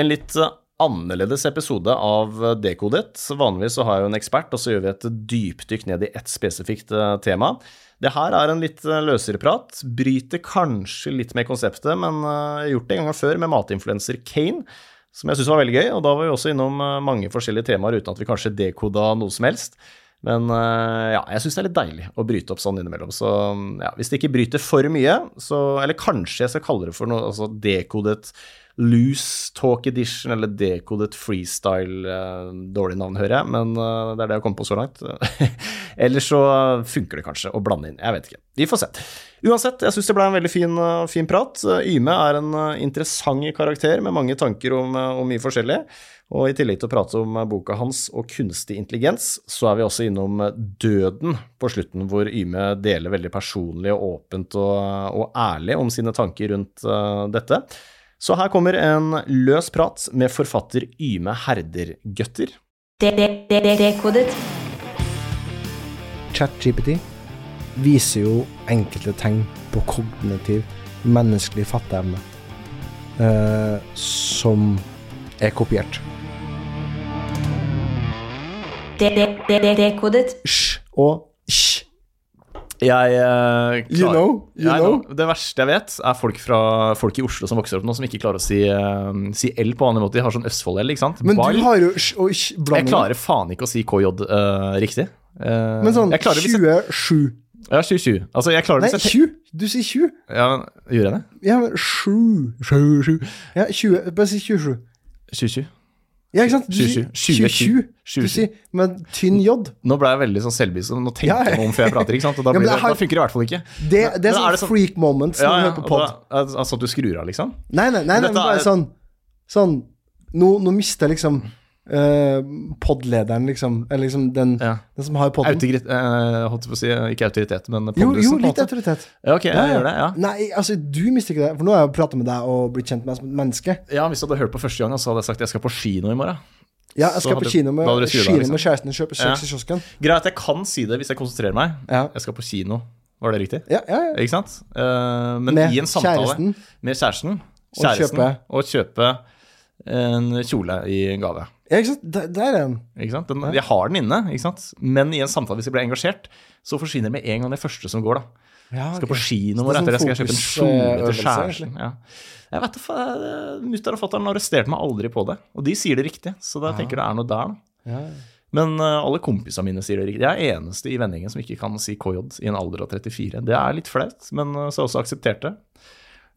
En litt eh, annerledes episode av eh, Dekodet. Vanligvis så har jeg jo en ekspert, og så gjør vi et dypdykk ned i ett spesifikt eh, tema. Det her er en litt løsere prat. Bryter kanskje litt med konseptet, men jeg har gjort det en gang før med matinfluenser Kane, som jeg syns var veldig gøy. Og da var vi også innom mange forskjellige temaer uten at vi kanskje dekoda noe som helst. Men ja, jeg syns det er litt deilig å bryte opp sånn innimellom. Så ja, hvis det ikke bryter for mye, så Eller kanskje jeg skal kalle det for noe altså dekodet loose talk edition eller dekodet freestyle. eh, dårlig navn, hører jeg, men eh, det er det jeg har kommet på så langt. Eller så funker det kanskje å blande inn. Jeg vet ikke. Vi får se. Uansett, jeg syns det ble en veldig fin, eh, fin prat. Yme er en interessant karakter med mange tanker om, om mye forskjellig. Og i tillegg til å prate om boka hans og kunstig intelligens, så er vi også innom døden på slutten, hvor Yme deler veldig personlig og åpent og, og ærlig om sine tanker rundt uh, dette. Så her kommer en løs prat med forfatter Yme Herder-Gøtter. Dekodet. ChatGPT viser jo enkelte tegn på kognitiv menneskelig fatteevne eh, som er kopiert. Dekodet. Sj og. Jeg eh, You know, you Jeg know. Det verste jeg vet, er folk, fra, folk i Oslo som vokser opp nå, som ikke klarer å si, eh, si L på annen måte. De har sånn Østfold-L, ikke sant? Men Ball. du har jo sj og sj Jeg blanding. klarer faen ikke å si KJ eh, riktig. Eh, Men sånn jeg klarer hvis jeg, 27 Ja, 2020. Altså, jeg klarer Nei, hvis jeg 20. Du sier 20. Ja, men Gjorde jeg det? Ja, men 7. 7. Ja, 20. Bare si 27. 2020. Ja, ikke sant? Du 27. sier 27. Du 20. sier med tynn J. Nå ble jeg veldig sånn selvbevisst, nå tenker Ja, ja. jeg meg om før jeg prater. ikke sant? Og da, Ja, men det, har- da funker det i hvert fall ikke. Det, det er Men sånn sånn- freak moments når Ja, du hører på pod. da, altså at du skrur av, liksom? Nei, nei, nei, nei men bare er- sånn Sånn Nå, nå mister jeg liksom uh, podlederen, liksom. Eller liksom den, Ja. den som har poden. Autoritet, eh, holdt på å si, ikke autoritet, men Jo, jo, litt autoritet. Ja, ok, jeg gjør det, ja. Nei, altså, du mister ikke det. For nå har jeg jo prata med deg og blitt kjent med deg som et menneske. Ja, Hvis du hadde hørt på første gang, så hadde jeg sagt jeg skal på kino i morgen. Ja, jeg Så skal på hadde- kino med, kino liksom. med kjæresten og kjøpe Ja. kjeks i kiosken. Greit, jeg kan si det hvis jeg konsentrerer meg. Ja. Jeg skal på kino. Var det riktig? Ja, ja, ja. Ikke sant? Uh, men Med i en samtale kjæresten. med kjæresten, Og kjæresten kjøpe. og kjøpe en kjole i gave. ja ikke sant? Der, der er den. Ikke sant? Den, jeg har den inne, ikke sant? men i en samtale, hvis jeg blir engasjert, så forsvinner det med en gang det første som går. da. Ja, Skal på kino er etter det sånn skal jeg kjøpe en kjole til fokusøvelse, kjæresten. Ja. Jeg vet da, Mutter'n og fatter'n arresterte meg aldri på det, og de sier det riktig, så da tenker jeg det er noe der. Ja. Men uh, alle kompisene mine sier det riktig. Jeg er eneste i vendingen som ikke kan si KJ i en alder av 34. Det er litt flaut, men uh, så har jeg også akseptert det.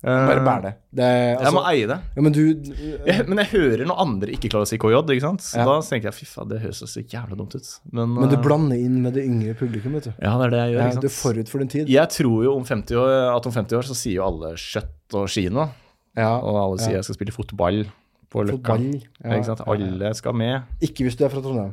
Eh, Bare bær det. det altså, jeg må altså, eie det. ja, men du Jeg, men jeg hører når andre ikke klarer å si KJ, ikke sant? Ja. da tenker jeg fy faen, det høres så jævla dumt ut. Men, Men du eh, blander inn med det yngre publikum, vet du. Ja, det er det jeg gjør. Ikke du er sant? forut for din tid. Jeg tror jo om 50 år, at om 50 år så sier jo alle kjøtt og kino. Ja, Og alle sier jeg skal spille fotball på Løkka. Fotball. Sant? Alle skal med. Ikke hvis du er fra Trondheim.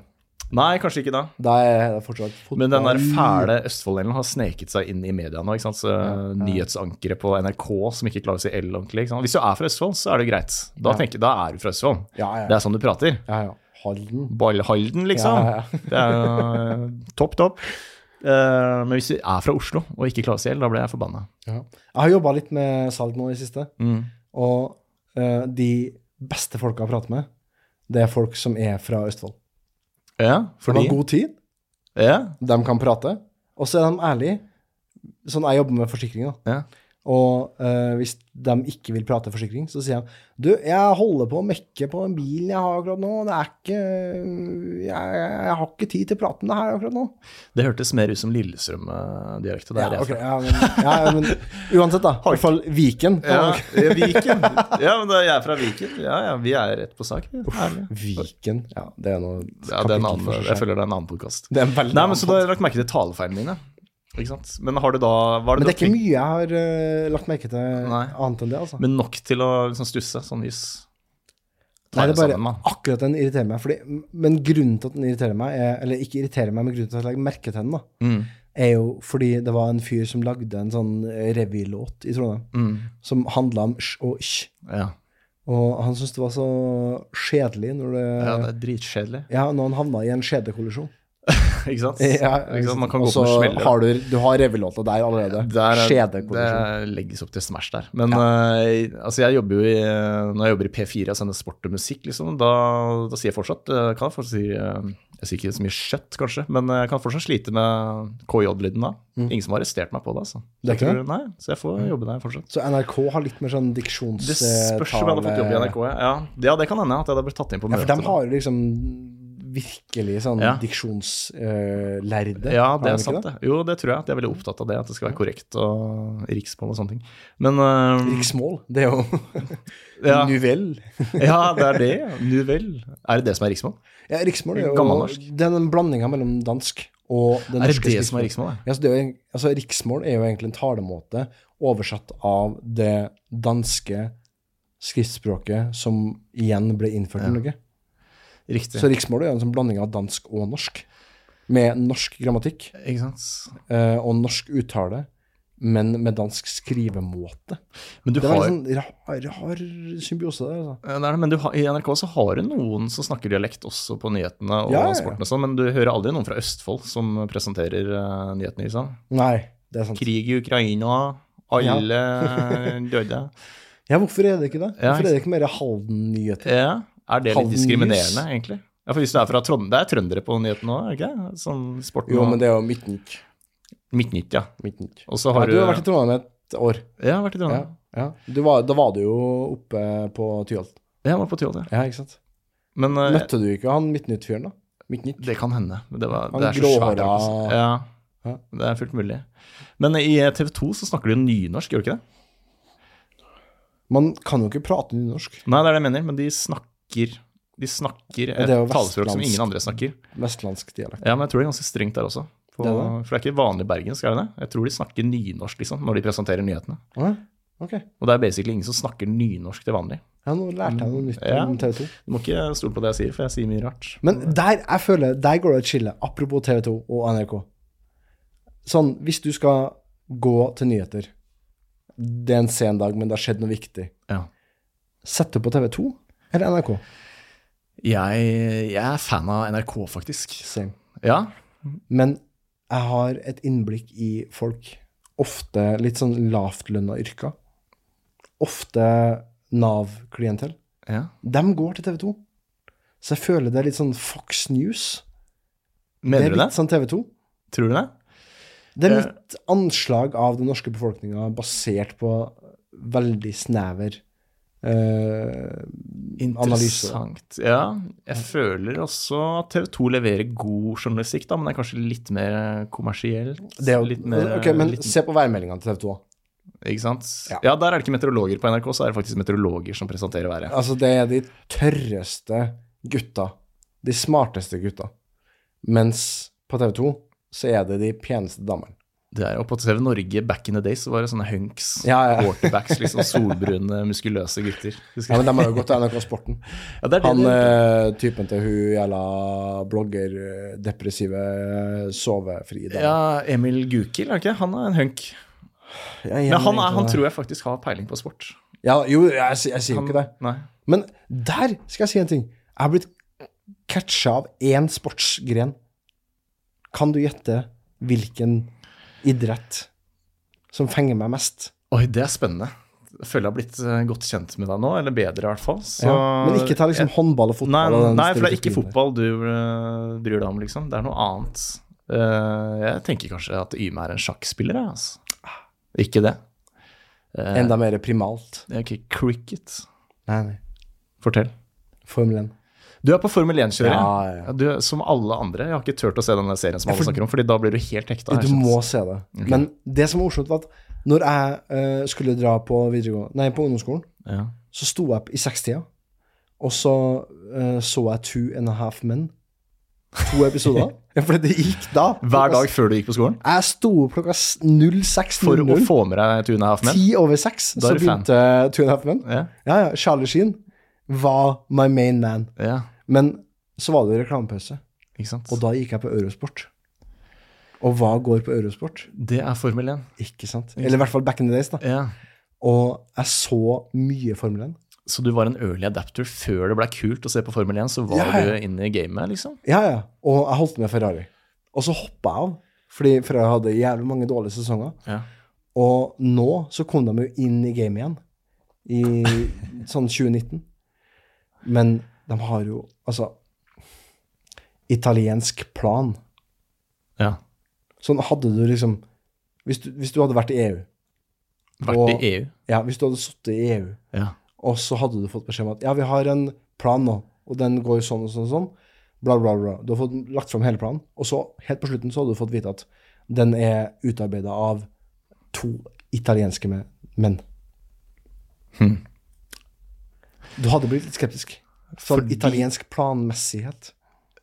Nei, kanskje ikke da. Det er fortsatt fotball. Men den der fæle Østfold-delen har sneket seg inn i media nå. ikke sant? Så Nyhetsankere på NRK som ikke klarer å si L ordentlig. Ikke sant? Hvis du er fra Østfold, så er det greit. Da, Ja. tenker, da er du fra Østfold. Ja, ja. Det er sånn du prater. ja, ja. Halden. Ballhalden, liksom. Ja, ja, Det er jo eh, topp, topp. Uh, men hvis du er fra Oslo og ikke klarer å si L, da blir jeg forbanna. Ja. Jeg har jobba litt med salg nå i det siste, Mm. og uh, de beste folka jeg prater med, det er folk som er fra Østfold. Ja, De har god tid, Ja, de kan prate, og så er de ærlige. Sånn jeg jobber med forsikringer. ja. Og eh, hvis de ikke vil prate forsikring, så sier de Du, jeg holder på å mekke på den bilen jeg har akkurat nå. Det er ikke Jeg, jeg, har ikke tid til å prate om det her akkurat nå. Det hørtes mer ut som Lillestrøm-direkte. Ja, okay, ja, men, ja, men uansett, da. I hvert fall Viken. Ja, Viken. Ja, men da, jeg er fra Viken. Ja, ja, vi er rett på sak. Viken. Ja, det er noe Ja, det er en annen, jeg føler det er en annen podkast. Nei, men Så da har jeg lagt merke til talefeilene mine. Ikke sant? Men har du da det Men det er ikke mye jeg har uh, lagt merke til Nei. annet enn det, altså. Men nok til å liksom stusse? Sånn jys. Nei, det det er bare sammen, akkurat den irriterer meg. Fordi, men grunnen til at den irriterer meg, er, eller ikke irriterer meg, men grunnen til at jeg legger merke til den, da, Mm. er jo fordi det var en fyr som lagde en sånn revylåt i Trondheim, Mm. som handla om sj og sj. Ja. Og han syntes det var så kjedelig når det ja, det er dritkjedelig. Ja, når han havna i en skjedekollisjon. ikke sant? Ja, ikke sant? Man kan gå på smeller. har du, du har revelåta der allerede. Der er-. Det legges opp til Smash der. Men eh, altså jeg jobber jo i, når jeg jobber i P4 og sender sport og musikk, liksom, da, da sier jeg fortsatt eh, kan jeg fortsatt si, eh, Jeg sier ikke så mye kjøtt, kanskje, men jeg kan fortsatt slite med KJ-lyden da. Ingen som har arrestert meg på det. altså. Mm. Det ikke det? Nei, så jeg får jobbe der fortsatt. Så NRK har litt mer sånn diksjonstale Det spørs om jeg hadde fått jobb i NRK. Ja, ja, ja det kan hende at jeg hadde blitt tatt inn på Ja, for de har liksom virkelig sånn Ja. diksjonslærde. Ja, det er sant, det. Jo, det tror jeg. Jeg er veldig opptatt av det. At det skal være korrekt og riksmål og sånne ting. Men uh, Riksmål, det er jo ja, Nuvelle. ja, det er det. nuvel. Er det det som er riksmål? Ja, riksmål er jo Gammelnorsk. Den blandinga mellom dansk og den norske Er det det som er riksmål? Ja, så det er jo, altså, riksmål er jo egentlig en talemåte oversatt av det danske skriftspråket som igjen ble innført i Norge. Riktig. Så riksmål er en sånn blanding av dansk og norsk. Med norsk grammatikk Ikke sant? eh, og norsk uttale, men med dansk skrivemåte. Men du Det er har, en sånn rar, rar symbiose der. Altså. Ja, det er det, men du har, i NRK så har du noen som snakker dialekt også på nyhetene og ja, ja. sporten og sånn, men du hører aldri noen fra Østfold som presenterer uh, nyhetene, liksom. Nei, det er sant. Krig i Ukraina, alle døde. Ja, hvorfor er det ikke det? Hvorfor er det ikke mer Halden-nyheter? Ja, er det litt diskriminerende, egentlig? Ja, for hvis du er fra Trondheim, det er trøndere på nyhetene òg, ikke? Sånn sporten Jo, men det er jo Midtnytt. Midtnytt, ja. Midtnytt. Og så Ja, du har vært i Trondheim et år. Ja, jeg har vært i Trondheim. ja. Du var, da var du jo oppe på Tyholt. Jeg var på Tyholt, ja. Ja, ikke sant? Men uh, Møtte du ikke han Midtnytt-fyren, da? Midtnytt? det kan hende. Det, var, Han det er så svært. altså. Ja, Ja. det er fullt mulig. Men i TV 2 så snakker de jo nynorsk, gjør de ikke det? Man kan jo ikke prate nynorsk. Nei, det er det jeg mener, men de snakker De snakker et talespråk som ingen andre snakker. Vestlandsk dialekt. Ja, men jeg tror det er ganske strengt der også. På, Det det. For det er ikke vanlig bergensk, er det det? Jeg tror de snakker nynorsk, liksom, når de presenterer nyhetene. Å, ja, ok. Og det er basically ingen som snakker nynorsk til vanlig. Ja, nå lærte jeg noe nytt Ja. om TV 2. Du må ikke stole på det jeg sier, for jeg sier mye rart. Men der jeg føler, der går det et skille. Apropos TV 2 og NRK. Sånn, hvis du skal gå til nyheter Det er en sen dag, men det har skjedd noe viktig. Ja. Sett du på TV 2 eller NRK? Jeg, jeg er fan av NRK, faktisk. Same. Ja. Men jeg har et innblikk i folk. Ofte litt sånn lavtlønna yrker. Ofte Nav-klientell. ja. De går til TV 2. Så jeg føler det er litt sånn Fox News. det Mener er du det? litt sånn TV 2. Tror du det? Det er Eh. litt anslag av den norske befolkninga basert på veldig snever eh, analyse. Interessant. Ja, jeg føler også at TV 2 leverer god journalistikk, da, men det er kanskje litt mer kommersielt. Det er jo, litt mer, ok, men litt, se på værmeldingene til TV 2. da. Ikke sant? Ja. Ja. der er det ikke meteorologer på NRK, så er det faktisk meteorologer som presenterer været. Altså, det er de tørreste gutta. De smarteste gutta. Mens på TV 2 så er det de peneste damene. Det er jo På TV Norge back in the days så var det sånne hunks, Ja, ja. quarterbacks, liksom solbrune, muskuløse gutter. Ja, men de har jo gått til NRK Sporten. Ja, det det Han det- eh, typen til hun jævla blogger, eh, depressive, sovefri da. ja, Emil Gukild, er det ikke? Han er en hunk. Men han, er, han tror jeg faktisk har peiling på sport. Ja, jo, jeg, sier- jeg sier jo ikke det. Nei. Men der skal jeg si en ting. Jeg har blitt catcha av én sportsgren. Kan du gjette hvilken idrett som fenger meg mest? Oi, det er spennende. Jeg føler jeg har blitt eh, godt kjent med deg nå, eller bedre i hvert fall. Så, ja. Men ikke ta liksom håndball og fotball. Nei, nei, for det er ikke fotball du uh, bryr deg om, liksom. Det er noe annet. Uh, jeg tenker kanskje at Yme er en sjakkspiller, jeg, altså. Ikke det. Uh, Enda mer primalt. det er ikke cricket. Nei, nei. Fortell. Formel 1. Du er på Formel 1-kjører. Ja, ja. Du, som alle andre. Jeg har ikke turt å se denne serien som alle snakker om, Fordi da blir du helt hekta. Du må se det. Men det som var morsomt, var at når jeg uh, skulle dra på, nei, på ungdomsskolen, ja. så sto jeg opp i sekstida, og så uh, så jeg Two and a Half Men. To episoder. ja, for det gikk da. Hver dag før du gikk på skolen? Jeg sto opp klokka s- 06.00. For å få med deg Two and a Half Men? Ti over seks, så er fan. begynte Two and a Half Men. Ja. Ja, ja. Charlie Sheen var my main man. ja, Men så var det reklamepause, og da gikk jeg på Eurosport. Og hva går på Eurosport? Det er Formel 1. Ikke sant? Eller i hvert fall back in the days, da. Ja. Og jeg så mye Formel 1. Så du var en early adapter før det ble kult å se på Formel 1, så var Ja, ja. du inne i gamet, liksom? Ja, ja. Og jeg holdt med Ferrari. Og så hoppa jeg av, fordi Ferrari hadde jævlig mange dårlige sesonger. Ja. Og nå så kom de jo inn i gamet igjen, i sånn 2019. Men de har jo altså Italiensk plan. ja. Sånn hadde du liksom Hvis du, hvis du hadde vært i EU Vært Og- i EU. Ja, hvis du hadde sittet i EU, Ja. og så hadde du fått beskjed om at ja, vi har en plan nå, og den går sånn og sånn og sånn, bla, bla, bla. Du har fått lagt fram hele planen, og så helt på slutten så hadde du fått vite at den er utarbeida av to italienske menn. Hm. Du hadde blitt litt skeptisk. Sånn Fordi- italiensk planmessighet.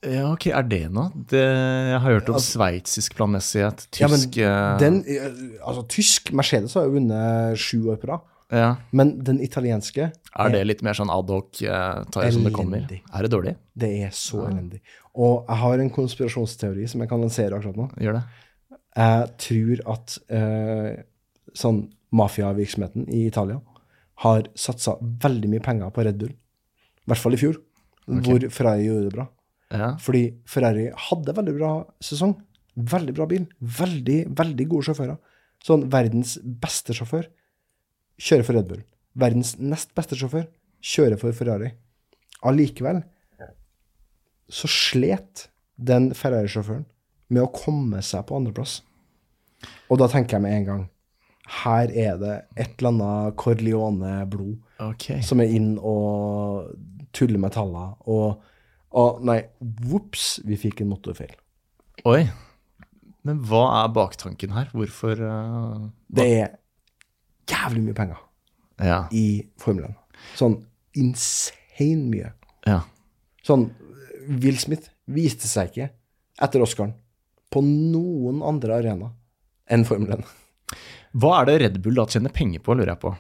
ja, ok, er det noe? Det, jeg har hørt om sveitsisk planmessighet, Ja, men tysk eh, Den, eh, altså, tysk Mercedes har jo vunnet sju år på rad, ja. men den italienske Er det litt mer sånn adhoc, eh, tar som det kommer? Er det dårlig? Det er så elendig. Og jeg har en konspirasjonsteori som jeg kan lansere akkurat nå. Gjør det? Jeg tror at eh, sånn mafiavirksomheten i Italia har satsa veldig mye penger på Red Bull. I hvert fall i fjor, hvor Ferrari gjorde det bra. Ja. Fordi Ferrari hadde veldig bra sesong. Veldig bra bil. Veldig, veldig gode sjåfører. Sånn verdens beste sjåfør kjører for Red Bull. Verdens nest beste sjåfør kjører for Ferrari. Allikevel så slet den Ferrari-sjåføren med å komme seg på andreplass. Og da tenker jeg med en gang her er det et eller annet Corleone-blod okay. som er inn og tuller med tallene. Og, og nei, vops, vi fikk en motorfeil. Oi. Men hva er baktanken her? Hvorfor uh, Det er jævlig mye penger Ja. i formelen. Sånn insane mye. ja. Sånn Will Smith viste seg ikke etter Oscaren på noen andre arena enn Formel 1. Hva er det Red Bull da tjener penger på, lurer jeg på?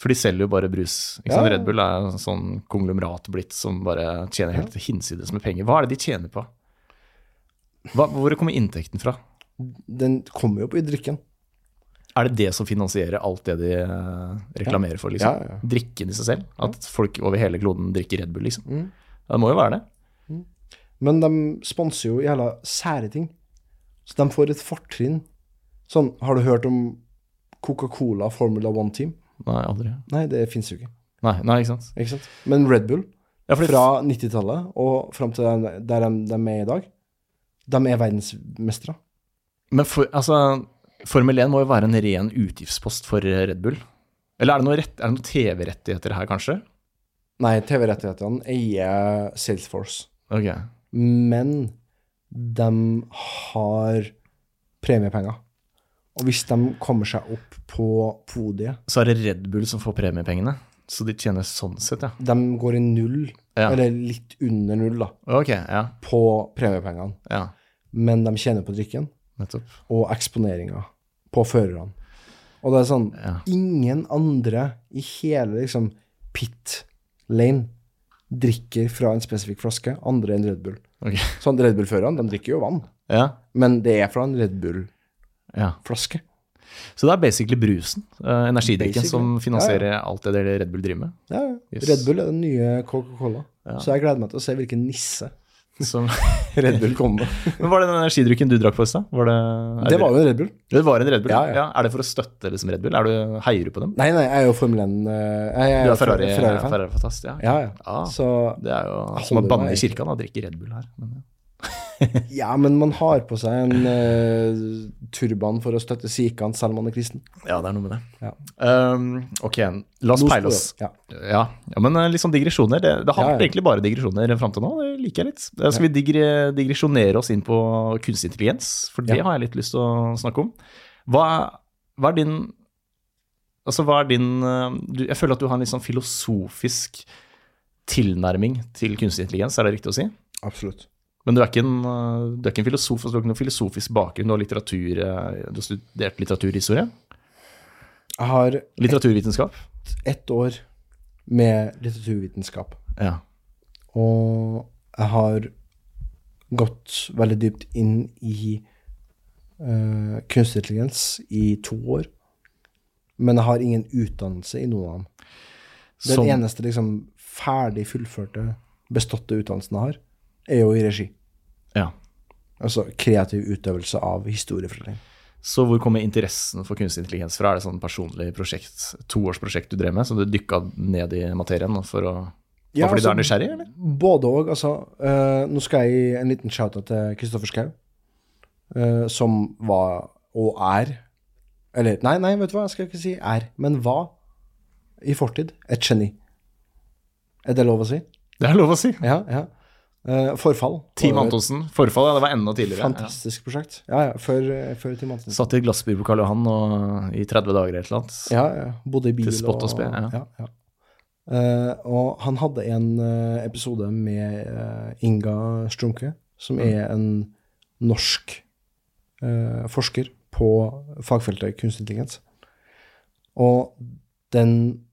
For de selger jo bare brus. Ja. Red Bull er en sånn konglomerat blitt som bare tjener helt hinsides med penger. Hva er det de tjener på? Hva, hvor kommer inntekten fra? Den kommer jo på i drikken. Er det det som finansierer alt det de eh, reklamerer for, liksom? Ja, ja. Drikken i seg selv? At folk over hele kloden drikker Red Bull, liksom? Mm. Det må jo være det. Men de sponser jo jævla sære ting. Så de får et fortrinn. Sånn, har du hørt om Coca-Cola Formula One Team? Nei, aldri. Nei, det fins jo ikke. Nei, nei, ikke sant. Ikke sant? Men Red Bull, Ja, fra 90-tallet og fram til der der de, de er i dag, de er verdensmestere. Men for, altså, Formel 1 må jo være en ren utgiftspost for Red Bull. Eller er det noe, rett- det noe TV-rettigheter her, kanskje? Nei, TV-rettighetene eier Salesforce. Ok. Men de har premiepenger. Og hvis de kommer seg opp på podiet Så er det Red Bull som får premiepengene. Så de tjener sånn sett, ja. De går i null, Ja. eller litt under null, da, Ok, ja. på premiepengene. Ja, Men de tjener på drikken nettopp. og eksponeringa på førerne. Og det er sånn. Ingen andre i hele liksom pit lane drikker fra en spesifikk flaske, andre enn Red Bull. Ok. Sånn Red Bull-førerne, de drikker jo vann, Ja, men det er fra en Red Bull-flaske. Ja. Så det er basically brusen, uh, energidrikken, Basically. som finansierer alt det der Red Bull driver med. Ja, ja. Yes. Red Bull er den nye Coca-Cola. Ja. Så jeg gleder meg til å se hvilken nisse Som, Red Bull kommer med. men var det den energidrikken du drakk på i stad? Det, Det var jo en Red Bull. Det var en Red Bull? Ja, ja. Er det for å støtte liksom Red Bull? Er du, heier du på dem? Nei, nei, jeg er jo Formel 1 eh, Jeg er Du er Ferrari, Ferrari-fan. Ferrari-fantast, ja. ja, ja. Ah, Så Det er jo som å banne i kirka da, drikke Red Bull her. Men, ja. Men man har på seg en uh, turban for å støtte sikene selv om man er kristen. ja, det er noe med det. Ja. Um, ok, la oss peile oss. Ja. Ja, ja men eh, litt sånn digresjoner. Det, det har vært egentlig bare digresjoner fram til nå. Det liker jeg litt. Da Skal vi digre, digresjonere oss inn på kunstig intelligens? For det har jeg litt lyst til å snakke om. Hva, hva er din Altså, hva er din eh, du, Jeg føler at du har en litt sånn filosofisk tilnærming til kunstig intelligens, er det riktig å si? Absolutt. Men du er ikke en, eh, du er ikke en filosof, altså du har ikke noen filosofisk bakgrunn, du har litteratur, eh, du har studert litteraturhistorie? Jeg har Litteraturvitenskap? ett år med litteraturvitenskap, Ja. og jeg har gått veldig dypt inn i uh, kunstig intelligens i to år, men jeg har ingen utdannelse i noen av dem. Den Som- eneste liksom ferdig fullførte, beståtte utdannelsen jeg har, er jo i regi. Ja. Altså kreativ utøvelse av historiefortelling. Så hvor kommer interessen for kunstig intelligens fra? Er det sånn personlig prosjekt, toårsprosjekt du drev med, som du dykka ned i materien for å Ja, fordi altså, du er nysgjerrig, eller? Både òg. Altså, uh, nå skal jeg gi en liten shout-out til Kristoffer Schou, uh, som var, og er Eller nei, nei, vet du hva, jeg skal ikke si er, men var i fortid et geni. Er det lov å si? Det er lov å si. Ja, ja. Eh, forfall. Team Antonsen. Forfall, ja, det var enda tidligere. Ja. Fantastisk prosjekt. Ja, ja, før, eh, før Team Antonsen. Satt i et glassbur på Karl Johan og, i 30 dager eller et eller annet. Ja, ja. Bodde i bil Til spott og spe, ja. ja, ja. Eh, og han hadde en episode med uh, Inga Strumke, som Mm. er en norsk forsker på fagfeltet kunstig intelligens. Og den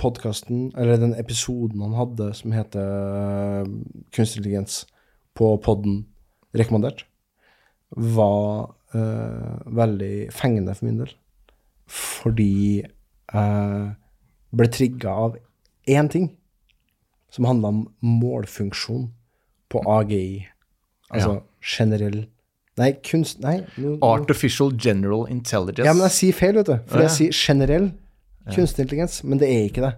podkasten, eller den episoden han hadde som heter eh, Kunstig intelligens på podden rekommandert, var uh, veldig fengende for min del. Fordi jeg ble trigga av én ting som handla om målfunksjon på AGI. Altså generell Nei, kunst... Nei. Artificial General Intelligence. ja, men jeg sier feil, vet du. For Ja, ja. jeg sier generell kunstig intelligens, men det er ikke det.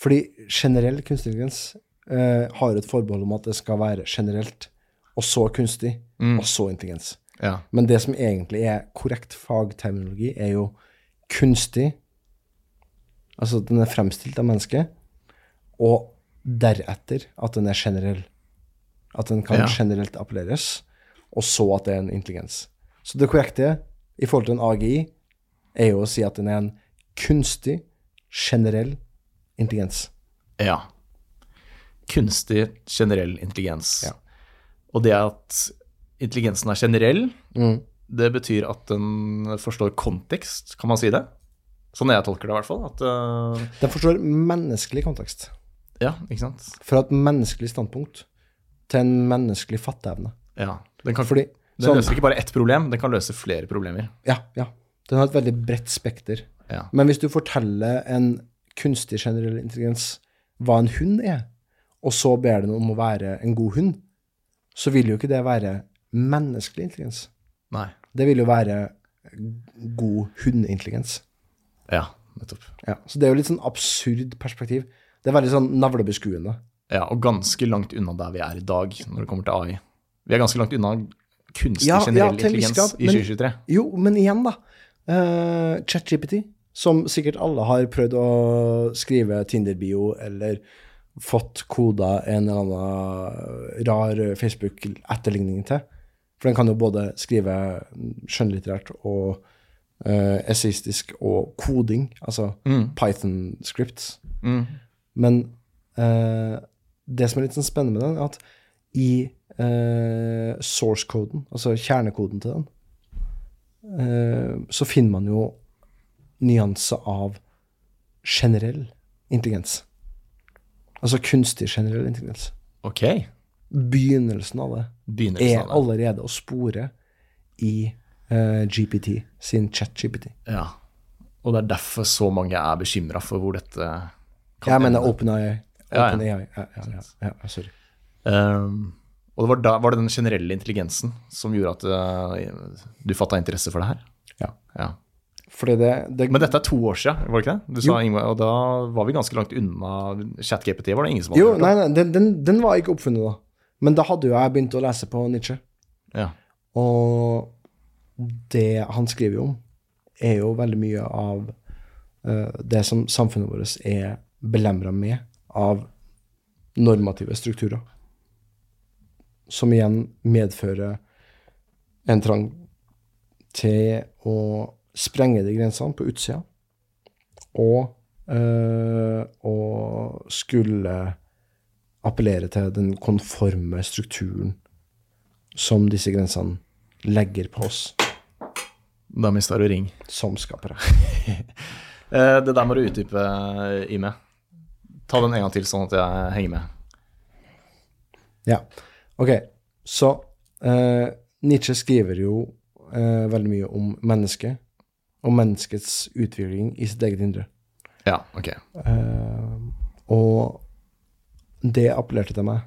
Fordi generell kunstig intelligens uh, har et forbehold om at det skal være generelt, og så kunstig, Mm. og så intelligens. Ja. Men det som egentlig er korrekt fagterminologi, er jo kunstig, altså at den er fremstilt av mennesket, og deretter at den er generell. At den kan Ja. generelt appelleres, og så at det er en intelligens. Så det korrekte i forhold til en AGI er jo å si at den er en kunstig, generell intelligens. ja. Kunstig generell intelligens. Ja. Og det at intelligensen er generell, Mm. det betyr at den forstår kontekst, kan man si det? Sånn jeg tolker det, i hvert fall. At, uh... Den forstår menneskelig kontekst. ja, ikke sant? Fra et menneskelig standpunkt til en menneskelig fatteevne. Ja. Den, kan, Fordi den sånn- løser ikke bare ett problem, den kan løse flere problemer. Ja, ja. Den har et veldig bredt spekter. Ja. Men hvis du forteller en kunstig generell intelligens hva en hund er, og så ber den om å være en god hund, så vil jo ikke det være menneskelig intelligens. Nei. Det vil jo være god hundeintelligens. Ja, nettopp. Ja, så det er jo litt sånn absurd perspektiv. Det er veldig sånn navlebeskuende. Ja, og ganske langt unna der vi er i dag når det kommer til AI. Vi er ganske langt unna kunstig Ja, generell ja, intelligens i men- 2023. Jo, men igjen, da. Uh, ChatGPT, som sikkert alle har prøvd å skrive Tinder-bio eller fått koda en eller annen rar Facebook-etterligning til. For den kan jo både skrive skjønnlitterært og uh, essayistisk og koding, altså Python-scripts. Mm. Men uh, det som er litt sånn spennende med den, er at i uh, source-koden, altså kjernekoden til den, uh, så finner man jo nyanser av generell intelligens. Altså kunstig generell intelligens. Ok. Begynnelsen av det Begynnelsen er av det. allerede å spore i uh, GPT, sin chat-GPT. Ja. Og det er derfor så mange er bekymra for hvor dette kan Jeg mener. OpenAI. Ja, ja. Ja, ja, ja, ja, ja, sorry. Um, og det var, da, var det den generelle intelligensen som gjorde at uh, du fatta interesse for det her? Ja. Det, det Men dette er to år siden, var det ikke det? Du sa Ingvar, og da var vi ganske langt unna ChatGPT. Var det ingen som hadde Jo, hørt nei, nei, den, den, den var ikke oppfunnet da. Men da hadde jo jeg begynt å lese på Nietzsche. Ja. Og det han skriver om, er jo veldig mye av uh, det som samfunnet vårt er belemra med av normative strukturer. Som igjen medfører en trang til å sprenge de grensene på utsida, og eh, og skulle appellere til den konforme strukturen som disse grensene legger på oss Da mista du ring. som skapere. Eh, det der må du utdype, Ime. Ta den en gang til, sånn at jeg henger med. Ja. Ok, så eh, Nietzsche skriver jo eh, veldig mye om mennesket, og menneskets utvikling i sitt eget indre. Ja, ok. Uh, og det appellerte til meg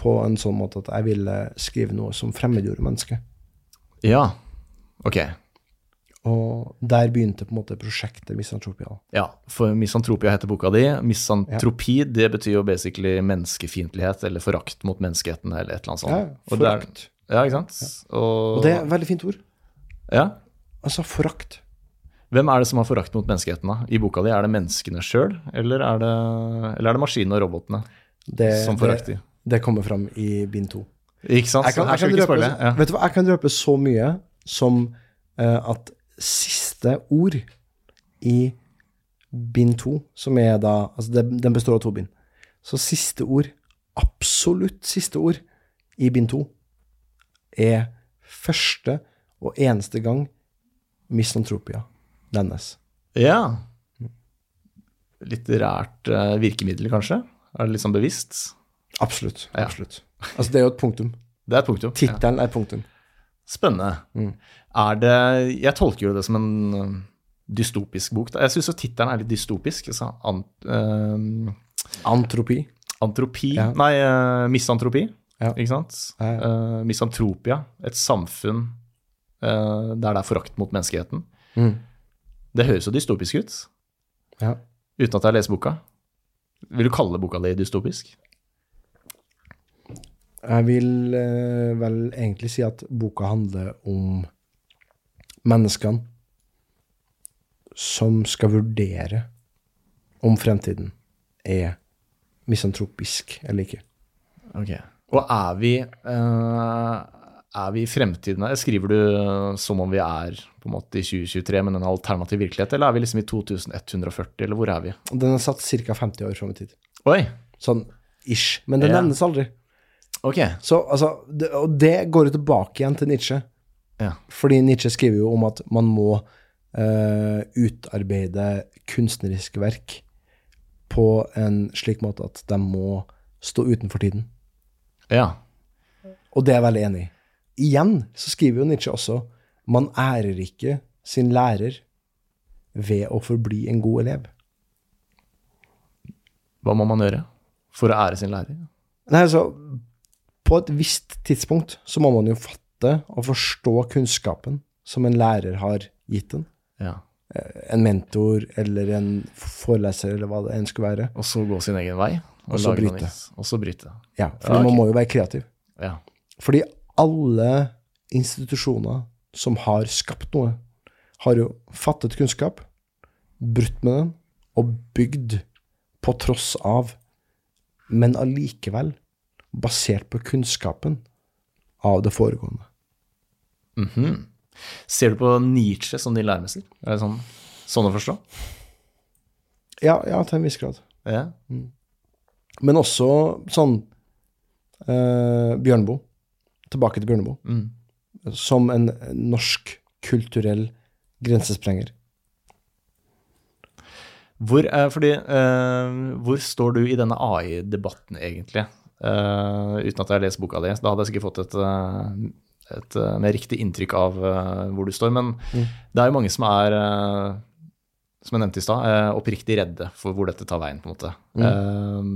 på en sånn måte at jeg ville skrive noe som fremmedgjorde mennesket. Ja. Ok. Og der begynte på en måte prosjektet Misantropia. Ja, for misantropia heter boka di. Misantropi, det betyr jo basically menneskefiendtlighet eller forakt mot menneskeheten eller et eller annet sånt. Ja, forakt. Ja, ikke sant? Og, Og det er et veldig fint ord. ja. Altså forakt. Hvem er det som har forakt mot menneskeheten da? I boka di, er det menneskene sjøl, eller, er det- eller er det maskinene og robotene Det, som forakter? det, det kommer fram i bind to. Ikke sant? Jeg kan, jeg, kan røpe. Ja. vet du hva, jeg kan røpe så mye som uh, at siste ord i bind to, som er da Altså, det, den består av to bind. Så siste ord, absolutt siste ord, i bind to, er første og eneste gang misantropia nevnes. ja. Litt rært eh, virkemiddel, kanskje? Er det litt sånn bevisst? Absolutt. Ja. absolutt. Altså, det er jo et punktum. Det er et punktum. Ja. Tittelen er et punktum. Spennende. Mm. Er det Jeg tolker jo det som en uh, dystopisk bok. Jeg syns tittelen er litt dystopisk. Altså, an, uh, Antropi. antropi Ja. Nei, uh, misantropi. Ja. Ikke sant? Ja, ja. Uh, misantropia. Et samfunn uh, der det er forakt mot menneskeheten. Mm. Det høres jo dystopisk ut, Ja. uten at jeg har lest boka. Vil du kalle boka di dystopisk? Jeg vil eh, vel egentlig si at boka handler om menneskene som skal vurdere om fremtiden er misantropisk eller ikke. Ok. Og er vi, eh, er vi i fremtiden her? Skriver du eh, som om vi er på en måte i 2023, men en alternativ virkelighet, eller er vi liksom i 2140, eller hvor er vi? Den er satt ca. 50 år fram i tid. Oi! Sånn ish. Men det Ja. nevnes aldri. Ok. Så, altså, det, og det går jo tilbake igjen til Nietzsche. Ja. Fordi Nietzsche skriver jo om at man må uh, utarbeide kunstneriske verk på en slik måte at de må stå utenfor tiden. Ja. Og det er jeg veldig enig i. Igjen så skriver jo Nietzsche også man ærer ikke sin lærer ved å forbli en god elev. Hva må man gjøre for å ære sin lærer? Nei, altså, på et visst tidspunkt så må man jo fatte og forstå kunnskapen som en lærer har gitt en. Ja. En mentor eller en foreleser eller hva det enn skulle være. Og så gå sin egen vei. Og så bryte. Og så bryte. Ja, for Ja, man må jo være kreativ. Ja. Fordi alle institusjoner som har skapt noe, har jo fattet kunnskap, brutt med den, og bygd på tross av, men allikevel basert på kunnskapen av det foregående. Mhm. Ser du på Nietzsche som din læremester? Er det sånn, sånn å forstå? Ja, ja, til en viss grad. Ja. Men også sånn eh, Bjørneboe. Tilbake til Bjørneboe. Mm. Som en norsk kulturell grensesprenger. Hvor, er, fordi, uh, hvor står du i denne AI-debatten, egentlig? Uh, uten at jeg har lest boka di. Da hadde jeg sikkert fått et, eh, et eh, mer riktig inntrykk av uh, hvor du står. Men det er jo mange som er, som jeg nevnte i stad, oppriktig redde for hvor dette tar veien, på en måte. Eh,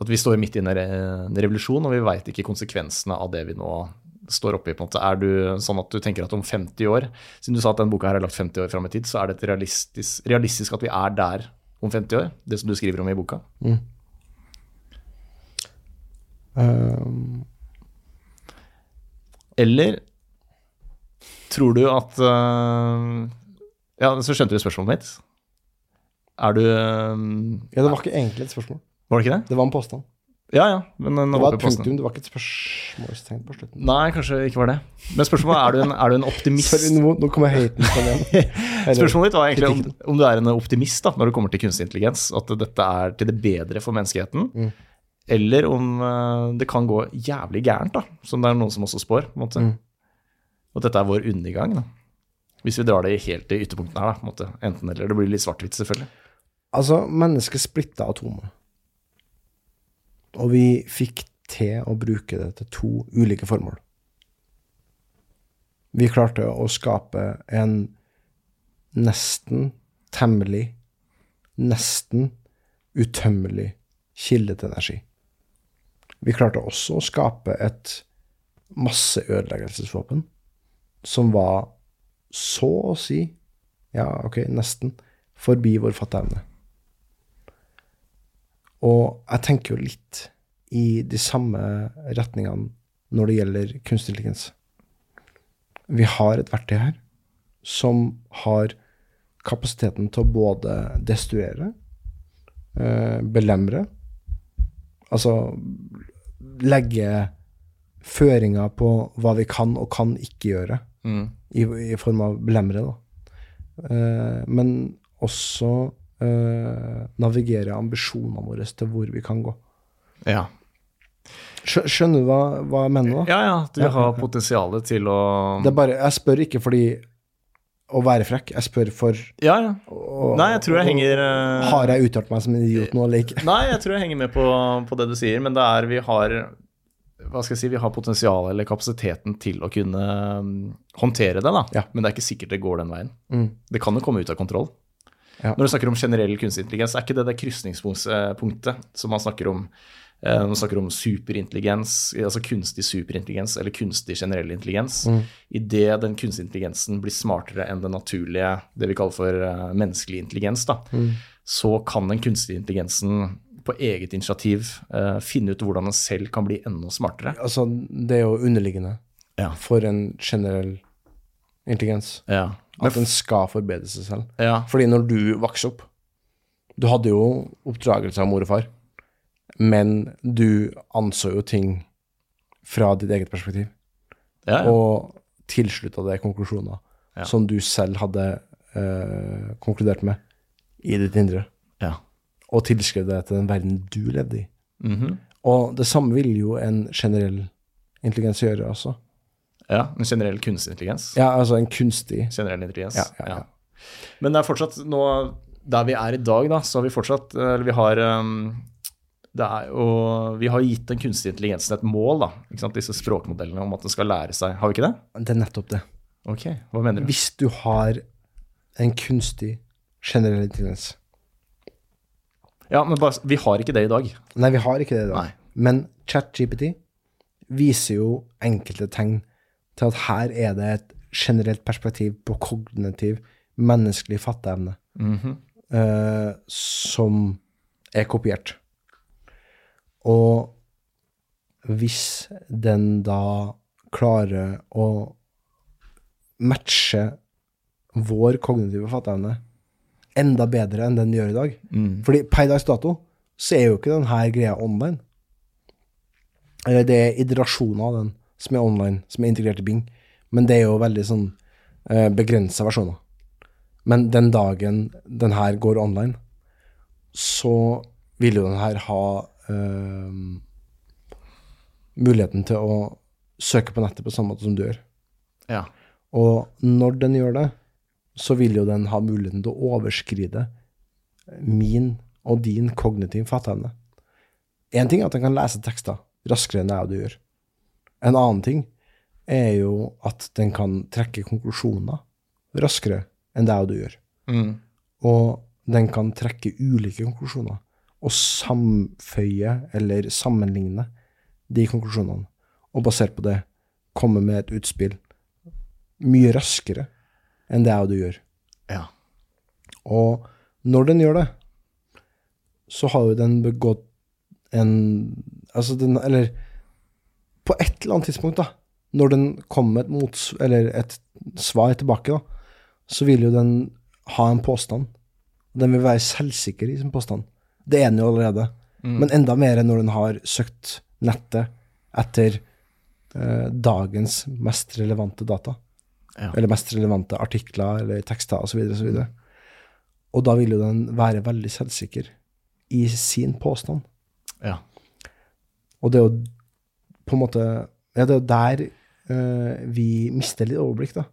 at vi står midt i en revolusjon, og vi veit ikke konsekvensene av det vi nå står oppe i. på en måte. Er du sånn at du tenker at om 50 år, siden du sa at den boka her er lagt 50 år fram i tid, så er det et realistisk, realistisk at vi er der om 50 år? Det som du skriver om i boka? Um, Eller tror du at uh, Ja, så skjønte du spørsmålet mitt. Er du um, ja, det var ikke egentlig et spørsmål. Var det ikke det? Det var en påstand. Ja, ja. Men en Det var et punktum, det var ikke et spørsmålstegn på slutten. Nei, kanskje ikke var det. Men spørsmålet er, du en, er du en optimist? Sorry, nå, nå kommer haten på igjen. Spørsmålet mitt var egentlig om, om du er en optimist da, når det kommer til kunstig intelligens. At dette er til det bedre for menneskeheten. Mm. Eller om øh, det kan gå jævlig gærent, da, som det er noen som også spår. på en måte. Mm. At dette er vår undergang. da. Hvis vi drar det helt til ytterpunktene her. da, på en måte. Enten eller. Det blir litt svart-hvitt, selvfølgelig. Altså, mennesket splitta atomet. Og vi fikk til å bruke det til to ulike formål. Vi klarte å skape en nesten temmelig, nesten utømmelig kilde til energi. Vi klarte også å skape et masseødeleggelsesvåpen som var så å si, ja, ok, nesten, forbi vår fatteevne. Og jeg tenker jo litt i de samme retningene når det gjelder kunstig intelligens. Vi har et verktøy her som har kapasiteten til å både destruere, eh, belemre, altså legge føringer på hva vi kan og kan ikke gjøre, i, i form av belemre, da. Eh, men også eh, navigere ambisjonene våre til hvor vi kan gå. Ja. Skjønner du hva, hva jeg mener? da? ja, ja. Du har potensialet til å Det bare, jeg spør ikke fordi å være frekk, jeg spør for Ja, ja. Og, Nei, jeg tror jeg henger uh, Har jeg uttalt meg som en idiot nå, eller ikke? Nei, jeg tror jeg henger med på, på det du sier, men det er vi har hva skal jeg si, vi har potensialet eller kapasiteten til å kunne um, håndtere det, da. Ja. Men det er ikke sikkert det går den veien. Mm. Det kan jo komme ut av kontroll. Ja. Når du snakker om generell kunstig intelligens, er ikke det det krysningspunktet som man snakker om? Eh, Man snakker om superintelligens, altså kunstig superintelligens eller kunstig generell intelligens. Mm. Idet den kunstige intelligensen blir smartere enn den naturlige, det vi kaller for eh, menneskelig intelligens, da, Mm. så kan den kunstige intelligensen på eget initiativ uh, finne ut hvordan den selv kan bli enda smartere. Altså, det er jo underliggende Ja. for en generell intelligens. Ja. At den skal forbedre seg selv. ja. Fordi når du vokste opp Du hadde jo oppdragelse av mor og far, men du anså jo ting fra ditt eget perspektiv, Ja, ja. og tilslutta deg konklusjoner som du selv hadde eh, konkludert med i ditt indre, ja. og tilskrev det til den verden du levde i. Mhm. Og det samme vil jo en generell intelligens gjøre også. Ja. En generell kunstig intelligens. Ja, altså en kunstig Generell intelligens. Ja, ja, ja. Men det er fortsatt nå Der vi er i dag, da, så har vi fortsatt Eller vi har um, det er jo, Vi har gitt den kunstige intelligensen et mål, da. Disse språkmodellene om at den skal lære seg. Har vi ikke det? Det er nettopp det. Ok, hva mener du? Hvis du har en kunstig generell intelligens Ja, men bare, vi har ikke det i dag. Nei, vi har ikke det i dag. Nei. Men ChatGPT viser jo enkelte tegn til at her er det et generelt perspektiv på kognitiv, menneskelig fatteevne mm -hmm. uh, som er kopiert. Og hvis den da klarer å matche vår kognitive fatteevne enda bedre enn den gjør i dag Fordi per dags dato så er jo ikke denne greia online. Eller det er iterasjoner av den som er online, som er integrert i Bing. Men det er jo veldig sånn eh, begrensa versjoner. Men den dagen den her går online, så vil jo den her ha eh, muligheten til å søke på nettet på samme måte som du gjør. Ja. Og når den gjør det, så vil jo den ha muligheten til å overskride min og din kognitive fatteevne. Én ting er at den kan lese tekster raskere enn jeg og du gjør. En annen ting er jo at den kan trekke konklusjoner raskere enn deg og du gjør. Mm. Og den kan trekke ulike konklusjoner og samføye eller sammenligne de konklusjonene, og basert på det komme med et utspill mye raskere enn det jeg og du gjør. Ja. Og når den gjør det, så har jo den begått en Altså, den Eller på et eller annet tidspunkt, da, når den kommer med et, mots, eller et svar tilbake, da, så vil jo den ha en påstand. Den vil være selvsikker i sin påstand. Det er den jo allerede. Men enda mer enn når den har søkt nettet etter eh, dagens mest relevante data. Ja. Eller mest relevante artikler eller tekster osv. Og, så videre. og da vil jo den være veldig selvsikker i sin påstand. ja. Og det er jo på en måte Ja, det er der uh, vi mister litt overblikk, da.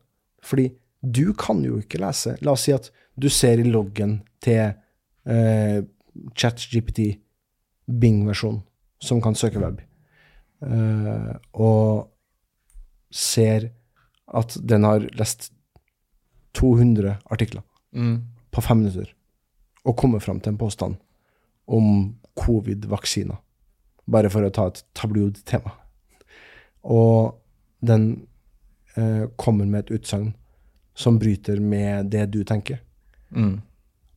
Fordi du kan jo ikke lese La oss si at du ser i loggen til uh, ChatGPT Bing-versjon, som kan søke web, uh, og ser at den har lest 200 artikler Mm. på fem minutter, og kommet fram til en påstand om covid-vaksiner. Bare for å ta et tabloid tema. Og den eh, kommer med et utsagn som bryter med det du tenker. Mm.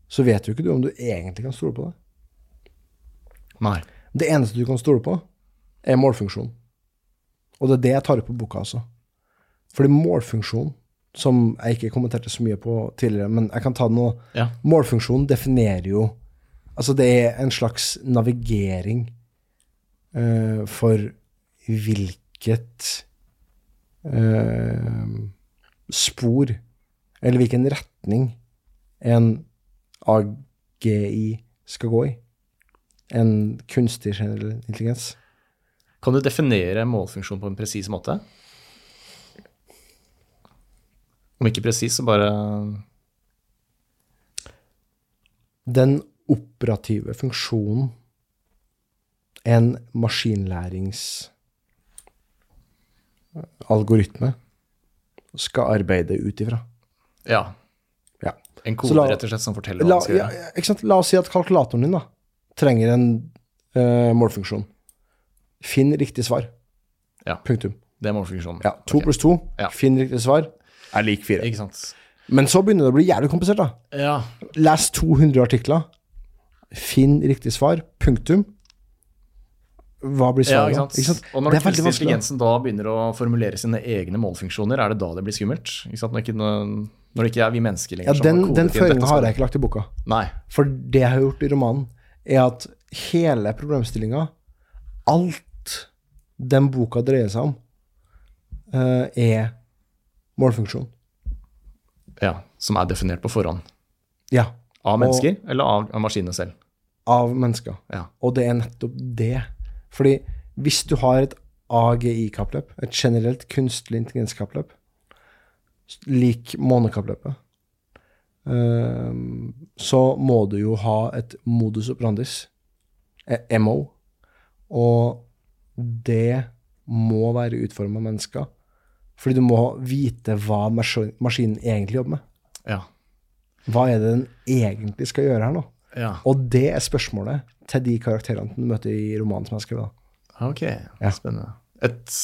Så vet jo ikke du om du egentlig kan stole på det. Nei. Det eneste du kan stole på, er målfunksjon. Og det er det jeg tar opp på boka altså. Fordi målfunksjon, som jeg ikke kommenterte så mye på tidligere, men jeg kan ta det nå. Ja. Målfunksjon definerer jo Altså, det er en slags navigering eh, for hvilket eh, spor, eller hvilken retning en AGI skal gå i. En kunstig generell intelligens. Kan du definere målfunksjon på en presis måte? Om ikke presis, så bare Den operative funksjonen en maskinlæringsalgoritme skal arbeide ut ifra. Ja. Ja. En kode, la- rett og slett, som forteller hva den skal skal ja, gjøre. ikke sant? La oss si at kalkulatoren din da, trenger en uh, målfunksjon. Finn riktig svar. Ja. Punktum. Det er målfunksjonen. Ja, to okay. pluss to, Ja. finn riktig svar, er lik fire. Ikke sant. Men så begynner det å bli jævlig komplisert, da. Ja. Les 200 artikler, finn riktig svar, punktum. Hva blir ja, svaret? sant. Ikke sant? Og når den kunstige intelligensen da begynner å formulere sine egne målfunksjoner, er det da det blir skummelt? Ikke? Når, ikke, når, det ikke er vi mennesker lenger Ja, som den, den føringa har jeg ikke lagt i boka. Nei. For det jeg har gjort i romanen, er at hele problemstillinga, alt den boka dreier seg om, eh, er målfunksjon. Ja, Som er definert på forhånd. Ja. Av mennesker, eller av, av maskinene selv? Av mennesker. Ja. Og det er nettopp det. Fordi hvis du har et AGI-kappløp, et generelt kunstig intelligens-kappløp, lik månekappløpet, eh, så må du jo ha et modus operandis, eh, MO, og det må være utforma av mennesker. Fordi du må vite hva maskinen egentlig jobber med. Ja. Hva er det den egentlig skal gjøre her nå? Ja. Og det er spørsmålet til de karakterene du møter i romanen som jeg skrev. da. Ok, spennende. Et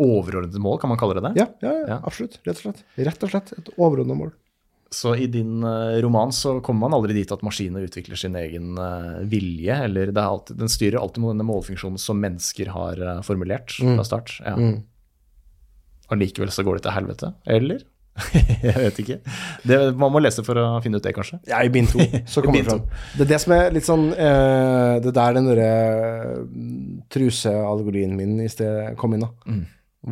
overordnet mål, kan man kalle det det? Ja, ja, ja, Ja. absolutt. Rett og slett. Rett og slett et overordnet mål. Så i din eh, roman så kommer man aldri dit at maskinene utvikler sin egen eh, vilje, eller det er alltid, den styrer alltid mot denne målfunksjonen som mennesker har eh, formulert fra start. Ja. likevel så går det til helvete, eller? Jeg vet ikke. Det, man må lese for å finne ut det, kanskje. Ja, i bind to. Så kommer det fram. Det er det som er litt sånn eh, Det er der den derre mm, trusealgorien min i sted kom inn, da.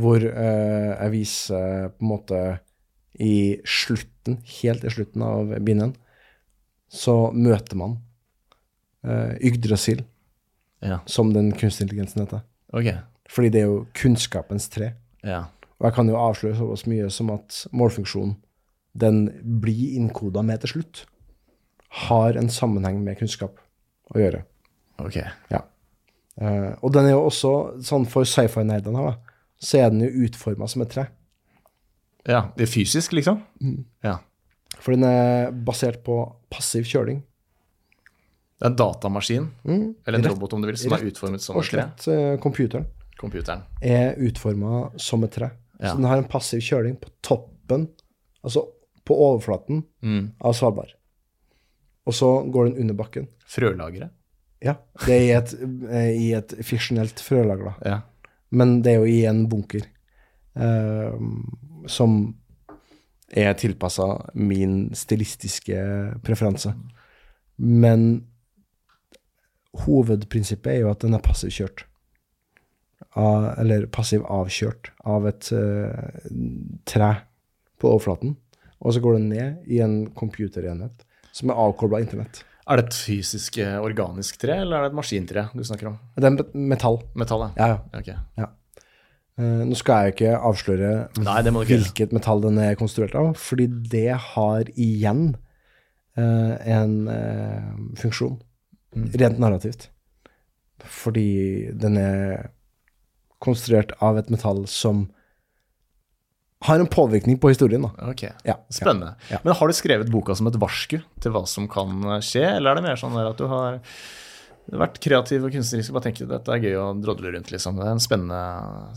Hvor eh, jeg viser på en måte i slutten, helt i slutten av binden, så møter man uh, Yggdrasil, Ja, som den kunstig intelligensen heter. Okay. Fordi det er jo kunnskapens tre. Ja. Og jeg kan jo avsløre såpass mye som at målfunksjonen, den blir innkoda med til slutt, har en sammenheng med kunnskap å gjøre. Ok. Ja. Uh, og den er jo også, sånn for sci-fi-nerdene så er den jo utforma som et tre. Ja, det er fysisk, liksom? Ja. For den er basert på passiv kjøling. Det er en datamaskin, eller en Rett- robot om du vil, som er utformet som et tre. Og slett eh, computeren Computeren. er utforma som et tre. Så den har en passiv kjøling på toppen, altså på overflaten Mm. av Svalbard. Og så går den under bakken. Frølageret? Ja, det er i et, eh, i et fiksjonelt frølager, da. Ja. Men det er jo i en bunker eh, som er tilpassa min stilistiske preferanse. Men hovedprinsippet er jo at den er passiv kjørt. Av, eller passiv avkjørt av et uh, tre på overflaten. Og så går det ned i en computerenhet som er avkobla internett. Er det et fysisk, eh, organisk tre, eller er det et maskintre du snakker om? Det er metall. metall. Ja, ja. Okay. Ja. Uh, nå skal jeg jo ikke avsløre Nei, ikke gjøre. hvilket metall den er konstruert av, fordi det har igjen uh, en uh, funksjon, Mm. rent narrativt. Fordi den er konstruert av et metall som har en påvirkning på historien, da. Ok. Ja, Spennende. Ja. Men har du skrevet boka som et varsku til hva som kan skje, eller er det mer sånn at du har vært kreativ og kunstnerisk og bare tenkt at dette er gøy å drodle rundt, liksom. Det er en spennende,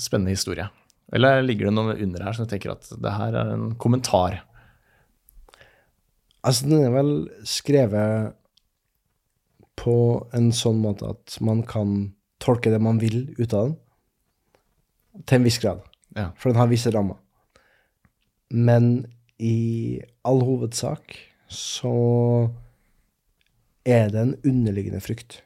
spennende historie. Eller ligger det noe under her som du tenker at det her er en kommentar? Altså, den er vel skrevet på en sånn måte at man kan tolke det man vil ut av den, til en viss grad. Ja. For den har visse rammer. Men i all hovedsak så er det en underliggende frykt.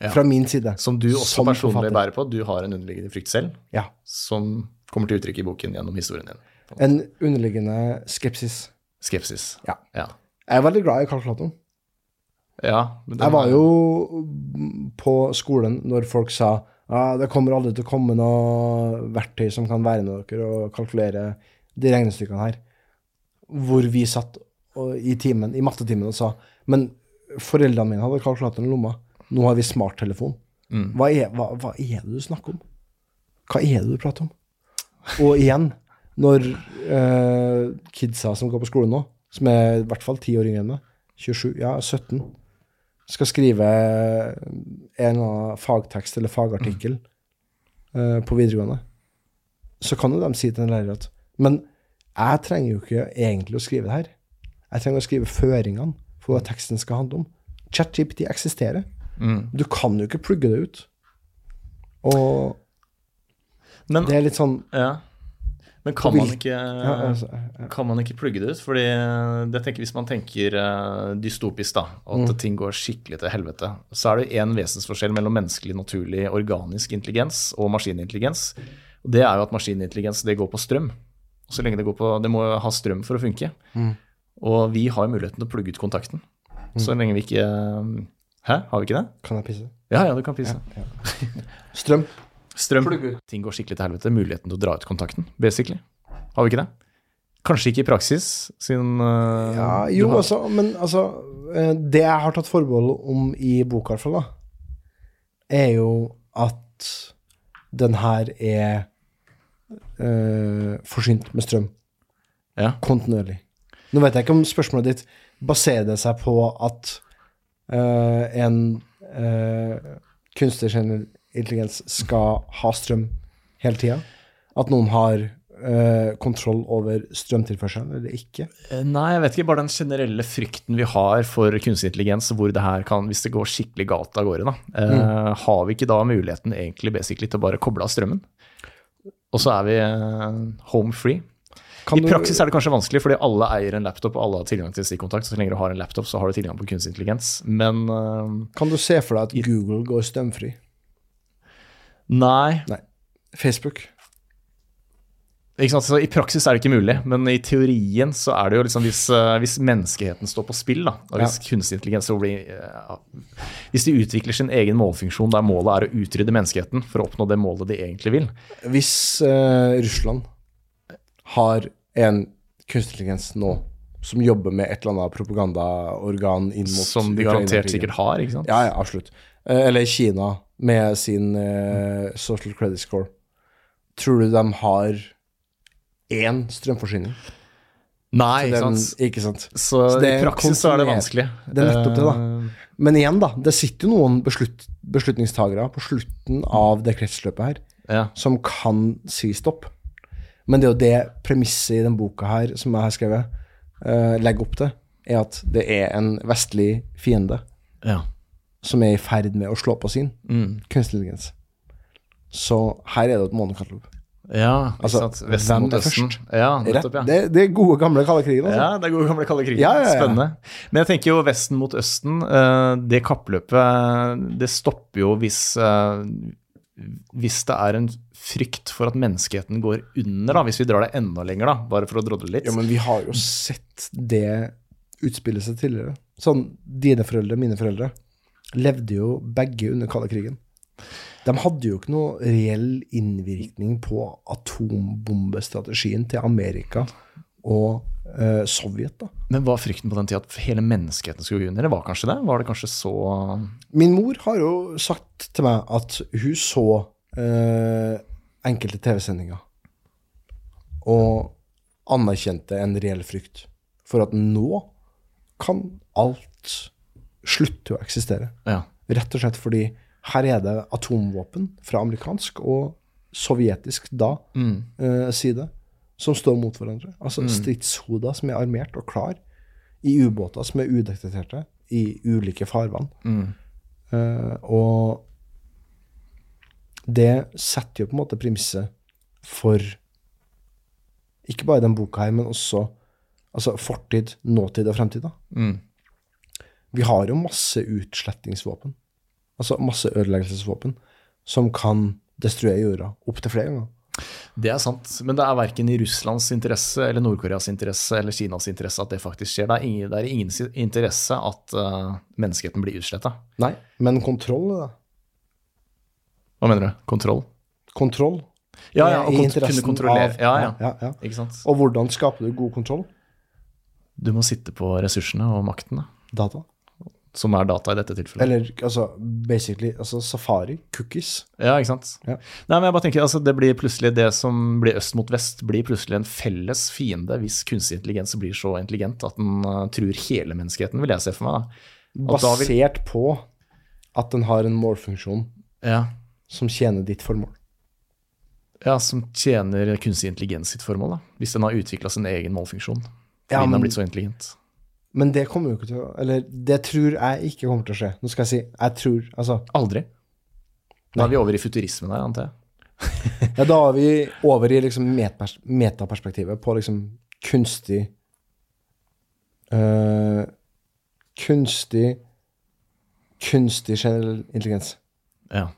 Ja. Fra min side. Som du også som personlig forfatter. bærer på. Du har en underliggende frykt selv, Ja. som kommer til uttrykk i boken gjennom historien din. En underliggende skepsis. Skepsis. Ja. Ja. Jeg er veldig glad i kalkulatoren. ja den Jeg var jo på skolen når folk sa ja, det kommer aldri til å komme noe verktøy som kan være med dere og kalkulere de regnestykkene her. Hvor vi satt og, i, timen, i mattetimen og sa men foreldrene mine hadde kalkulatoren i lomma. Nå har vi smarttelefon. Mm. Hva, er, hva, hva er det du snakker om? Hva er det du prater om? Og igjen, når eh, kidsa som går på skole nå, som er i hvert fall 10 år yngre enn meg, 27, ja, 17, skal skrive en eller annen fagtekst eller fagartikkel eh, på videregående, så kan jo de si til en lærer at Men jeg trenger jo ikke egentlig å skrive det her. Jeg trenger å skrive føringene for hva teksten skal handle om. ChatGPT eksisterer. Mm. Du kan jo ikke plugge det ut. Og Men, det er litt sånn ja. Men kan man ikke ja, altså, ja. Kan man ikke plugge det ut? Fordi eh, det tenker Hvis man tenker eh, dystopisk, da, at ting går skikkelig til helvete, så er det én vesensforskjell mellom menneskelig, naturlig, organisk intelligens og maskinintelligens. Og det er jo at maskinintelligens det går på strøm. Og så lenge det går på Det må ha strøm for å funke. Og vi har muligheten til å plugge ut kontakten. Så lenge vi ikke Hæ, har vi ikke det? Kan jeg pisse? Ja, ja, du kan pisse. Strøm. Strøm. Ting går skikkelig til helvete. Muligheten til å dra ut kontakten, basically. Har vi ikke det? Kanskje ikke i praksis, siden uh, Ja, jo, altså, men altså eh, Det jeg har tatt forbehold om i boka, i hvert fall, da, er jo at den her er uh, forsynt med strøm Ja. kontinuerlig. Nå vet jeg ikke om spørsmålet ditt baserer seg på at uh, en uh, kunstig intelligens skal ha strøm hele tida. At noen har uh, kontroll over strømtilførselen eller ikke. Eh, Nei, jeg vet ikke. Bare den generelle frykten vi har for kunstig intelligens, hvor det her kan, hvis det går skikkelig galt av gårde, da, uh, Mm. har vi ikke da muligheten egentlig basically til å bare koble av strømmen? Og så er vi uh, home free. Kan I praksis er det kanskje vanskelig, fordi alle eier en laptop, og alle har tilgang til stikkontakt. Så lenge du har en laptop, så har du tilgang på kunstig intelligens. Men Kan du se for deg at Google går strømfri? Nei. Nei. Facebook? I praksis er det ikke mulig, men i teorien så er det jo liksom hvis, eh, hvis menneskeheten står på spill, da, og hvis kunstig intelligens blir ja, Hvis de utvikler sin egen målfunksjon der målet er å utrydde menneskeheten for å oppnå det målet de egentlig vil Hvis uh, Russland har en kunstig intelligens nå som jobber med et eller annet propagandaorgan inn mot Som de garantert sikkert har, ikke sant? Ja, ja, absolutt. Eh, eller Kina med sin uh, social credit score. Tror du de har én strømforsyning? Nei, ikke Den, sant. ikke sant? Så, Så det i praksis så er det vanskelig. Det er nettopp det, da. Eh, Men igjen, da. Det sitter jo noen beslut, beslutningstagere på slutten av det kretsløpet her Ja. som kan si stopp. Men det er jo det premisset i den boka her som jeg har skrevet, uh, legger opp til, er at det er en vestlig fiende ja. Som er i ferd med å slå på sin Mm. kunstig intelligens. Så her er det et månekatalog. ja Altså. Vesten mot Østen. Ja, nettopp, ja. det, det er gode, gamle kalde krigen. Altså. Ja, det er gode gamle kalde krigen. Ja, ja, ja. Spennende. Men jeg tenker jo Vesten mot Østen, eh, det kappløpet, det stopper jo hvis, eh, hvis det er en frykt for at menneskeheten går under, da, hvis vi drar det enda lenger, da, bare for å drodle litt. Ja, men vi har jo sett det utspille seg tidligere. Sånn, dine foreldre, mine foreldre, levde jo begge under kalde krigen. De hadde jo ikke noe reell innvirkning på atombombestrategien til Amerika og eh, Sovjet, da. Men var frykten på den tida at hele menneskeheten skulle gå under? Var kanskje det? Var det kanskje så Min mor har jo sagt til meg at hun så eh, enkelte TV-sendinger og anerkjente en reell frykt for at nå kan alt slutte å eksistere. Ja. Rett og slett fordi her er det atomvåpen fra amerikansk og sovjetisk da eh, side som står mot hverandre. Altså stridshoder som er armert og klar i ubåter som er udetekterte i ulike farvann. Eh, og det setter jo på en måte premisset for ikke bare den boka her, men også altså fortid, nåtid og fremtid. da. Vi har jo masse utslettingsvåpen, altså masse ødeleggelsesvåpen, som kan destruere jorda opptil flere ganger. Det er sant, men det er verken i Russlands interesse eller Nord-Koreas interesse eller Kinas interesse at det faktisk skjer. Det er, ingen, det er ingen interesse at uh, menneskeheten blir utsletta. Nei, men kontroll, da. Hva mener du? Kontroll? Kontroll. Ja, ja, og kont kunne kontrollere. av- ja, ja. ja, ja. Ikke sant? Og hvordan skaper du god kontroll? Du må sitte på ressursene og makten, da, Data. Som er data i dette tilfellet. Eller altså basically altså safari, cookies. Ja, ikke sant? Ja. Nei, men jeg bare tenker, altså, det blir plutselig det som blir øst mot vest, blir plutselig en felles fiende hvis kunstig intelligens blir så intelligent at den uh, truer hele menneskeheten, vil jeg se for meg. da vil- Basert på at den har en målfunksjon Ja, som tjener ditt formål. ja, som tjener kunstig intelligens sitt formål, da. Hvis den har utvikla sin egen målfunksjon. Fordi Ja, den har blitt så intelligent. Men det kommer jo ikke til å Eller det tror jeg ikke kommer til å skje. Nå skal jeg si jeg tror Altså, Aldri. Da er vi over i futurismen her, antar jeg. ja, da er vi over i liksom metaperspektivet på liksom kunstig øh, Kunstig Kunstig generell intelligens. Ja.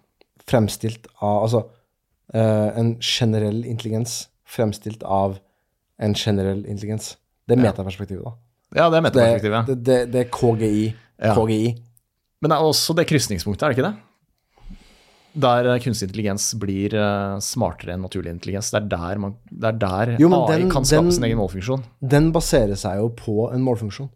Fremstilt av Altså øh, en generell intelligens fremstilt av en generell intelligens. Det er metaperspektivet, da. Ja, det er metaperspektivet. det, det, det er KGI. Ja. KGI. Men det er også det krysningspunktet, er det ikke det? Der eh, kunstig intelligens blir eh, smartere enn naturlig intelligens. Det er der, man, det er der Jo, AI den- kan skape den- sin egen målfunksjon. Den baserer seg jo på en målfunksjon.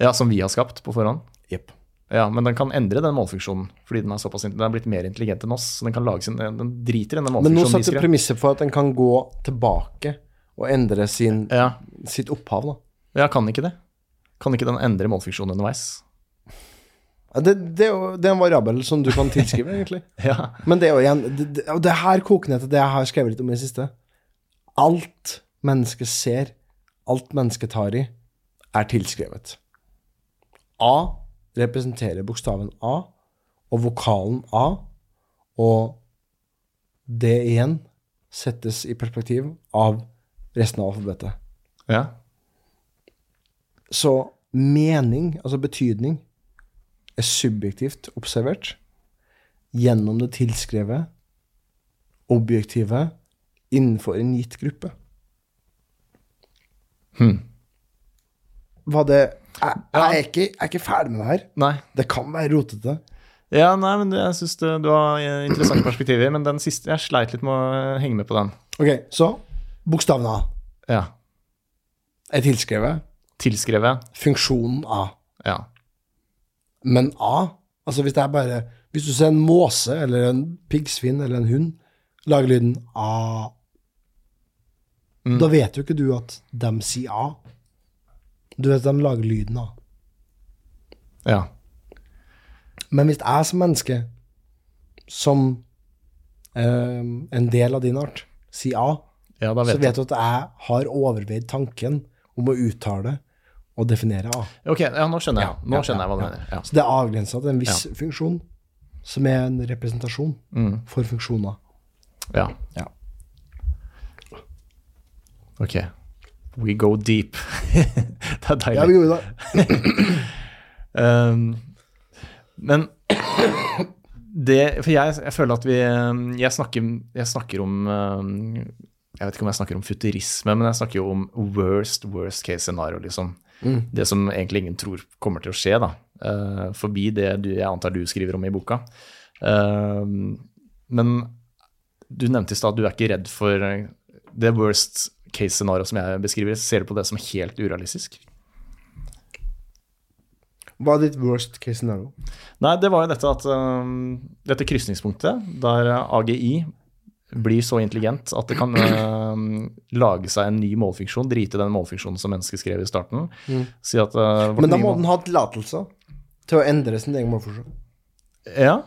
Ja, Som vi har skapt på forhånd. Jepp. Ja, Men den kan endre den målfunksjonen, fordi den er såpass den er blitt mer intelligent enn oss. så Den kan lage sin, den driter i den Men nå målfunksjonen satte du premisset for at den kan gå tilbake og endre sin, Ja, sitt opphav, da. Ja, kan ikke det? Kan ikke den endre målfunksjonen underveis? Det, det, er jo det er en variabel som du kan tilskrive, egentlig. Ja. Men det er jo igjen det, det, det her koker ned til det jeg har skrevet litt om i det siste. Alt mennesket ser, alt mennesket tar i, er tilskrevet. A representerer bokstaven A og vokalen A, og det igjen settes i perspektiv av resten av alfabetet. ja. Så mening, altså betydning, er subjektivt observert gjennom det tilskrevet, objektive, innenfor en gitt gruppe. Var det jeg, jeg, er ikke, jeg er ikke ferdig med det her. Nei. Det kan være rotete. Ja, nei, men jeg syns du har interessante perspektiver. Men den siste, jeg sleit litt med å henge med på den. Ok, så bokstaven A Ja. er tilskrevet. Tilskrevet. Funksjonen A. Ja. Men A Altså hvis det er bare Hvis du ser en måse eller en piggsvin eller en hund lage lyden A Da vet jo ikke du at de sier A. Du vet at de lager lyden A. Ja. Men hvis jeg som menneske, som eh, en del av din art, sier A, ja, da så vet du. vet du at jeg har overveid tanken om å uttale og definere A. Ok, ja, nå skjønner jeg. Nå skjønner jeg hva du ja, mener. Ja. Så det er avgrensa til en viss funksjon, som er en representasjon for funksjoner. ja. Ja. Ok. We go deep. det er deilig. Ja, vi gjorde det. Um, men det For jeg, jeg føler at vi jeg snakker, jeg snakker om um, Jeg vet ikke om jeg snakker om futurisme, men jeg snakker jo om worst, worst case scenario, liksom. Det som egentlig ingen tror kommer til å skje, da. Uh, forbi det du, jeg antar du skriver om i boka. Uh, men du nevnte i stad at du er ikke redd for uh, det worst case scenario som jeg beskriver. Ser du på det som helt urealistisk? Hva er ditt worst case scenario? Nei, det var jo dette at um, dette krysningspunktet, der AGI blir så intelligent at det kan uh, lage seg en ny målfunksjon, drite i den målfunksjonen som mennesket skrev i starten. Si at uh, Men da må den ha tillatelse til å endre sin egen målfunksjon. Ja,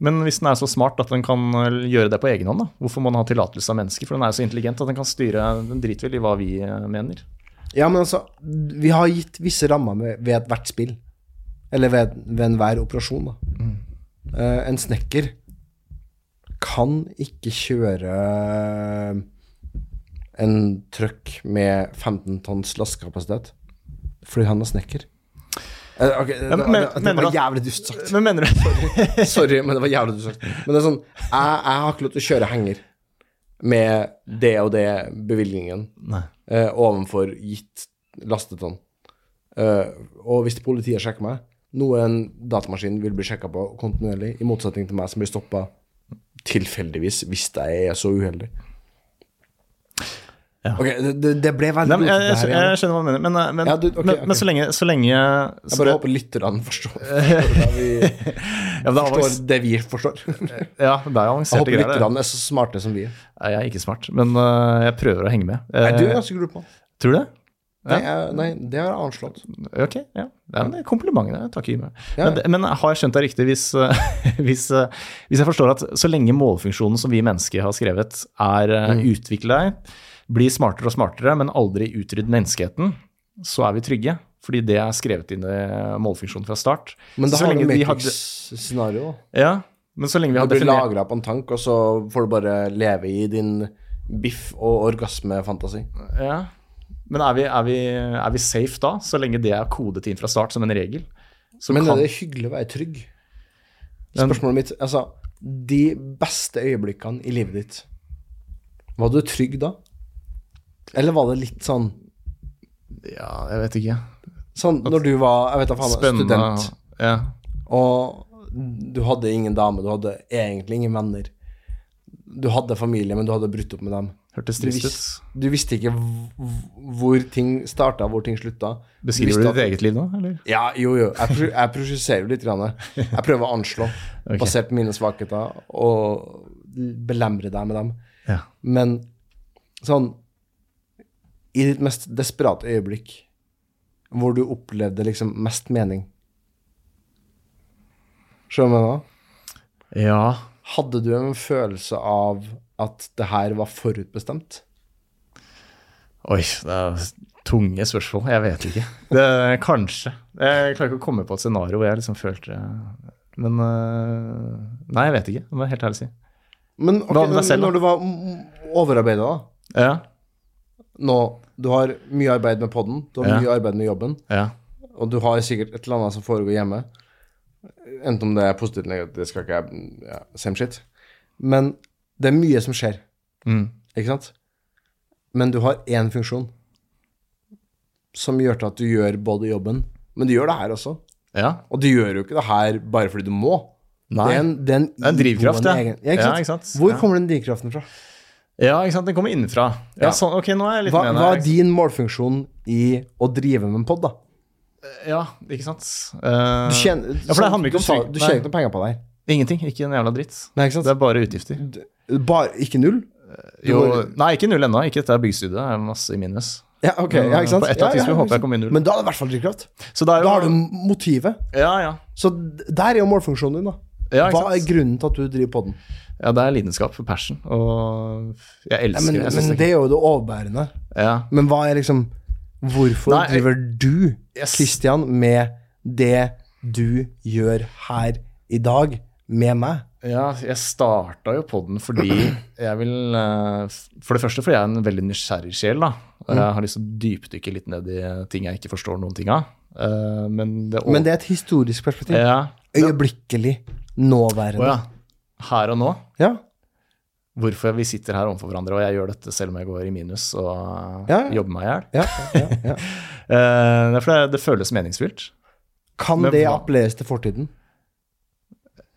men hvis den er så smart at den kan eh, gjøre det på egen hånd, da, hvorfor må den ha tillatelse av mennesker? For den er så intelligent at den kan styre Den dritvill i hva vi mener. Ja, men altså, vi har gitt visse rammer med, ved ethvert spill. Eller ved, ved enhver operasjon, da. Eh, en snekker kan ikke kjøre en trøkk med 15 tonns lastekapasitet fordi han er snekker. Okay, det, men- det, det, det var du- jævlig dust sagt. Men mener du Sorry, men det var jævlig dust sagt. Men det er sånn, jeg, jeg har ikke lov til å kjøre henger med det og det bevilgningen eh, ovenfor gitt lastetonn. Eh, og hvis politiet sjekker meg, noe en datamaskin vil bli sjekka på kontinuerlig, i motsetning til meg som blir stoppa tilfeldigvis hvis jeg er så uheldig. Ja. Ok, det, det, ble veldig Nei, jeg, jeg, jeg, skjønner hva du mener, men, eh, men, Ja, du- okay, men, okay. men så lenge, så lenge Jeg bare håper lytterne forstår, forstår, vi, ja, det forstår det vi forstår. ja, det er avanserte håper Jeg håper lytterne er så smarte som vi er. Jeg er ikke smart, men uh, jeg prøver å henge med. Nei, du er Eh, ganske god på Tror du det? Nei, jeg, nei, det har jeg anslått. Ok, ja. det er. Jeg takker meg. Ja. Men, men har jeg skjønt det riktig hvis, øh, hvis, øh, hvis jeg forstår at så lenge målfunksjonen som vi mennesker har skrevet, er uh, Mm. utvikla, blir smartere og smartere, men aldri utrydd menneskeheten, så er vi trygge. Fordi det er skrevet inn i målfunksjonen fra start. Men da Så har du vi Matrix-scenario. Ja, men så lenge vi Du har blir definert lagra på en tank, og så får du bare leve i din biff og orgasmefantasi. Ja. Men er vi, er, vi, er vi safe da, så lenge det er kodet inn fra start som en regel? Men kan, er det hyggelig å være trygg? Spørsmålet mitt Altså, de beste øyeblikkene i livet ditt, var du trygg da? Eller var det litt sånn Ja, jeg vet ikke. Sånn når du var jeg vet da faen, student, Ja. og du hadde ingen dame, du hadde egentlig ingen venner. Du hadde familie, men du hadde brutt opp med dem. Hørtes Du, trist ut. du visste ikke hvor ting starta, hvor ting slutta. Beskriver du ditt eget liv nå, eller? Ja, jo, jo. Jeg, jeg prosesserer litt. Grann. Jeg prøver å anslå, okay. basert på mine svakheter, og belemre deg med dem. Ja. Men sånn I ditt mest desperate øyeblikk, hvor du opplevde liksom mest mening Skjønner du hva jeg mener? Ja. Hadde du en følelse av at det her var forutbestemt? Oi, det er tunge spørsmål. Jeg vet ikke. Det, kanskje. Jeg klarer ikke å komme på et scenario hvor jeg liksom følte Men øh, Nei, jeg vet ikke. Det må jeg helt ærlig si. Men okay, selv, når du var overarbeida, da Ja. nå, Du har mye arbeid med podden, du har Ja. mye arbeid med jobben, Ja. og du har sikkert et eller annet som foregår hjemme. Enten om det er positivt eller negativt, det skal ikke jeg ja, Same shit. Men det er mye som skjer, Mm. ikke sant? Men du har én funksjon som gjør til at du gjør både jobben, men du gjør det her også. ja. Og du gjør jo ikke det her bare fordi du må. Nei. Det er en, det er en, Det er en drivkraft, ja. egen- ja, ikke sant? Ja, ikke sant? Hvor kommer den drivkraften fra? Ja, ikke sant. Den kommer innenfra. Ja, Ja. sånn, ok, nå er jeg litt Hva, med hva er din målfunksjon i å drive med en pod, da? Ja, ikke sant. Uh, Du tjener, ja, for det handler ikke om Du tjener ikke noe penger på det her. Ingenting. Ikke en jævla dritt. Nei, ikke sant? Det er bare utgifter. Bare, ikke null? Jo, nei, ikke null ennå. Ikke etter byggstudiet. Det er masse i minus. Ja, ok. Ja, ikke sant? På et Ja, ja, ja, håper jeg kommer i null. Men da er det i hvert fall drivkraft. Er jo, Da har du motivet. Ja, ja. Så der er jo målfunksjonen din, da. Ja, Hva er grunnen til at du driver podden? ja, det er lidenskap for passion. Og jeg Ja, elsker men, det. Jeg men det er jo det overbærende. Ja. Men hva er liksom Hvorfor Nei, driver du, Yes. Med det du gjør her i dag, med meg? Ja, jeg starta jo podden fordi jeg vil eh, For det første fordi jeg er en veldig nysgjerrig sjel, da. Jeg har lyst til å dypdykke litt ned i ting jeg ikke forstår noen ting av. Eh, men det Men det er et historisk perspektiv. Ja. Øyeblikkelig. Nåværende. Oh, ja. Her og nå. ja. Hvorfor vi sitter her overfor hverandre, og jeg gjør dette selv om jeg går i minus og jobber meg i hjel. Ja, ja, ja. Eh, det føles meningsfylt. Kan Men det appelleres til fortiden?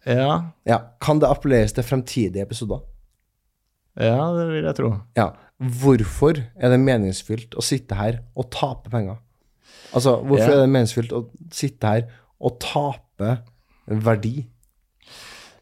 Ja, Ja. Kan det appelleres til fremtidige episoder? ja, det vil jeg tro. Ja. Hvorfor er det meningsfylt å sitte her og tape penger? Altså, hvorfor Ja. er det meningsfylt å sitte her og tape verdi?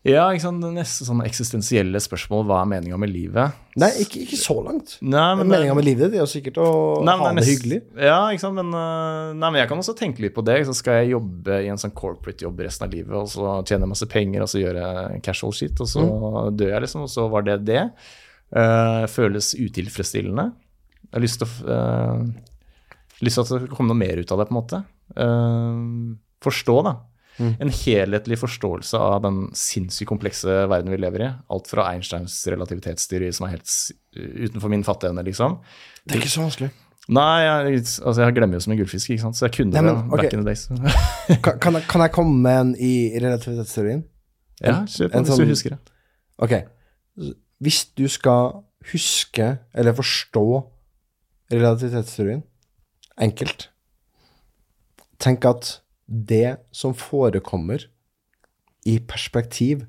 Ja, ikke sant. Det Neste sånn eksistensielle spørsmål. Hva er meninga med livet? Nei, ikke, ikke så langt. Nei, men Meninga med livet det er sikkert å Nei, ha det nest- hyggelig. Ja, ikke sant. Men, øh, nei, men jeg kan også tenke litt på det. Så skal jeg jobbe i en sånn corporate jobb resten av livet, og så tjene masse penger, og så gjøre casual shit, og så Mm. dør jeg, liksom. Og så var det det. Uh, føles utilfredsstillende. Jeg har lyst til å eh, lyst til at det skal komme noe mer ut av det, på en måte. Uh, forstå, da. Mm. En helhetlig forståelse av den sinnssykt komplekse verden vi lever i. Alt fra Einsteins relativitetsteori, som er helt utenfor min fatteevne, liksom. Det er ikke så vanskelig. Nei, jeg, altså jeg glemmer jo som en gullfisk, ikke sant? så jeg kunne Nei, men, det okay. back in the days. Kan, kan, jeg, kan jeg komme med en i relativitetsteorien? ja, kjør på hvis sånn- du husker det. Ok. Hvis du skal huske, eller forstå relativitetsteorien enkelt Tenk at det som forekommer i perspektiv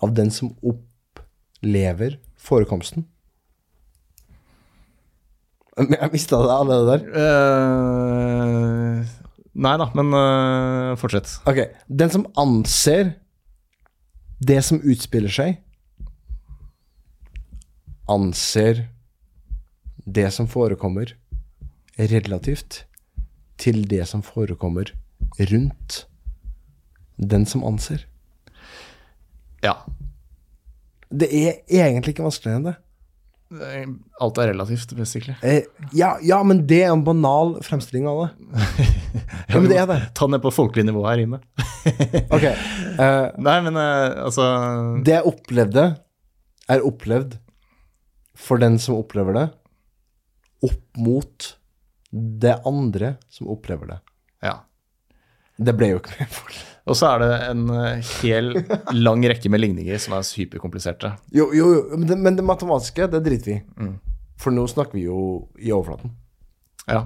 av den som opplever forekomsten Jeg mista det allerede der. Uh, nei da, men uh, fortsett. Ok, den som anser det som utspiller seg, anser det som forekommer, relativt til det som forekommer rundt den som anser. Ja. Det er egentlig ikke vanskeligere enn det. Eh, Alt er relativt, basically. Eh, ja, ja, men det er en banal fremstilling av det. Ja, men det er det. Ta ned på folkelig nivå her inne. Ok. eh, Nei, men eh, altså Det jeg opplevde, er opplevd for den som opplever det, opp mot det andre som opplever det. Ja. Det ble jo ikke mer folk. Og så er det en eh, hel lang rekke med ligninger som er superkompliserte. Jo, jo, jo, men det, men det matematiske, det driter vi i. Mm. For nå snakker vi jo i overflaten. Ja.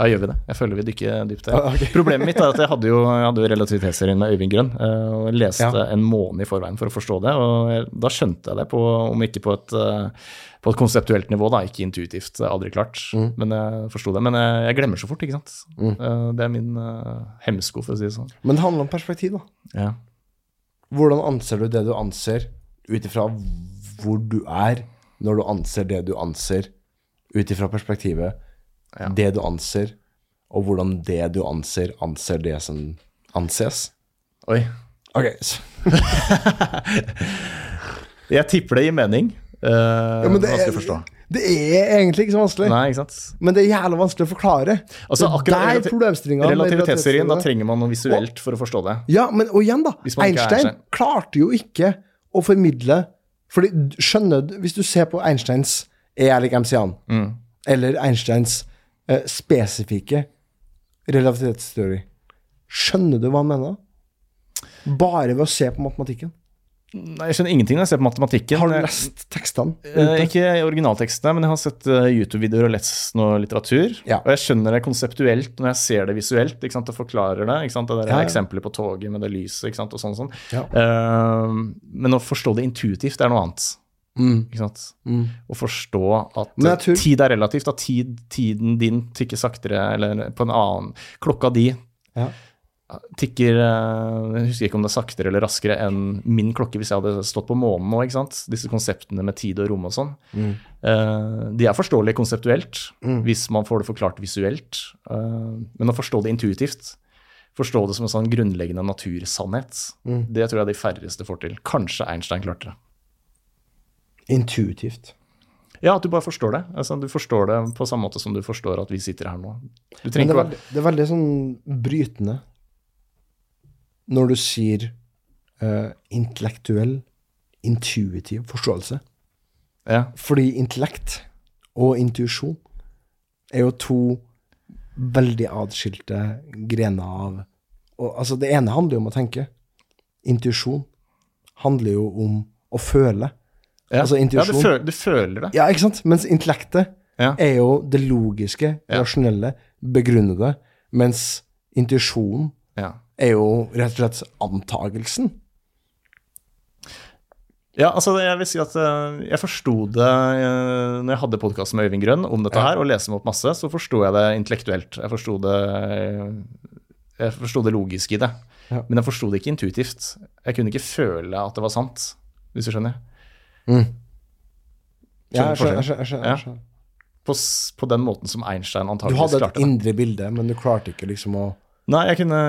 Ja, gjør vi det? Jeg føler vi dykker dypt der. Ah, okay. Problemet mitt er at jeg hadde jo, jeg hadde jo relativitetsserien med Øyvind Grønn, eh, og jeg leste Ja. en måned i forveien for å forstå det. Og jeg, da skjønte jeg det, på, om ikke på et, eh, på et konseptuelt nivå, da, ikke intuitivt, aldri klart. Mm. Men jeg forsto det. Men jeg, jeg glemmer så fort, ikke sant. Mm. Det er min eh, hemsko, for å si det sånn. Men det handler om perspektiv, da. Ja. Hvordan anser du det du anser, ut ifra hvor du er, når du anser det du anser, ut ifra perspektivet Ja. det du anser, og hvordan det du anser, anser det som anses? Oi. Ok, Jeg tipper det gir mening. Uh, Ja, men det vanskelig er, å forstå. det er egentlig ikke så vanskelig. Nei, ikke sant. Men det er jævlig vanskelig å forklare. Altså, akkurat er der relati- Relativitetsteorien, da trenger man noe visuelt for å forstå det. Ja, men og igjen, da. Einstein. klarte jo ikke å formidle Fordi skjønner du Hvis du ser på Einsteins E er lik MC-an, Mm. eller Einsteins eh, spesifikke relativitetsteori, skjønner du hva han mener? Bare ved å se på matematikken. Nei, Jeg skjønner ingenting når jeg ser på matematikken. Har du lest tekstene? Eh, ikke originaltekstene, men jeg har sett eh, YouTube-videoer og lest noe litteratur. Ja. Og jeg skjønner det konseptuelt når jeg ser det visuelt. ikke sant, og forklarer det. ikke sant, Det der Ja, ja. eksempelet på toget med det lyset ikke sant, og sånn. sånn. Ja. Eh, men å forstå det intuitivt er noe annet. Mm. ikke sant? Mm. Og forstå at tror- tid er relativt. At tid, tiden din tikker saktere, eller på en annen Klokka di Ja. tikker eh, Jeg husker ikke om det er saktere eller raskere enn min klokke hvis jeg hadde stått på månen nå. ikke sant? Disse konseptene med tid og rom og sånn. Mm. Eh, de er forståelige konseptuelt hvis man får det forklart visuelt. eh, men å forstå det intuitivt, forstå det som en sånn grunnleggende natursannhet, Mm. det tror jeg de færreste får til. Kanskje Einstein klarte det. Intuitivt. Ja, at du bare forstår det. Altså, du forstår det på samme måte som du forstår at vi sitter her nå. Det er, veldig, det er veldig sånn brytende når du sier uh, intellektuell, intuitiv forståelse. ja, Fordi intellekt og intuisjon er jo to veldig adskilte grener av og, Altså, det ene handler jo om å tenke. Intuisjon handler jo om å føle. Ja. Altså, ja du, føl du føler det. Ja, ikke sant? Mens intellektet Ja. er jo det logiske, rasjonelle, begrunnede, mens intuisjonen Ja. er jo rett og slett antagelsen. Ja, altså jeg vil si at eh, jeg forsto det uh, når jeg hadde podkasten med Øyvind Grønn om dette her, og leste meg opp masse, så forsto jeg det intellektuelt. Jeg forsto det eh, det logiske i det. Men jeg forsto det ikke intuitivt. Jeg kunne ikke føle at det var sant, hvis du skjønner. Ja, jeg skjønner. Jeg skjønner, jeg skjønner, Ja. jeg skjønner. På, på den måten som Einstein Du hadde et klarte indre bilde, men du klarte ikke liksom å Nei, jeg kunne,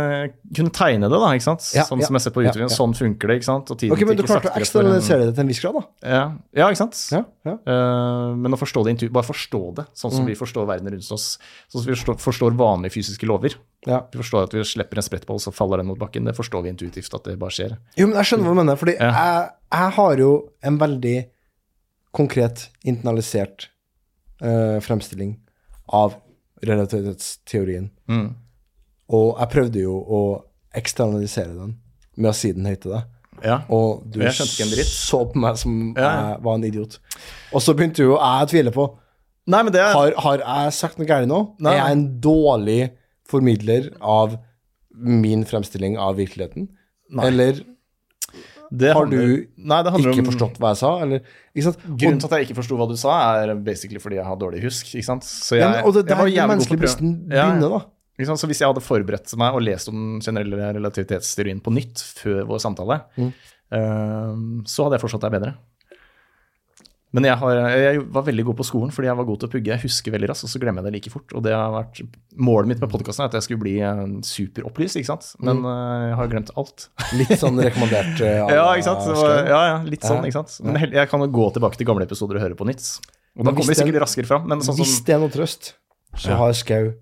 kunne tegne det, da, ikke sant. Ja, sånn ja, som jeg ser på YouTube. ja. Sånn funker det, ikke sant. Ok, men du klarte å eksternalisere det til en viss grad, da. Ja, ja ikke sant. Eh, men å forstå det bare forstå det, sånn Mm. som vi forstår verden rundt oss. Sånn som vi forstår, forstår vanlige fysiske lover. ja. Vi forstår at vi slipper en sprettball, så faller den mot bakken. Det forstår vi intuitivt at det bare skjer. Jo, men jeg skjønner hva du mener, fordi jeg, jeg har jo en veldig konkret, internalisert uh, fremstilling av relativitetsteorien. Mm. Og jeg prøvde jo å eksternalisere den med å si den høyt til deg. Ja. Og du så på meg som Ja. jeg var en idiot. Og så begynte jo jeg å tvile på Nei, men det er Har, har jeg sagt noe galt nå? Nei. Er jeg en dårlig formidler av min fremstilling av virkeligheten? Nei. Eller det har du Nei, det handler ikke om forstått hva jeg sa? Eller? Grunnen til at jeg ikke forsto hva du sa, er basically fordi jeg har dårlig husk. Så jeg, ja, og det der den jævlig å menneskelige bristen begynner, da. Så hvis jeg hadde forberedt meg og lest om den generelle relativitetsteorien på nytt før vår samtale, Mm. eh, så hadde jeg forstått deg bedre. Men jeg, har, jeg var veldig god på skolen fordi jeg var god til å pugge. Jeg husker veldig raskt, og så glemmer jeg det like fort. Og det har vært Målet mitt med podkasten er at jeg skulle bli eh, superopplyst, ikke sant. Men Mm. eh, jeg har glemt alt. Litt sånn rekommandert. eh, Ja, ikke sant. Så, ja, ja, litt sånn, ikke sant. Men jeg kan jo gå tilbake til gamle episoder og høre på nytt. Og da kommer vi sikkert raskere fram. Men sånn Hvis det er noe trøst, så Ja. har Skau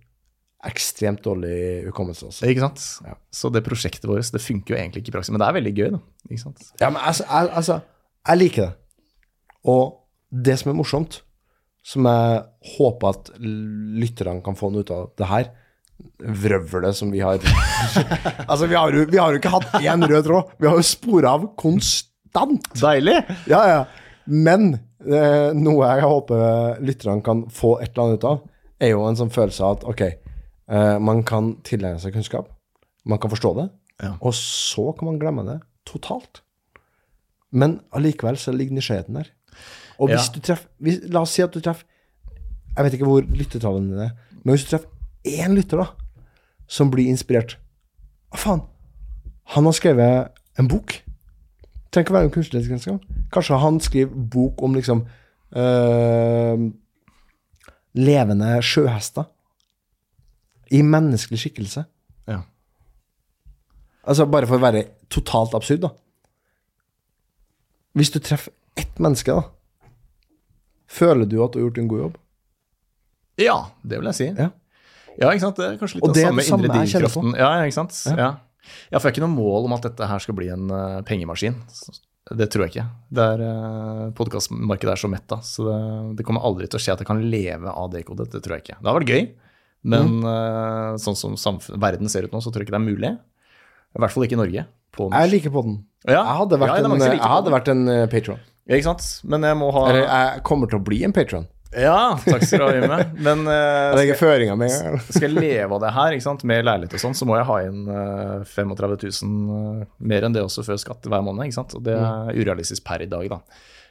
ekstremt dårlig hukommelse også. Ikke sant? Så det prosjektet vårt det funker jo egentlig ikke i praksis, men det er veldig gøy. da, ikke sant? Ja, men altså, jeg, altså, jeg liker det. Og det som er morsomt, som jeg håper at lytterne kan få noe ut av det her, vrøvlet som vi har Altså, vi har, jo, vi har jo ikke hatt én rød tråd. Vi har jo spora av konstant. Deilig! Ja, ja. Men eh, noe jeg håper lytterne kan få et eller annet ut av, er jo en sånn følelse av at ok, man kan tilegne seg kunnskap, man kan forstå det, Ja. og så kan man glemme det totalt. Men allikevel så ligger nysgjerrigheten der. Og hvis Ja. du treffer hvis, La oss si at du treffer Jeg vet ikke hvor lyttertallene dine er, men hvis du treffer én lytter da som blir inspirert Hva faen? Han har skrevet en bok. Trenger ikke være en kunstnerisk engang. Kanskje han skriver bok om liksom øh, levende sjøhester i menneskelig skikkelse. Ja. Altså bare for å være totalt absurd, da. Hvis du treffer ett menneske, da, føler du at du har gjort en god jobb? ja, det vil jeg si. Ja. Ja, ikke sant. Det er kanskje litt Og det samme samme indre drivkraften. Ja, ja, ikke sant. Ja. ja, for jeg har ikke noe mål om at dette her skal bli en uh, pengemaskin. Det tror jeg ikke. Det er, uh, Podkastmarkedet er så mett, da, så det, det kommer aldri til å skje at jeg kan leve av dekodet. Det tror jeg ikke. Det har vært gøy, men Mm. eh, sånn som verden ser ut nå, så tror jeg ikke det er mulig. I hvert fall ikke i Norge. På. Jeg liker podden. Ja. Jeg hadde vært Ja, en, jeg hadde vært en uh, patron. Ja, ikke sant. Men jeg må ha Eller jeg kommer til å bli en patron. Ja, takk skal du ha, Jimmy. Men eh, Jeg med skal jeg leve av det her, ikke sant, med leilighet og sånn, så må jeg ha inn uh, 35 000 uh, mer enn det også før skatt hver måned. ikke sant? Og det er urealistisk per i dag, da.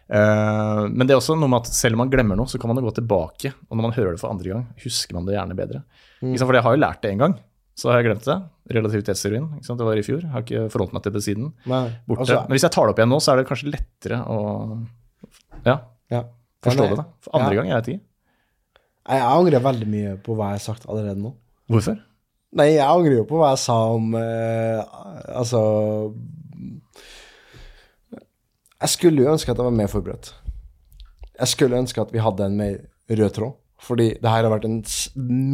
Eh, men det er også noe med at selv om man glemmer noe, så kan man jo gå tilbake. Og når man hører det for andre gang, husker man det gjerne bedre. Mm. For jeg har jo lært det en gang, så har jeg glemt det. Relativitetsteorien. Det var i fjor. Jeg har ikke forholdt meg til det siden. Altså, men hvis jeg tar det opp igjen nå, så er det kanskje lettere å ja, ja. forstå det. da. For andre ja. gang jeg ikke. Jeg, jeg angrer veldig mye på hva jeg har sagt allerede nå. Hvorfor? Nei, jeg angrer jo på hva jeg sa om eh, Altså Jeg skulle jo ønske at jeg var mer forberedt. Jeg skulle ønske at vi hadde en mer rød tråd. Fordi det her har vært en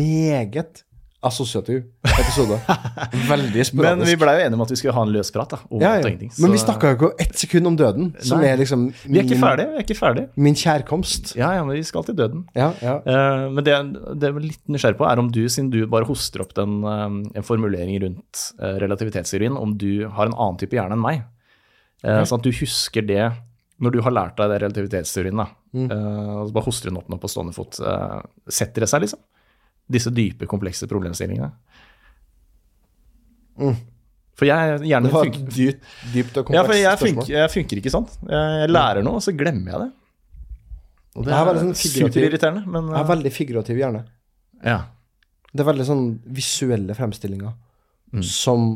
meget assosiativ episode. Veldig sporadisk. Men vi blei jo enige om at vi skulle ha en løs prat da, om ja, ja. ingenting. Men vi så- snakka jo ikke ett sekund om døden, som Nei. er liksom Vi er ikke ferdige, ferdig, vi er ikke ferdig. min kjærkomst. Ja, ja, men vi skal til døden. Ja, ja. Uh, men det, det jeg er litt nysgjerrig på, er om du, siden du bare hoster opp den, uh, en formulering rundt uh, relativitetsteorien, om du har en annen type hjerne enn meg. Eh, Sånn at du husker det når du har lært deg det relativitetsteorien, da. Mm. Uh, så bare hoster den opp nå på stående fot. Uh, setter det seg, liksom? Disse dype, komplekse problemstillingene. For jeg, gjerne Det var funker, dypt, dypt og ja, for komplekst jeg funker, jeg funker ikke sånn. Jeg, jeg lærer noe, og så glemmer jeg det. Og det er veldig sånn superirriterende, men Jeg har veldig figurativ hjerne. ja. Det er veldig sånn visuelle fremstillinger som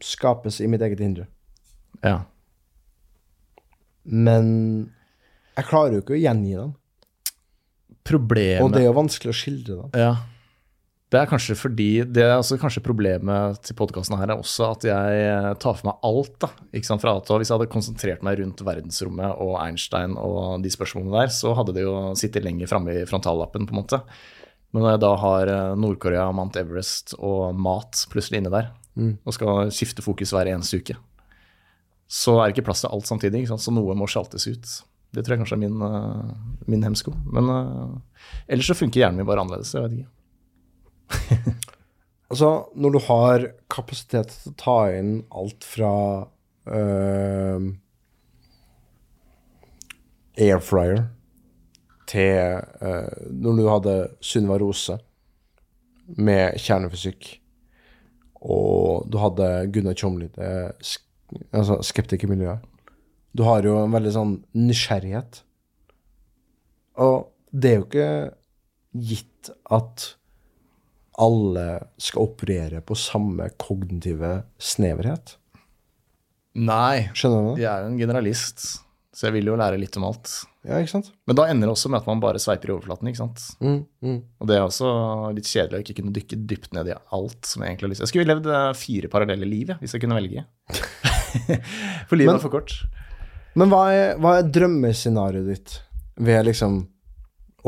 skapes i mitt eget indre. Ja. Men jeg klarer jo ikke å gjengi dem. Problemet Og det er jo vanskelig å skildre dem. Ja. Det er kanskje fordi Det er altså kanskje problemet til podkasten her er også at jeg eh, tar for meg alt. da, ikke sant, fra. Hvis jeg hadde konsentrert meg rundt verdensrommet og Einstein og de spørsmålene der, så hadde det jo sittet lenger framme i frontallappen, på en måte. Men når jeg da har eh, Nord-Korea, Mount Everest og mat plutselig inne der, og skal skifte fokus hver eneste uke, så er det ikke plass til alt samtidig. Så noe må sjaltes ut. Det tror jeg kanskje er min, uh, min hemsko. Men uh, ellers så funker hjernen min bare annerledes. Jeg vet ikke. Altså, når du har kapasitet til å ta inn alt fra uh, air fryer til uh, Når du hadde Sunniva Rose med kjernefysikk, og du hadde Gunnar Tjomli, det altså skeptikermiljøet Du har jo en veldig sånn nysgjerrighet. Og det er jo ikke gitt at alle skal operere på samme kognitive sneverhet. Nei, Skjønner du det? jeg er jo en generalist, så jeg vil jo lære litt om alt. Ja, ikke sant? Men da ender det også med at man bare sveiper i overflaten. ikke sant? Mm, mm. Og det er også litt kjedelig å ikke kunne dykke dypt ned i alt som jeg egentlig har lyst til. Jeg skulle levd eh, fire parallelle liv, hvis jeg kunne velge. for livet Men- er for kort. Men hva er, hva er drømmescenarioet ditt ved liksom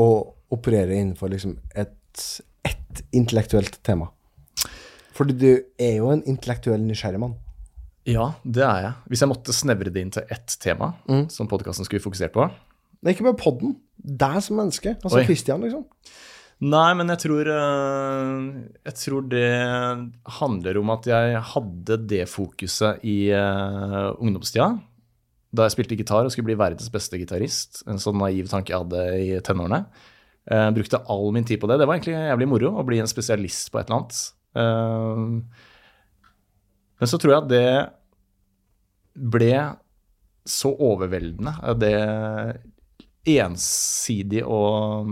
å operere innenfor liksom et, et intellektuelt tema? Fordi du er jo en intellektuell nysgjerrig mann. Ja, det er jeg. Hvis jeg måtte snevre det inn til ett tema, Mm. som podkasten skulle fokusert på Det er ikke bare podden. Deg som menneske. Altså Oi. Christian, liksom. Nei, men jeg tror, eh, jeg tror det handler om at jeg hadde det fokuset i uh, ungdomstida. Da jeg spilte gitar og skulle bli verdens beste gitarist. En sånn naiv tanke jeg hadde i tenårene. Jeg brukte all min tid på det. Det var egentlig jævlig moro å bli en spesialist på et eller annet. Eh, men så tror jeg at det ble så overveldende. Det ensidige og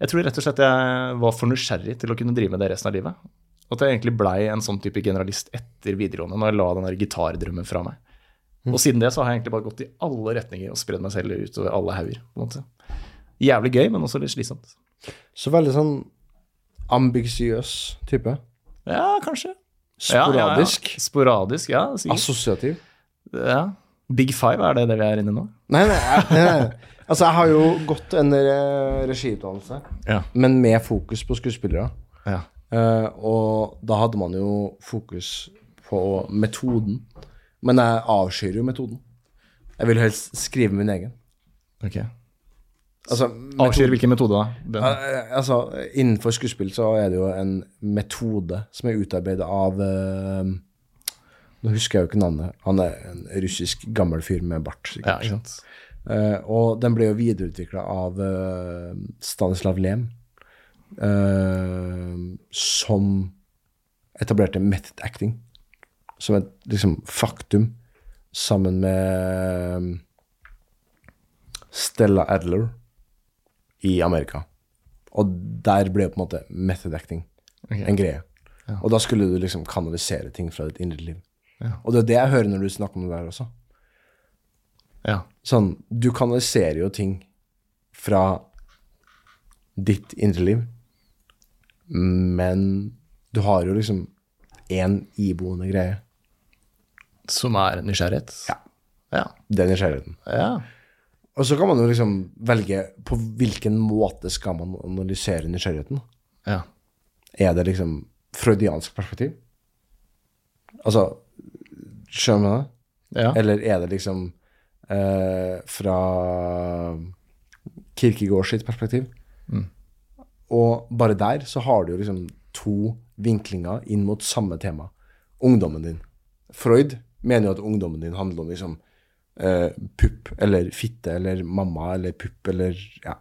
Jeg tror rett og slett jeg var for nysgjerrig til å kunne drive med det resten av livet. Og at jeg egentlig blei en sånn type generalist etter videregående, når jeg la den der gitardrømmen fra meg. Og siden det så har jeg egentlig bare gått i alle retninger og spredd meg selv utover alle hauger. på en måte. Jævlig gøy, men også litt slitsomt. Så veldig sånn ambisiøs type. Ja, kanskje. Sporadisk. Ja, ja. Sporadisk, ja. sikkert. Assosiativ. Ja. Big five, er det det vi er inne i nå? Nei, nei, nei, nei. Altså, jeg har jo gått en regiutdannelse, Ja. men med fokus på skuespillere. ja. Uh, og da hadde man jo fokus på metoden. Men jeg avskyr jo metoden. Jeg vil helst skrive min egen. Ok. Altså, Avskyr hvilken metode da? Den. Eh, altså, innenfor skuespill så er det jo en metode som er utarbeidet av uh, Nå husker jeg jo ikke navnet. Han er en russisk gammel fyr med bart. Ja, sikkert. ikke Eh, og den ble jo videreutvikla av uh, Stanislav Lem, uh, som etablerte method acting som et liksom faktum, sammen med Stella Adler i Amerika. Og der ble på en måte method acting okay. en greie. Og da skulle du liksom kanalisere ting fra ditt indre liv. Ja. Og det er det jeg hører når du snakker om det der også. Ja. Sånn, du kanaliserer jo ting fra ditt indre liv, men du har jo liksom én iboende greie. Som er nysgjerrighet? Ja. Ja. Det er nysgjerrigheten. ja. Og så kan man jo liksom velge på hvilken måte skal man analysere nysgjerrigheten. ja. Er det liksom freudiansk perspektiv? Altså, skjønner du det? ja. Eller er det liksom eh, fra Kirkegård sitt perspektiv? Og bare der så har du jo liksom to vinklinger inn mot samme tema. Ungdommen din. Freud mener jo at ungdommen din handler om liksom eh, pupp eller fitte eller mamma eller pupp eller ja.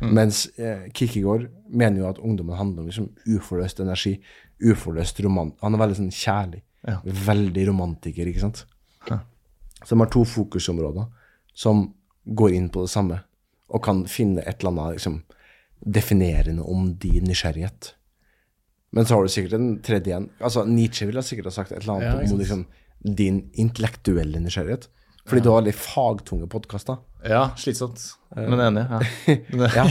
Mens eh, Kirkegård mener jo at ungdommen handler om liksom uforløst energi, uforløst romant... Han er veldig sånn kjærlig. Ja. Veldig romantiker, ikke sant? Så de har to fokusområder som går inn på det samme, og kan finne et eller annet liksom, definerende om din nysgjerrighet. Men så har du sikkert en tredje igjen. Altså, Nietzsche ville sikkert ha sagt et eller annet ja, om liksom, din intellektuelle nysgjerrighet. Fordi du har veldig fagtunge podkaster. Ja, slitsomt. Men enig. Ja. Ja.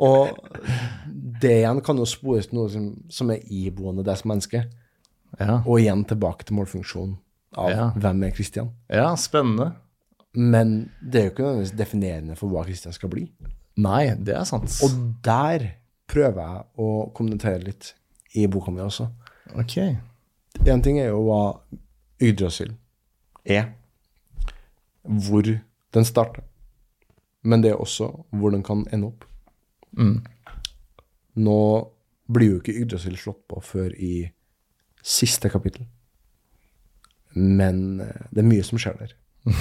Og det igjen kan jo spores til noe som, som er iboende deg som menneske. ja. Og igjen tilbake til målfunksjonen av Ja. hvem er Kristian. ja, spennende. Men det er jo ikke nødvendigvis definerende for hva Kristian skal bli. Nei, det er sant. Og der prøver jeg å kommentere litt i boka mi også. Ok. Én ting er jo hva Yggdrasil er, hvor den starter, men det er også hvor den kan ende opp. Mm. Nå blir jo ikke Yggdrasil slått på før i siste kapittel, men eh, det er mye som skjer der.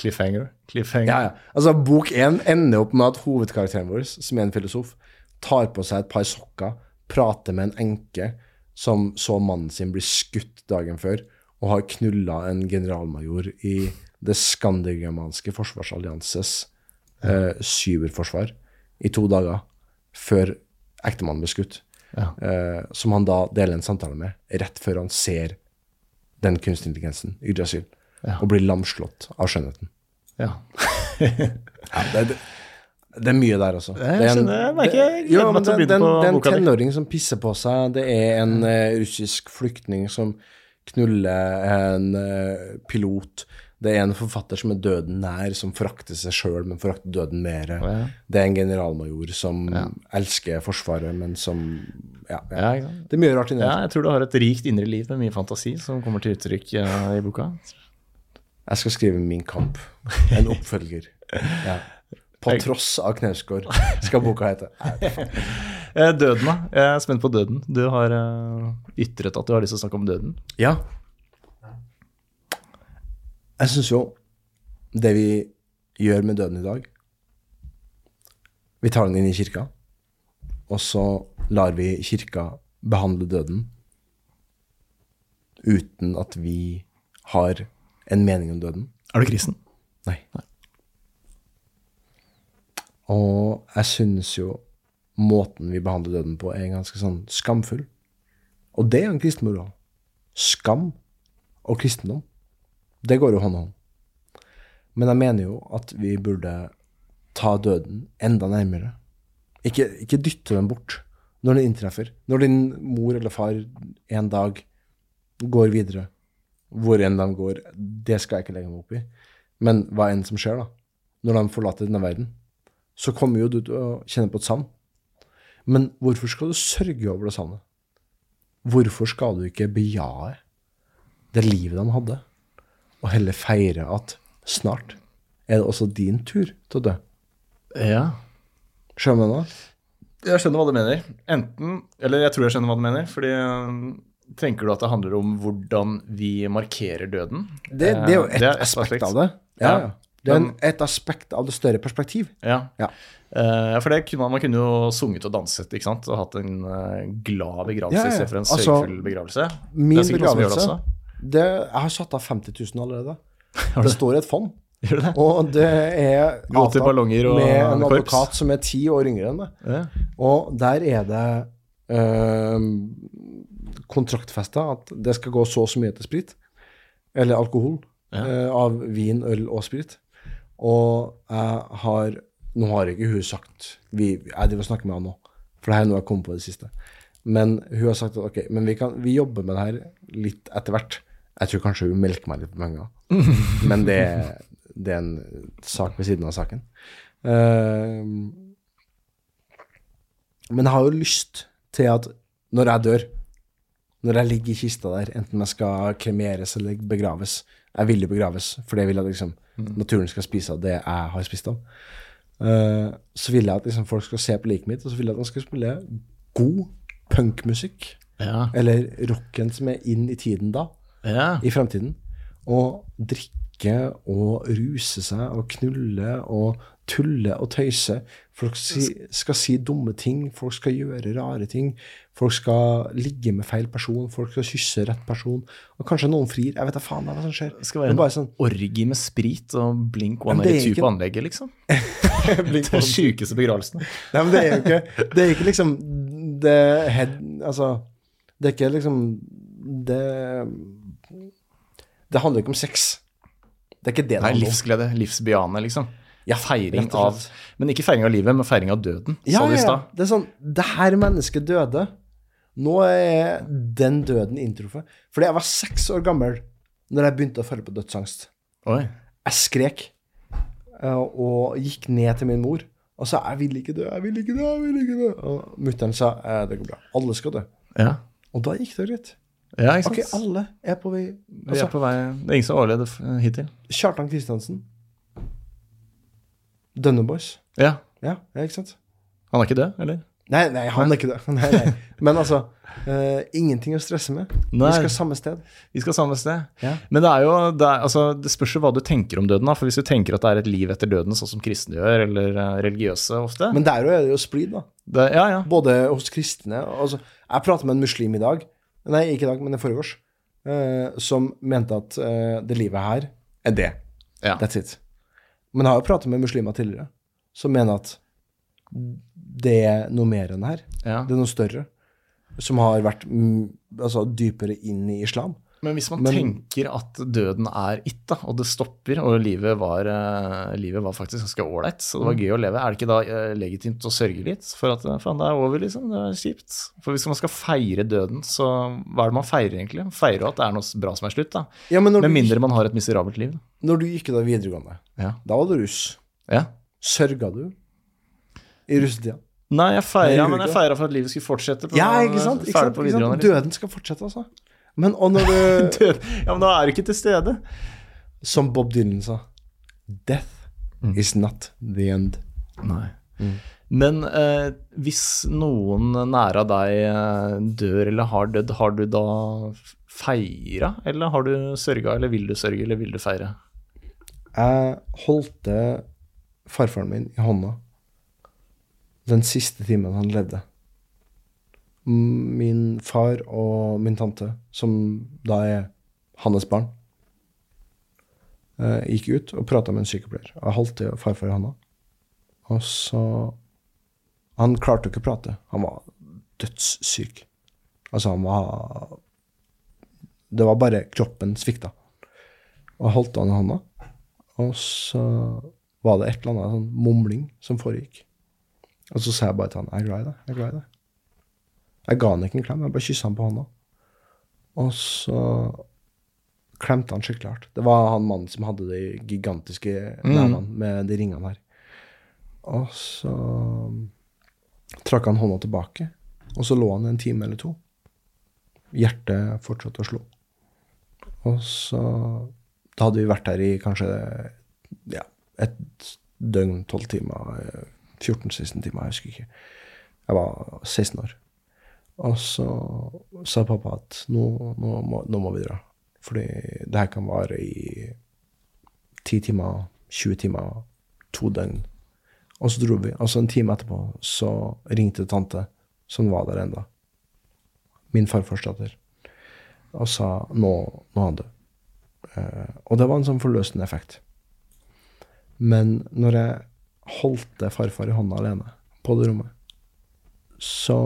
Cliffhanger. Cliffhanger. Ja, ja. Altså, bok én ender opp med at hovedkarakteren vår, som er en filosof, tar på seg et par sokker, prater med en enke som så mannen sin bli skutt dagen før, og har knulla en generalmajor i det skandinaviske forsvarsallianses eh, cyberforsvar i to dager før ektemannen ble skutt. Ja. Eh, som han da deler en samtale med rett før han ser den kunstig intelligensen, Yggdrasil, Ja. og blir lamslått av skjønnheten. Ja. Ja, det, det, det er mye der også. Jeg er skjønner, jeg merker jeg gleder meg til å begynne på Det er en tenåring som pisser på seg. Det er en uh, russisk flyktning som knuller en eh, pilot. Det er en forfatter som er døden nær, som forakter seg sjøl, men forakter døden mer. Ja. Det er en generalmajor som Ja. elsker Forsvaret, men som ja? Det er mye rart inni ja, der. jeg tror du har et rikt indre liv med mye fantasi som kommer til uttrykk eh, i boka. Jeg skal skrive Min kamp. En oppfølger. Ja. På tross av Knausgård, skal boka hete. Eh, Døden, da. Jeg er spent på døden. Du har eh, ytret at du har lyst til å snakke om døden. Ja. Jeg syns jo det vi gjør med døden i dag Vi tar den inn i kirka, og så lar vi kirka behandle døden uten at vi har en mening om døden. Er du kristen? Nei. Og jeg synes jo måten vi behandler døden på, er ganske sånn skamfull. Og det er jo en kristen moral. Skam og kristendom, det går jo hånd i hånd. Men jeg mener jo at vi burde ta døden enda nærmere. Ikke, ikke dytte den bort når den inntreffer. Når din mor eller far en dag går videre, hvor enn de går, det skal jeg ikke legge meg opp i. Men hva enn som skjer, da, når de forlater denne verden, så kommer jo du til å kjenne på et savn. Men hvorfor skal du sørge over det savnet? Hvorfor skal du ikke bejae det livet de hadde, og heller feire at snart er det også din tur til å dø? Ja. Skjønner du nå? Jeg skjønner hva du mener. Enten Eller jeg tror jeg skjønner hva du mener. Fordi øh, Tenker du at det handler om hvordan vi markerer døden? Det, det er jo Eh, et, et aspekt, av det. Ja, Ja. Det er en, et aspekt av det større perspektiv. Ja. Ja. Uh, for det kunne man, man kunne jo sunget og danset ikke sant? og hatt en uh, glad begravelse Ja, ja. istedenfor en Altså, sørgfull begravelse. Min er begravelse også. Det, Jeg har satt av 50 000 allerede. Det står i et fond. Gjør det? Og det er ballonger og med en korps. advokat som er ti år yngre enn meg. Ja. Og der er det øh, kontraktfesta at det skal gå så og så mye til sprit, eller alkohol, Ja. øh, av vin, øl og sprit. Og jeg har Nå har ikke hun sagt vi, Jeg driver og snakker med henne nå, for det her er noe jeg kom på i det siste. Men hun har sagt at ok, men vi, kan, vi jobber med det her litt etter hvert. Jeg tror kanskje hun melker meg litt på penger, men det, det er en sak ved siden av saken. Eh, men jeg har jo lyst til at når jeg dør, når jeg ligger i kista der, enten jeg skal kremeres eller begraves Jeg vil jo begraves, for det vil jeg at liksom, naturen skal spise av det jeg har spist av. Eh, så vil jeg at liksom, folk skal se på liket mitt, og så vil jeg at de skal spille god punkmusikk. Ja. Eller rocken som er inn i tiden da, ja. i fremtiden. Og drikke og ruse seg og knulle og tulle og tøyse. Folk si, skal si dumme ting, folk skal gjøre rare ting. Folk skal ligge med feil person, folk skal kysse rett person. Og kanskje noen frir. Jeg vet da faen hva som skjer. Det skal være en sånn, orgi med sprit og blink one det two 182 på anlegget, liksom. Blink Den sjukeste begravelsen. Nei, men det er jo ikke, det er ikke liksom det head, Altså, Det er ikke liksom Det Det handler ikke om sex. Det er ikke det det Nei, handler om. livsglede. Livsbejaende, liksom. Ja, feiring av. Men ikke feiring av livet, men feiring av døden, Ja, sa du i ja, ja. Det er sånn Det her mennesket døde. Nå er den døden inntruffet. Fordi jeg var seks år gammel når jeg begynte å føle på dødsangst. Oi. Jeg skrek eh, og gikk ned til min mor og sa 'jeg vil ikke dø, jeg vil ikke dø', jeg vil ikke dø. Og mutter'n sa eh, 'det går bra, alle skal dø'. Ja. Og da gikk det greit. Ja, ikke Ok, alle er på vei. Vi Altså, er på vei Det er ingen som har overlevd hittil. Kjartan Kristiansen. Dønneboys. Ja. Ja, ikke sant? Han er ikke død, eller? Nei, nei, han er ikke det. Nei, nei. Men altså, uh, ingenting å stresse med. Nei. Vi skal samme sted. Vi skal samme sted. Ja. Men det er jo det, er, altså, det spørs jo hva du tenker om døden. da, for Hvis du tenker at det er et liv etter døden, sånn som kristne gjør, eller eh, religiøse ofte Men der er det jo splid, da. det, Ja, ja. Både hos kristne altså, Jeg prater med en muslim i dag, nei, ikke i dag, men i forgårs, Uh, som mente at uh, det livet her er det. ja. That's it. Men jeg har jo pratet med muslimer tidligere, som mener at det er noe mer enn det her. ja. Det er noe større. Som har vært mm, altså, dypere inn i islam. Men hvis man Men- tenker at døden er it, da, og det stopper, og livet var, eh, livet var faktisk ganske ålreit, så det var gøy å leve, er det ikke da eh, legitimt å sørge litt for at eh, faen, det er over, liksom? Det er kjipt. For hvis man skal feire døden, så hva er det man feirer egentlig? Feirer jo at det er noe bra som er slutt, da. Ja, Med mindre man har et miserabelt liv. når du gikk da videregående, Ja. da var du russ. ja. Sørga du i russetida? Nei, jeg feira, men jeg feira for at livet skulle fortsette. På, Ja, ikke sant? Ikke sant? Ikke sant? liksom. Døden skal fortsette, altså. Men og når du. Ja, men da er du ikke til stede. Som Bob Dylan sa Death Mm. is not the end. Nei. Men eh, hvis noen nære av deg eh, dør eller har dødd, har du da feira, eller har du sørga, eller vil du sørge, eller vil du feire? Jeg holdte farfaren min i hånda den siste timen han levde. Min far og min tante, som da er hans barn, eh, gikk ut og prata med en sykepleier. Jeg holdt til farfar Hanna. Og så Han klarte ikke å prate. Han var dødssyk. Altså, han var Det var bare kroppen svikta. Og jeg holdt han i hånda. Og så var det et eller annet sånn mumling som foregikk. Og så sa jeg bare til han, jeg glad i deg, jeg er glad i deg. Jeg ga han ikke en klem, jeg bare kyssa han på hånda. Og så klemte han skikkelig hardt. Det var han mannen som hadde de gigantiske nevene med de ringene her. Og så trakk han hånda tilbake, og så lå han en time eller to. Hjertet fortsatte å slå. Og så Da hadde vi vært der i kanskje ja, et døgn, tolv timer, eh, 14-16 timer, jeg husker ikke. Jeg var 16 år. Og så sa pappa at nå, nå, må, nå må vi dra. Fordi det her kan vare i 10 timer, 20 timer, to døgn. Og så dro vi. Og så en time etterpå så ringte tante, som var der enda. Min farfars datter. Og sa nå, nå han død. Uh, og det var en sånn forløsende effekt. Men når jeg holdt farfar i hånda alene på det rommet, så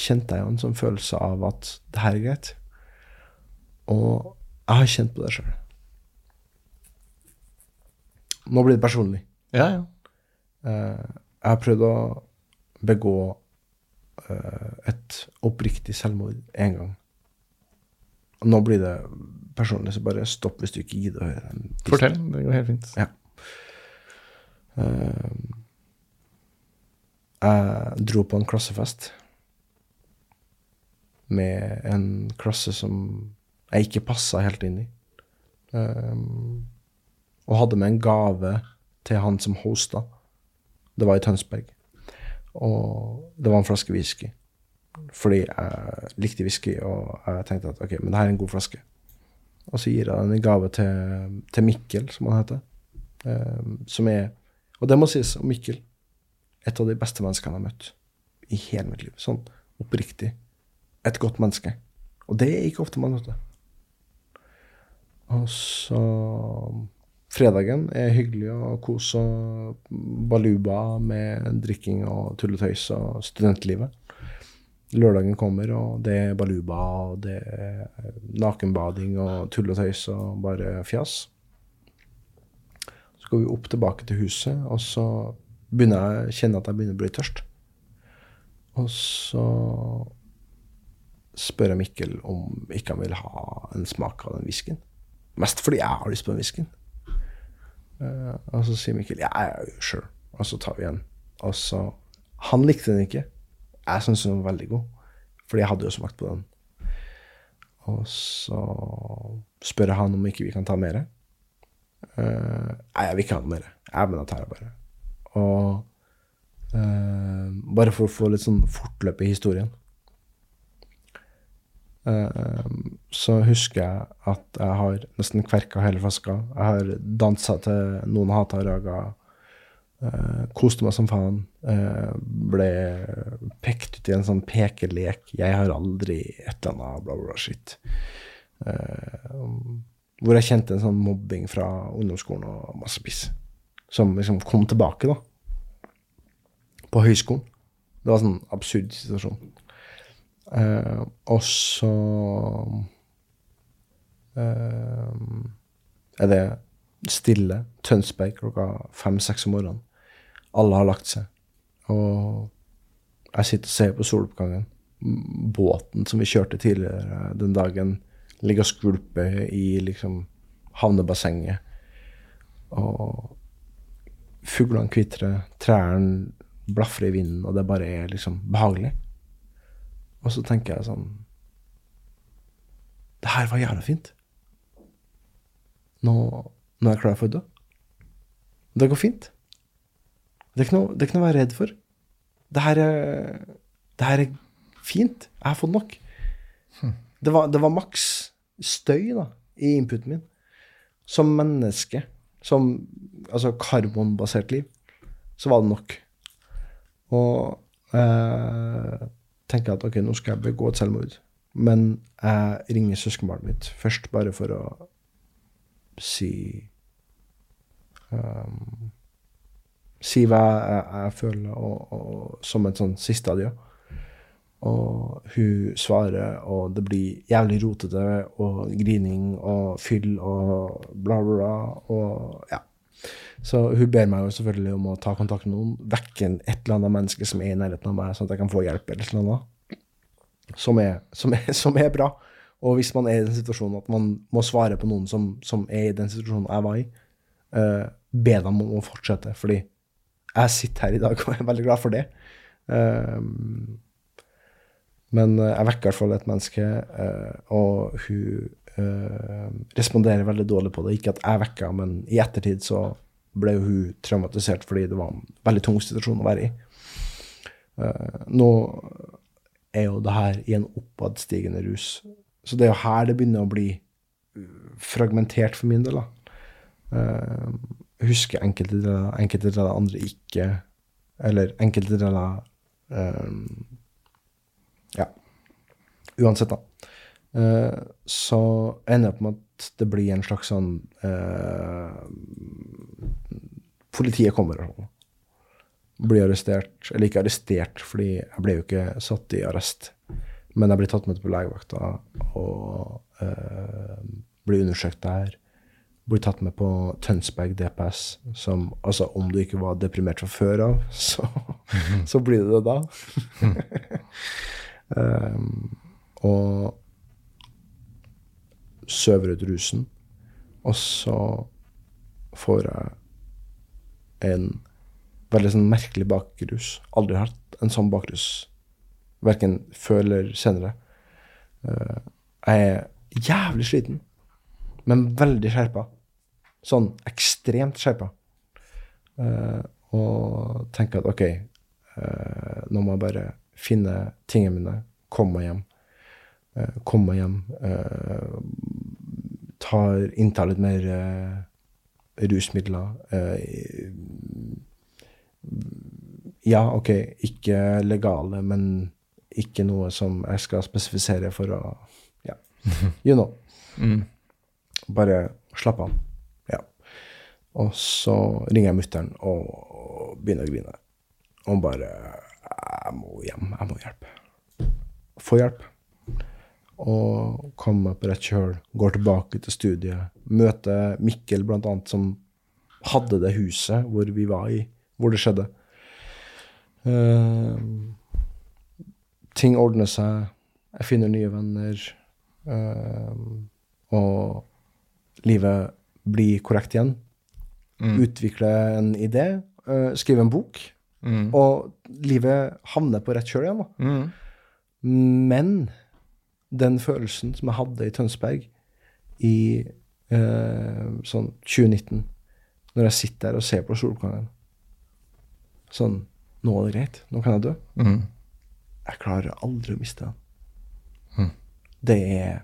kjente jeg jo en sånn følelse av at det her er greit. Og jeg har kjent på det sjøl. Nå blir det personlig. Ja, ja. Eh, jeg har prøvd å begå eh, et oppriktig selvmord én gang. Og nå blir det personlig, så bare stopp hvis du ikke gidder å høre. Fortell. Det går helt fint. Ja. Eh, jeg dro på en klassefest med en klasse som jeg ikke passa helt inn i. Um, og hadde med en gave til han som hosta. Det var i Tønsberg. Og det var en flaske whisky. Fordi jeg likte whisky, og jeg tenkte at ok, men det her er en god flaske. Og så gir jeg den i gave til, til Mikkel, som han heter. Um, som er Og det må sies om Mikkel. Et av de beste menneskene jeg har møtt i hele mitt liv. Sånn oppriktig. Et godt menneske. Og det er ikke ofte man møter. Og så Fredagen er hyggelig å kose og baluba med drikking og tulletøys og studentlivet. lørdagen kommer, og det er baluba, og det er nakenbading og tulletøys og bare fjas. Så går vi opp tilbake til huset, og så begynner jeg å kjenne at jeg begynner å bli tørst. Og så spør jeg Mikkel om ikke han vil ha en smak av den whiskyen. Mest fordi jeg har lyst på den whiskyen. Uh, og så sier Mikkel ja, ja, sure. Og så tar vi en. Og så Han likte den ikke. Jeg syntes den var veldig god, fordi jeg hadde jo smakt på den. Og så spør jeg han om ikke vi kan ta mer. Uh, nei, jeg vil ikke ha noe mer. Jeg mener tar jeg bare. Og uh, bare for å få litt sånn fortløp i historien. Eh, så husker jeg at jeg har nesten kverka hele flaska. Jeg har dansa til Noen hata Raga. Uh, koste meg som faen. eh, ble pekt ut i en sånn pekelek. 'Jeg har aldri et eller annet bla, bla, shit'. Eh, hvor jeg kjente en sånn mobbing fra ungdomsskolen og masse piss. Som liksom kom tilbake, da. På høyskolen. Det var en sånn absurd situasjon. Eh, og så eh, er det stille Tønsberg klokka fem-seks om morgenen. Alle har lagt seg. Og jeg sitter og ser på soloppgangen. Båten som vi kjørte tidligere den dagen, ligger og skvulper i liksom havnebassenget. Og fuglene kvitrer, trærne blafrer i vinden, og det bare er liksom behagelig. Og så tenker jeg sånn Det her var jævla fint. Nå, nå er jeg klar for å dø. Det går fint. Det er ikke noe, det er ikke noe å være redd for. Det her er, det her er fint. Jeg har fått nok. Det var, det var maks støy da, i inputen min. Som menneske, som altså karbonbasert liv, så var det nok. Og eh, tenker at ok, nå skal jeg begå et selvmord. Men jeg ringer søskenbarnet mitt først, bare for å si um, Si hva jeg, jeg føler, og, og, som et sånn siste adjø. Og hun svarer, og det blir jævlig rotete, og grining og fyll og bla, bla, bla. Og ja. Så hun ber meg jo selvfølgelig om å ta kontakt med noen, vekke et eller annet menneske som er i nærheten av meg, sånn at jeg kan få hjelp eller noe. Som er, som er, som er bra. Og hvis man er i den situasjonen at man må svare på noen som, som er i den situasjonen jeg var i, uh, be dem om å fortsette, fordi jeg sitter her i dag og er veldig glad for det. Uh, men eh, jeg vekker i hvert fall et menneske, eh, og hun eh, responderer veldig dårlig på det. Ikke at jeg vekka, men i ettertid så ble jo hun traumatisert fordi det var en veldig tung situasjon å være i. Uh, nå er jo det her i en oppadstigende rus. Så det er jo her det begynner å bli uh, fragmentert for min del. da. Uh, husker enkelte deler, enkelte deler andre ikke. Eller enkelte deler um, Ja. Uansett, da. Eh, så ender jeg opp med at det blir en slags sånn eh, Politiet kommer og sånn. Blir arrestert. Eller ikke arrestert, fordi jeg ble jo ikke satt i arrest. Men jeg blir tatt med på legevakta og eh, blir undersøkt der. Blir tatt med på Tønsberg DPS, som altså om du ikke var deprimert fra før av, så, så blir du det da. um, og søver ut rusen. Og så får jeg en veldig sånn merkelig bakrus. Aldri hatt en sånn bakrus. Verken før eller senere. Eh, jeg er jævlig sliten, men veldig skjerpa. Sånn ekstremt skjerpa. Eh, og tenker at OK, eh, nå må jeg bare finne tingene mine, komme meg hjem. Komme meg hjem. Tar, inntar litt mer eh, rusmidler. eh, ja, OK, ikke legale, men ikke noe som jeg skal spesifisere for å Ja, you know. Bare slapp av. Ja. Og så ringer jeg mutter'n og begynner å grine. Og bare Jeg må hjem. Jeg må hjelpe. få hjelp. Og komme på rett kjøl, går tilbake til studiet, møter Mikkel blant annet, som hadde det huset hvor vi var i, hvor det skjedde. Uh, ting ordner seg, jeg finner nye venner, uh, og livet blir korrekt igjen. Utvikle en idé, uh, skrive en bok, Mm. og livet havner på rett kjøl igjen. da. Mm. Men den følelsen som jeg hadde i Tønsberg i eh, sånn 2019, når jeg sitter der og ser på soloppgangen Sånn Nå er det greit. Nå kan jeg dø. Mm. Jeg klarer aldri å miste den. Mm. Det er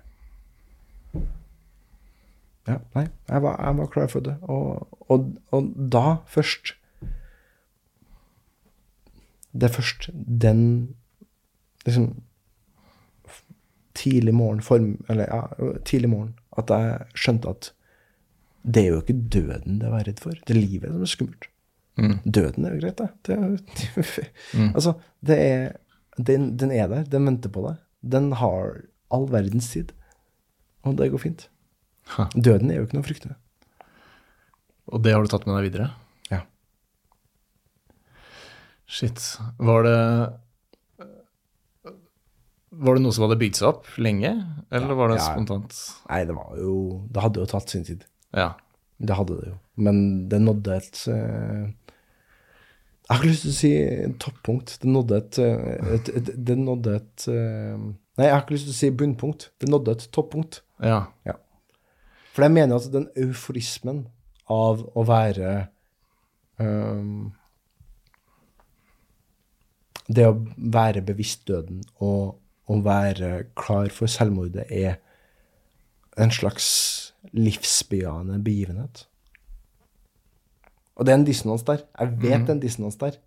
Ja, nei. Jeg var, jeg var klar for det. Og, og, og da først Det er først den liksom Tidlig morgen, form, eller ja, tidlig morgen, at jeg skjønte at det er jo ikke døden det er å være redd for. Det er livet som er skummelt. Mm. Døden er jo greit, det. det er, Altså, det er, den, den er der. Den venter på deg. Den har all verdens tid. Og det går fint. Ha. Døden er jo ikke noe å frykte. Og det har du tatt med deg videre? Ja. Shit. Var det Var det noe som hadde bygd seg opp lenge, eller var det Ja. spontant? Nei, det var jo Det hadde jo tatt sin tid. Ja. Det hadde det jo. Men det nådde et eh, Jeg har ikke lyst til å si toppunkt. Det nådde et, eh, et, et Det nådde et eh, Nei, jeg har ikke lyst til å si bunnpunkt. Det nådde et toppunkt. Ja. For jeg mener at den euforismen av å være um, Det å være bevisst døden og å være klar for selvmordet er en slags livsbejaende begivenhet. Og det er en dissonans der. Jeg vet er en dissonans der.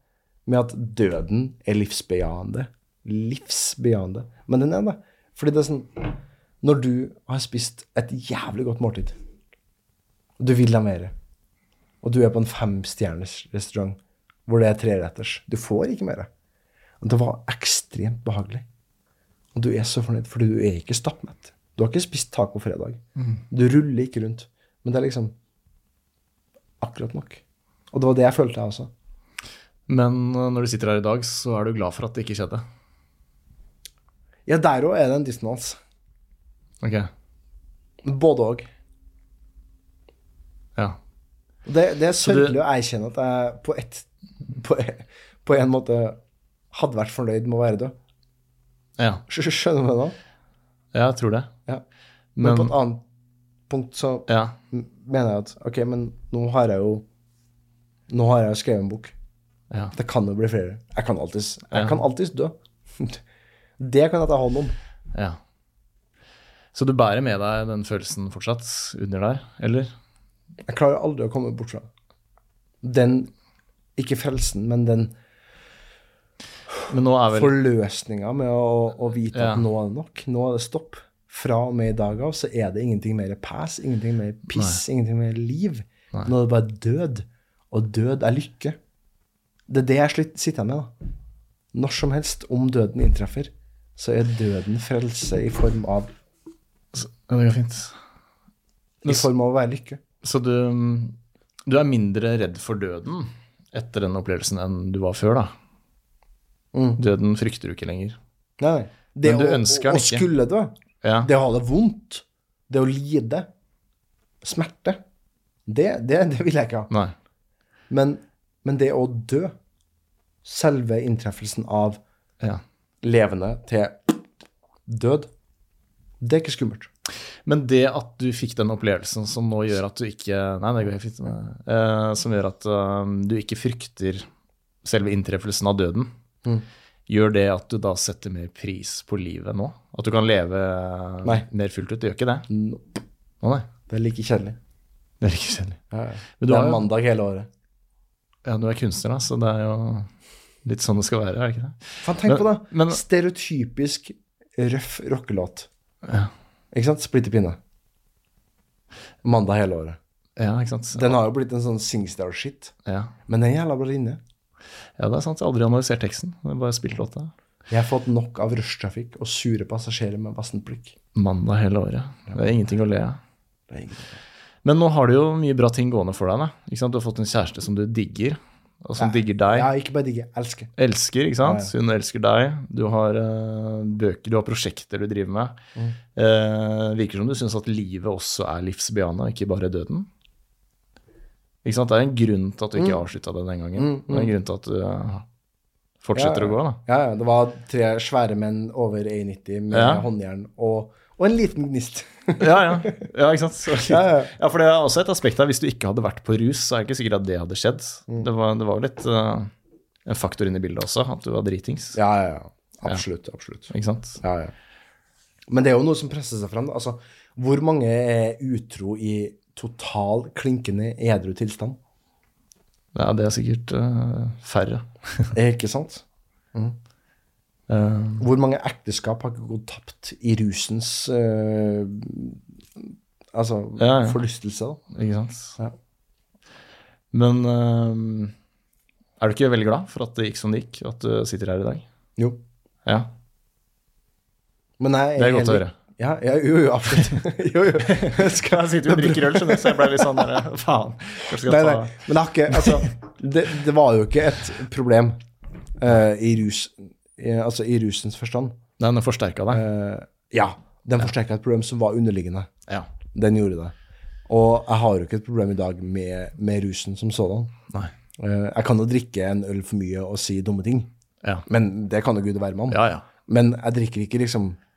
Med at døden er livsbejaende. Livsbejaende. Men den er det. Fordi det er sånn Når du har spist et jævlig godt måltid, og du vil ha mer, og du er på en femstjerners restaurant hvor det er treretters Du får ikke mer. Og det var ekstremt behagelig. Og du er så fornøyd, fordi du er ikke stappmett. Du har ikke spist taco fredag. Du ruller ikke rundt. Men det er liksom akkurat nok. Og det var det jeg følte, jeg også. Men uh, når du sitter her i dag, så er du glad for at det ikke skjedde? Ja, der òg er det en dissonans. Ok. Både òg. Ja. Det, det er sørgelig du- å erkjenne at jeg på, et, på, på en måte hadde vært fornøyd med å være død. Ja. Skjønner du hva jeg mener? ja, jeg tror det. Ja. Men, Men på et annet punkt så Ja. mener jeg at ok, men nå har jeg jo Nå har jeg jo skrevet en bok. ja. Det kan jo bli flere. Jeg kan alltids, jeg kan alltids dø. Det kan jeg ta hånd om. ja. Så du bærer med deg den følelsen fortsatt under der, eller? Jeg klarer aldri å komme bort fra den Ikke frelsen, men den vel forløsninga med å, å vite Ja. at nå er det nok. Nå er det stopp. Fra og med i dag av så er det ingenting mer pass, ingenting mer piss, ingenting mer liv. Nei. Nå er det bare død. Og død er lykke. Det er det jeg sitter med. da. Når som helst, om døden inntreffer, så er døden frelse i form av, Ja, det går fint. i form av å være lykke. Så du, du er mindre redd for døden etter den opplevelsen enn du var før, da? Mm. Døden frykter du ikke lenger? Nei. Det Men du å, ønsker den ikke. å skulle dø, Ja. det å ha det vondt, det å lide, smerte, det, det, det vil jeg ikke ha. Men, men det å dø, selve inntreffelsen av Ja. levende til død, det er ikke skummelt. Men det at du fikk den opplevelsen som nå gjør at du ikke Nei, det går helt fint. eh, som gjør at uh, du ikke frykter selve inntreffelsen av døden, Mm. gjør det at du da setter mer pris på livet nå? At du kan leve Nei. mer fullt ut? Det gjør ikke det? Nope. Å nei. Det er like kjedelig. Det er like kjedelig. Ja, ja. Det er jo- mandag hele året. Ja, du er kunstner, da, så det er jo litt sånn det skal være, er det ikke det? Fan, tenk Men- på det. men- Stereotypisk røff rockelåt. Ja, Ikke sant? Splitter pinne. Mandag hele året. ja ikke sant? Den har jo blitt en sånn Singstar-shit. Ja. Men den er jævla bra linje. Ja, det er sant. Jeg har aldri analysert teksten. Jeg har bare spilt låta. Jeg har fått nok av rushtrafikk og sure passasjerer med vassent blikk. Mandag hele året. Det er ingenting å le av. Men nå har du jo mye bra ting gående for deg. Da. Ikke sant? Du har fått en kjæreste som du digger, og som digger deg. Ja, ikke bare digger, elsker. Elsker, ikke sant? Ja, Hun elsker deg. Du har uh, bøker, du har prosjekter du driver med. Mm. Uh, virker som du syns at livet også er livsbejaende, ikke bare døden. Ikke sant? Det er en grunn til at du ikke Mm. avslutta det den gangen. Det er en grunn til at du eh, fortsetter Ja, å gå. da. Ja, ja. Det var tre svære menn over 1,90 med Ja. håndjern og, og en liten gnist. Ja, ja. ja ikke sant? Så, Ja, ja. ja, for det er også et aspekt her. Hvis du ikke hadde vært på rus, så er det ikke sikkert at det hadde skjedd. Mm. Det var, det var litt uh, en faktor inne i bildet også, at du var dritings. Ja, ja, ja. Absolutt. absolutt. Ikke sant? Ja, ja. Men det er jo noe som presser seg frem. Altså, hvor mange er utro i total klinkende edru tilstand? Ja, det er sikkert uh, færre. Er ikke sant? Eh, Hvor mange ekteskap har ikke gått tapt i rusens uh, Altså Ja, ja. forlystelse, da? ikke sant? Ja. Men eh, er du ikke veldig glad for at det gikk som det gikk, at du sitter her i dag? Jo. Ja, Men jeg det er godt å høre. Ja, ja, jo, jo, absolutt. jo, jo. Skal Jeg sitter jo og drikker øl, skjønner du, så jeg ble litt sånn der, faen. Skal Nei, nei. Men det, ikke, altså, det, det var jo ikke et problem uh, i rus i, Altså i rusens forstand. Nei, den forsterka deg. Uh, ja, den forsterka et problem som var underliggende. Ja. Den gjorde det. Og jeg har jo ikke et problem i dag med, med rusen som sådan. Nei. Uh, jeg kan jo drikke en øl for mye og si dumme ting, Ja. men det kan jo gud være med om. Ja, ja. Men jeg drikker ikke liksom eh,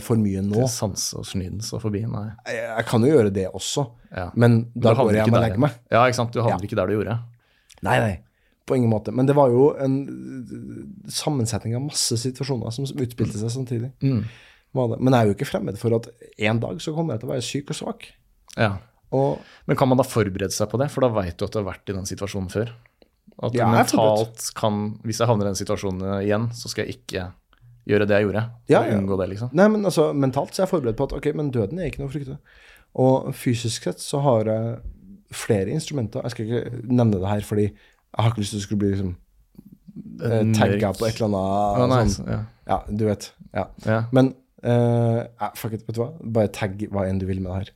for mye nå. Til sans og snydens og forbi, nei. Jeg, kan jo gjøre det også, Ja. men da går jeg hjem og legger meg. Ja, ikke sant. Du havner Ja. ikke der du gjorde. Nei, nei. På ingen måte. Men det var jo en sammensetning av masse situasjoner som utspilte seg samtidig. Mm. Men jeg er jo ikke fremmed for at en dag så kommer jeg til å være syk og svak. Ja. Og Men kan man da forberede seg på det? For da veit du at du har vært i den situasjonen før. At du mentalt kan Hvis jeg havner i den situasjonen igjen, så skal jeg ikke gjøre det jeg gjorde. Ja, ja. unngå det, liksom. Nei, men altså, mentalt så er jeg forberedt på at ok, men døden er ikke noe å frykte. Og fysisk sett så har jeg flere instrumenter. Jeg skal ikke nevne det her, fordi jeg har ikke lyst til å skulle bli liksom eh, tagga på et eller annet Å, nei, sånn. ja. Ja, du vet. Ja. Ja. Men uh, ja, fuck it, vet du hva? Bare tagg hva enn du vil med det her.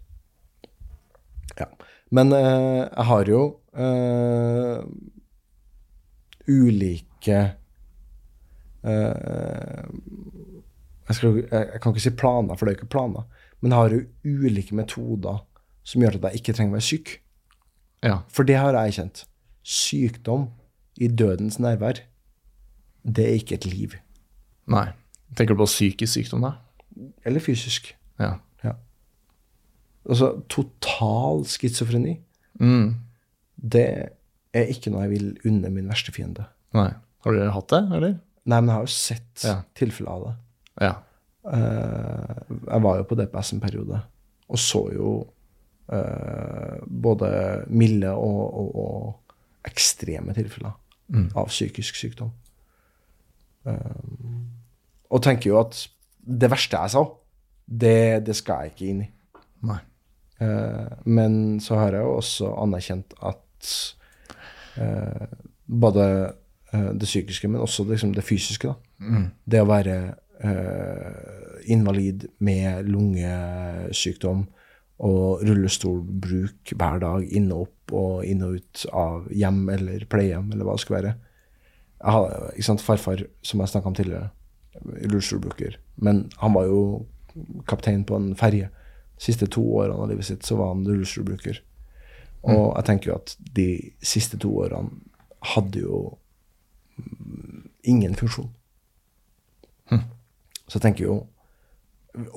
Ja. Men uh, jeg har jo uh, ulike jeg, skal, jeg, jeg kan ikke si planer, for det er jo ikke planer. Men jeg har jo ulike metoder som gjør at jeg ikke trenger å være syk. ja. For det har jeg kjent. Sykdom i dødens nærvær, det er ikke et liv. Nei. Tenker du på psykisk sykdom, da? Eller fysisk. Ja. Ja. Altså, total schizofreni, Mm. det er ikke noe jeg vil unne min verste fiende. Nei. Har dere hatt det, eller? Nei, men jeg har jo sett Ja. tilfeller av det. Ja. Uh, jeg var jo på DPS en periode, og så jo uh, både milde og, og, og ekstreme tilfeller av psykisk sykdom. Eh, og tenker jo at det verste jeg sa, det, det skal jeg ikke inn i. Nei. Uh, men så har jeg jo også anerkjent at både det psykiske, men også liksom det fysiske, da. Det å være uh, invalid med lungesykdom og rullestolbruk hver dag, inn og opp og inn og ut av hjem eller pleiehjem, eller hva det skal være. Har, ikke sant, Farfar, som jeg snakka om tidligere, rullestolbruker, men han var jo kaptein på en ferje. De siste to årene av livet sitt så var han rullestolbruker. Og jeg tenker jo at de siste to årene hadde jo mm, ingen funksjon. Så jeg tenker jo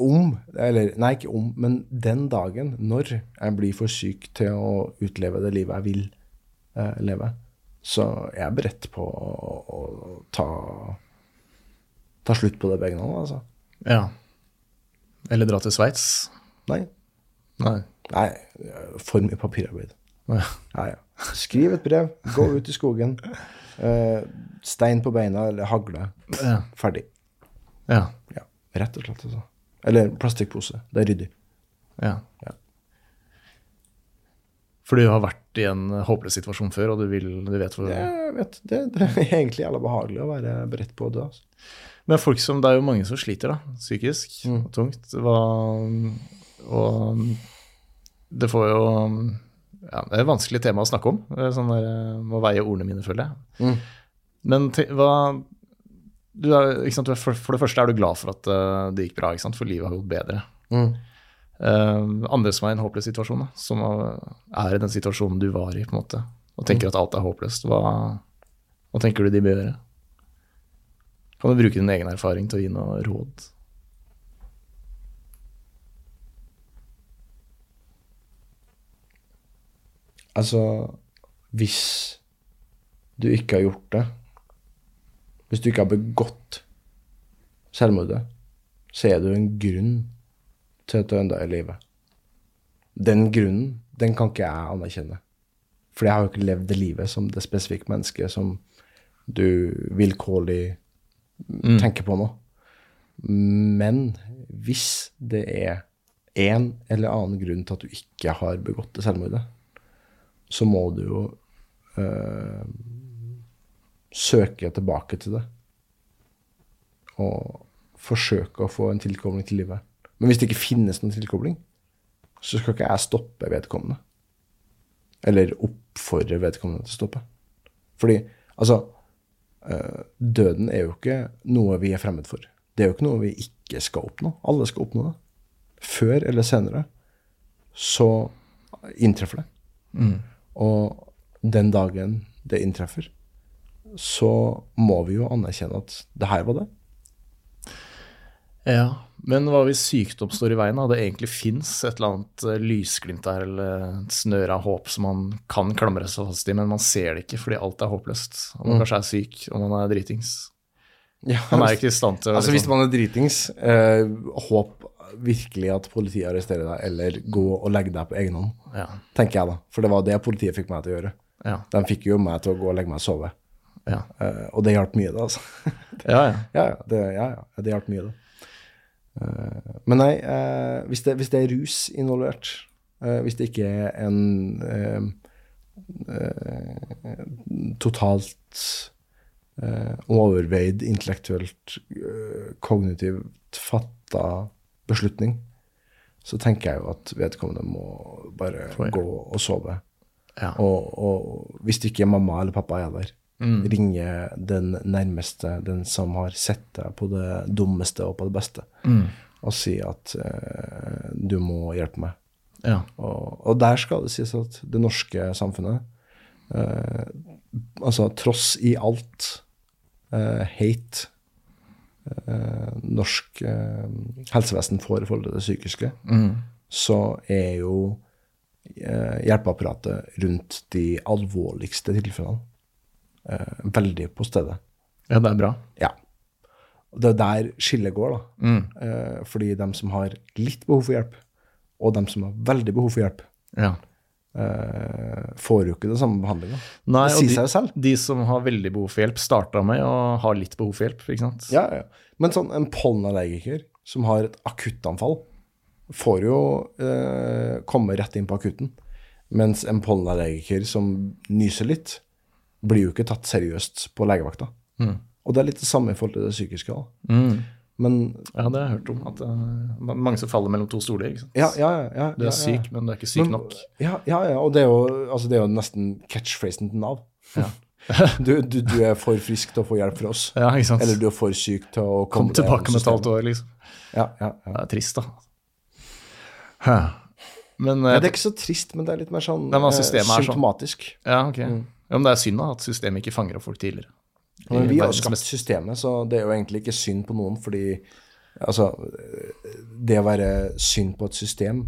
om, eller nei, ikke om, men den dagen, når jeg blir for syk til å utleve det livet jeg vil eh, leve, så er jeg beredt på å, å ta, ta slutt på det begge nå, altså. Ja. Eller dra til Sveits? Nei. Nei. Nei, for mye papirarbeid. Ja. Ja, ja. Skriv et brev, gå ut i skogen. Eh, stein på beina eller hagle. Ja. Ferdig. Ja. Ja, rett og slett. Altså. Eller plastikkpose. Det er ryddig. ja. Ja. Fordi du har vært i en håpløs situasjon før, og du, vil, du vet hvor Jeg vet, det, det er egentlig jævla behagelig å være beredt på å dø. Altså. Men folk som, det er jo mange som sliter, da, psykisk Mm. og tungt. Og det får jo ja, Det er et vanskelig tema å snakke om. Er Sånn der, eh, må veie ordene mine, føler jeg. Mm. Men hva du er, sant, du er, for, for det første er du glad for at eh, det gikk bra, for livet har gått bedre. Mm. Uh, andre som er i en håpløs situasjon, da, som er i den situasjonen du var i, på en måte, og tenker at alt er håpløst, hva, hva tenker du de bør gjøre? Kan du bruke din egen erfaring til å gi noe råd? Altså, hvis du ikke har gjort det Hvis du ikke har begått selvmordet, så er det jo en grunn til at du enda er i live. Den grunnen, den kan ikke jeg anerkjenne. For jeg har jo ikke levd det livet som det spesifikke mennesket som du vilkårlig tenker på nå. Men hvis det er en eller annen grunn til at du ikke har begått det selvmordet, så må du jo øh, søke tilbake til det. Og forsøke å få en tilkobling til livet. Men hvis det ikke finnes noen tilkobling, så skal ikke jeg stoppe vedkommende. Eller oppfordre vedkommende til å stoppe. Fordi, altså øh, Døden er jo ikke noe vi er fremmed for. Det er jo ikke noe vi ikke skal oppnå. Alle skal oppnå det. Før eller senere så inntreffer det. Og den dagen det inntreffer, så må vi jo anerkjenne at det her var det. Ja, men hva hvis sykdom står i veien, da? Det egentlig fins et eller annet eh, lysglimt der, eller et snøre av håp som man kan klamre seg fast i, men man ser det ikke fordi alt er håpløst. Og man kanskje er syk, og man er dritings. Man er ikke i stand til å Altså Hvis liksom- man er dritings, eh, håp virkelig at politiet arresterer deg, eller gå og legge deg på egen hånd, ja, tenker jeg da. For det var det politiet fikk meg til å gjøre. ja, De fikk jo meg til å gå og legge meg og sove. ja. Uh, og det hjalp mye, det, altså. ja, ja. Ja, ja, det, ja, ja, det hjalp mye, da. Uh, men nei, uh, hvis, det, hvis det er rus involvert, hvis det ikke er en totalt overveid, intellektuelt, kognitivt fatta beslutning, så tenker jeg jo at vedkommende må bare gå og sove. ja. Og, og hvis ikke er mamma eller pappa er der, Mm. ringe den nærmeste, den som har sett deg på det dummeste og på det beste, Mm. og si at eh, du må hjelpe meg. ja. Og, og der skal det sies at det norske samfunnet, eh, altså tross i alt eh, hate norsk eh, helsevesen får i forhold til det psykiske, Mm. så er jo eh, hjelpeapparatet rundt de alvorligste tilfellene eh, veldig på stedet. ja, det er bra. Ja. Det er der skillet går, da. Mm. Eh, fordi dem som har litt behov for hjelp, og dem som har veldig behov for hjelp, Ja. Får jo ikke den samme behandlinga. Det sier de, seg jo selv. de som har veldig behov for hjelp, starta med å ha litt behov for hjelp, ikke sant? Ja, ja. Men sånn en pollenallergiker som har et akuttanfall, får jo eh, komme rett inn på akutten. Mens en pollenallergiker som nyser litt, blir jo ikke tatt seriøst på legevakta. Og det er litt det samme i forhold til det psykiske. da. Mm. Men Ja, det har jeg hørt om. At det er mange som faller mellom to stoler. ja, ja, ja. Du er syk, men du er ikke syk Men- nok. Ja, ja, ja. Og det er jo, altså, det er jo nesten catchphrasen til Nav. Ja. du, du, du er for frisk til å få hjelp fra oss. Eller du er for syk til å komme Kom tilbake med et halvt år, liksom. Ja, ja, ja. Det er trist, da. Hæ. Men, eh, det er ikke så trist, men det er litt mer sånn Nei, eh, er sånn. symptomatisk. ja, ok. Ja, men det er synd da, at systemet ikke fanger opp folk tidligere. Men vi har skapt systemet, så det er jo egentlig ikke synd på noen, fordi altså Det å være synd på et system,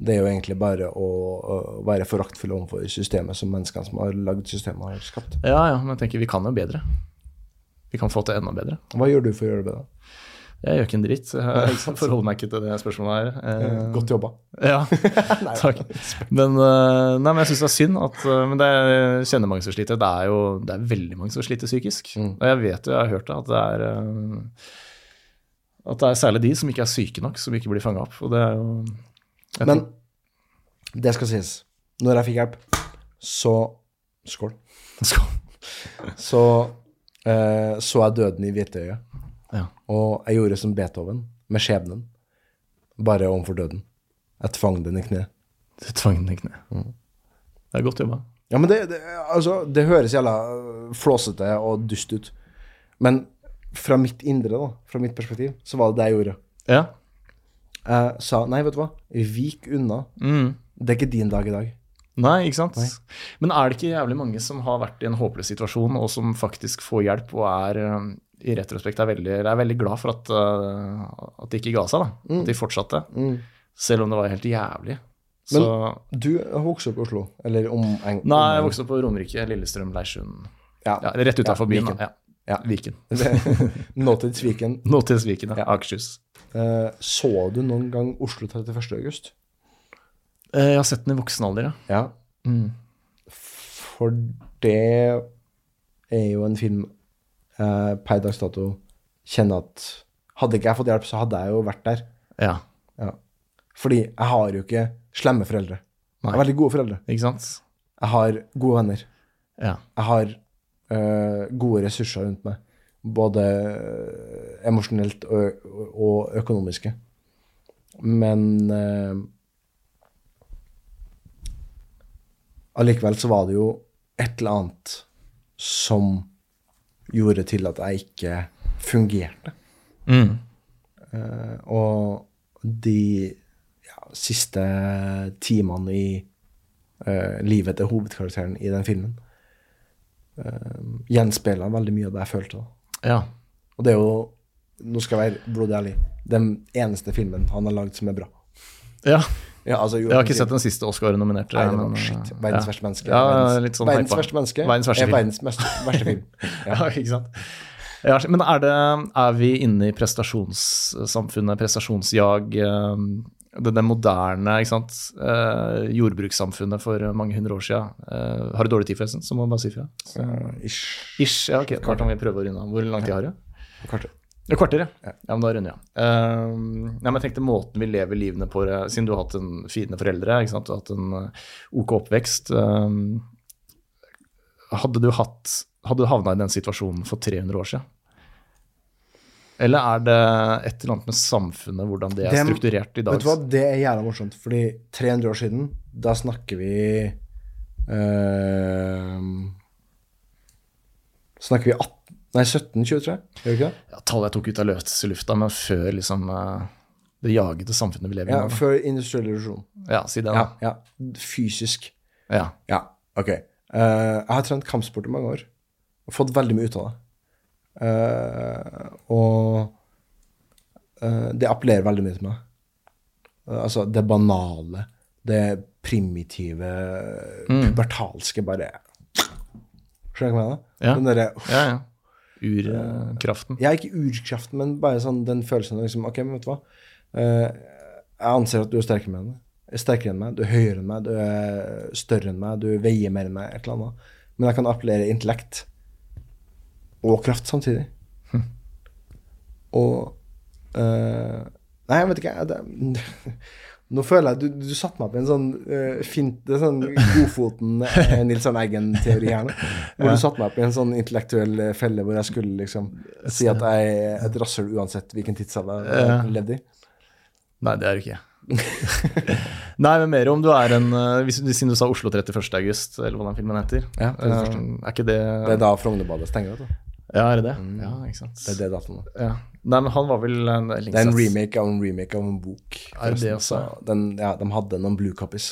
det er jo egentlig bare å, å være foraktfull overfor systemet som menneskene som har lagd systemet, har skapt. Ja, ja, men jeg tenker vi kan jo bedre. Vi kan få til enda bedre. Hva gjør du for å gjøre det bedre? Jeg gjør ikke en dritt. Jeg forholder meg ikke til det spørsmålet her. Eh, Godt jobba. Ja, takk. Men, eh, nei, men jeg syns det er synd at eh, Men det er, kjenner mange som sliter. Det er jo det er veldig mange som sliter psykisk. Mm. Og jeg vet jo, jeg har hørt det, at det er eh, At det er særlig de som ikke er syke nok, som ikke blir fanga opp. Og det er jo Men det skal sies. Når jeg fikk hjelp, så Skål. Skål. Så eh, så jeg døden i hvitøyet. Ja. Og jeg gjorde som Beethoven, med skjebnen. Bare overfor døden. Jeg tvang den i kne. Du tvang den i kne. Det er godt jobba. Ja, men det, det, altså, det høres jævla flåsete og dust ut. Men fra mitt indre, da, fra mitt perspektiv, så var det det jeg gjorde. Ja. Jeg sa nei, vet du hva, vik unna. Mm. Det er ikke din dag i dag. Nei, ikke sant. Men er det ikke jævlig mange som har vært i en håpløs situasjon, og som faktisk får hjelp, og er um, i retrospekt er veldig, er veldig glad for at, uh, at de ikke ga seg, da. At de fortsatte. Selv om det var helt jævlig. Så Du har vokst opp i Oslo, eller om eng- Nei, jeg vokste opp på Romerike, Lillestrøm, Leirsund. Ja. Ja, rett utafor Ja, byen. Viken. Ja. Ja. Viken. Nåtids Viken. Nåtidsviken, ja. Ja. Akershus. Eh, så du noen gang Oslo 31. august? Eh, Jeg har sett den i voksen alder, ja. Ja. Mm. For det er jo en film eh, per dags dato kjenner at Hadde ikke jeg fått hjelp, så hadde jeg jo vært der. Ja, Ja. Fordi jeg har jo ikke slemme foreldre. Jeg har veldig gode foreldre. ikke sant? Jeg har gode venner. Ja. Jeg har eh, gode ressurser rundt meg. Både eh, emosjonelt og, og økonomiske. Men eh, allikevel så var det jo et eller annet som gjorde til at jeg ikke fungerte. Mm. Uh, og de ja, siste timene i uh, livet til hovedkarakteren i den filmen uh, gjenspeila veldig mye av det jeg følte. da. ja. Og det er jo, nå skal jeg være blodig ærlig, den eneste filmen han har lagd som er bra. ja. Ja, altså, Jeg har ikke sett den siste Oscar-nominerte. Verdens verste menneske. Ja, verdens, verste menneske Verdens verste er film. verdens verste film. Ja, ikke sant. Ja, men er, det, er vi inne i prestasjonssamfunnet, prestasjonsjag, eh, det, det moderne? Eh, jordbrukssamfunnet for mange hundre år siden? Eh, har du dårlig tid, forresten? Så må du bare si fra. Så, uh, ish. ish, ja, ok. Kvart om vi prøver å runde av. Hvor lang tid har du? Kvarter. Et kvarter, ja. ja. men da runder jeg av. Eh, nei, men jeg tenkte måten vi lever livene på, eh, siden du har hatt en fine foreldre, du har hatt en eh, ok oppvekst. Uh, hadde du hatt Hadde du havna i den situasjonen for 300 år siden? Eller er det et eller annet med samfunnet, hvordan det er Det- strukturert i dag? Vet du hva, det er jævla morsomt, fordi 300 år siden, da snakker vi eh, Snakker vi 18, nei, 1723, gjør det ikke det? Ja, tallet jeg tok ut av løse lufta, men før liksom eh, det jagete samfunnet vi lever i Ja. Før industriell revolusjon. Ja, si det, Ja, da. ja. Fysisk. Ja. Ja, ok. Uh, jeg har trent kampsport i mange år, og fått veldig mye ut av det. Uh, og uh, det appellerer veldig mye til meg. Altså, det banale, det primitive, pubertalske, bare Skjønner du hva jeg mener? Ja. Den derre Ja, ja. Urkraften. Er ikke urkraften, men bare sånn den følelsen av liksom, Ok, men vet du hva? Eh, jeg anser at du er sterkere enn meg. Er sterkere enn meg, du er høyere enn meg, du er større enn meg, du veier mer enn meg, et eller annet. Men jeg kan appellere intellekt og kraft samtidig. Og eh, Nei, jeg vet ikke. Det, nå føler jeg du, du satte meg opp i en sånn uh, fint det er sånn Godfoten uh, Nils Arne Eggen-teori her nå. Hvor du satte meg opp i en sånn intellektuell eh, felle hvor jeg skulle liksom si at jeg er et rasshøl uansett hvilken tidsalder jeg levde i. Nei, det er du ikke. Nei, men mer om du er en eh, hvis, Siden du sa Oslo 31. august, eller hva den filmen heter. Ja, 31.. Eh, er ikke det Det er da Frognerbadet stenger, vet du. Ja, er det det? Ja, ikke sant. Det er det datoen. da. Ja. Nei, men han var vel en, det Det er en remake av en remake av en bok. Er det også? Den, ja, de hadde noen blue copies.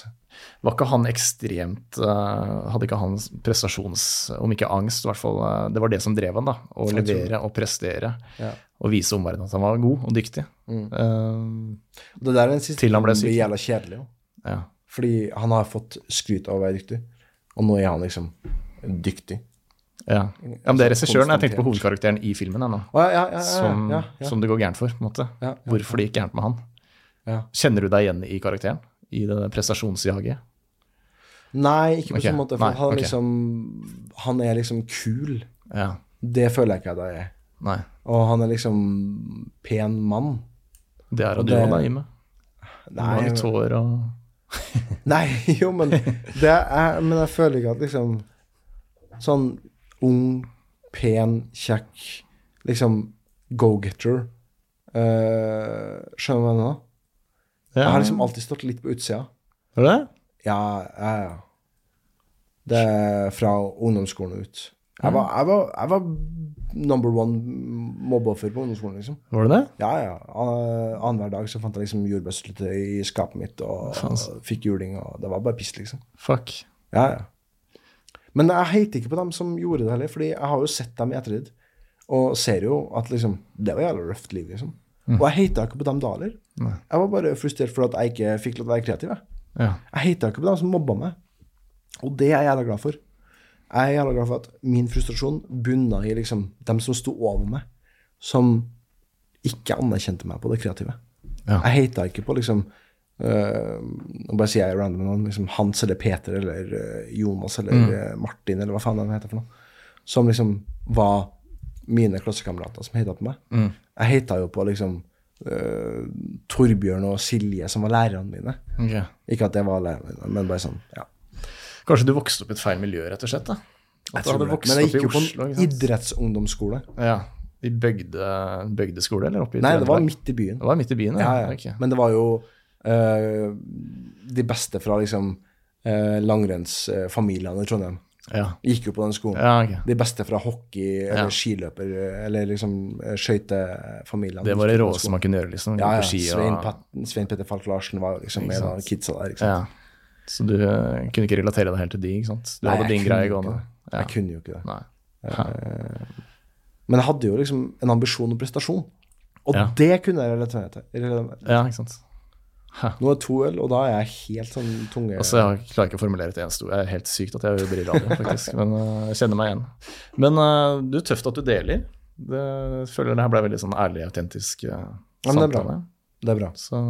Var ikke han ekstremt uh, Hadde ikke han prestasjons... Om ikke angst, i hvert fall. Uh, det var det som drev han, da. Å levere og prestere. Ja. Og vise omverdenen at han var god og dyktig. Eh, Det der er den siste Til han ble syk. blir jævla kjedelig. Jo. ja. Fordi han har fått skryt av å være dyktig, og nå er han liksom dyktig. Ja. ja, men det er regissøren. Jeg tenkte på hovedkarakteren i filmen ennå. Ja, Som, som det går gærent for, på en måte. Hvorfor det gikk gærent med han. Ja. Kjenner du deg igjen i karakteren? I det prestasjonsjaget? Nei, ikke på okay. sånn måte. For nei, han, okay. liksom, han er liksom kul. Ja. Det føler jeg ikke at jeg er. Nei. Og han er liksom pen mann. Det er han òg, da, Ime. Du har litt hår og Nei, jo, men det er, Men jeg føler ikke at liksom Sånn ung, pen, kjekk Liksom go-getter. Uh, skjønner du hva jeg mener? Ja. Jeg har liksom alltid stått litt på utsida. Var det? Ja, ja, ja. Det er fra ungdomsskolen ut. Jeg var, jeg var, jeg var number one mobbeoffer på ungdomsskolen, liksom. Var det det? Ja, ja. An- Annenhver dag så fant jeg liksom jordbærsyltetøy i skapet mitt, og, og fikk juling, og det var bare piss, liksom. Fuck. Ja, ja. Men jeg heiter ikke på dem som gjorde det heller, fordi jeg har jo sett dem i ettertid, og ser jo at liksom, det var jævla røft liv, liksom. Og jeg heita ikke på dem da heller. Jeg var bare frustrert for at jeg ikke fikk lov til å være kreativ. Jeg, Ja. jeg heita ikke på dem som mobba meg, og det er jeg jævla glad for. Jeg er jævla glad for at min frustrasjon bunna i liksom dem som sto over meg, som ikke anerkjente meg på det kreative. Ja. Jeg heita ikke på liksom Nå bare sier jeg random noen, Liksom Hans eller Peter eller uh, Jonas eller øh, Martin eller hva faen han heter for noe. Som liksom var mine klassekamerater som heita på meg. Jeg heita jo på liksom Torbjørn og Silje, som var lærerne mine. Okay. Ikke at det var lærerne mine, men bare sånn, ja. Kanskje du vokste opp i et feil miljø, rett og slett? da? At du hadde Men jeg gikk jo på en idrettsungdomsskole. Ja. I bygde, bygdeskole, eller oppe i Nei, det var midt i byen. Det var midt i byen, Ja, ja. ja. Okay. Men det var jo øh, de beste fra liksom uh, langrennsfamiliene i Trondheim. ja. Gikk jo på den skolen. Ja, okay. De beste fra hockey eller Ja. skiløper eller liksom eh, skøytefamiliene. Det var det råeste man kunne gjøre, liksom. Ja, ja. ski Svein, og Pat, Svein Petter Falk Larsen var liksom en av kidsa der. Ikke sant? Ja. Så du uh, kunne ikke relatere deg helt til de, ikke sant? Du Nei, hadde din greie gående. Ja. Jeg kunne jo ikke det. Nei. Men jeg hadde jo liksom en ambisjon og prestasjon. Og det kunne jeg relatere til. Relatere- Ja, ikke sant. Nå er det to øl, og da er jeg helt sånn tunge Altså, jeg klarer ikke å formulere et eneste ord. Det er helt sykt at jeg briller i radio, faktisk. Men uh, jeg kjenner meg igjen. Men uh, du, tøft at du deler. Det, jeg føler det her ble veldig sånn ærlig, autentisk uh, Ja, men det er bra. Det er bra. Så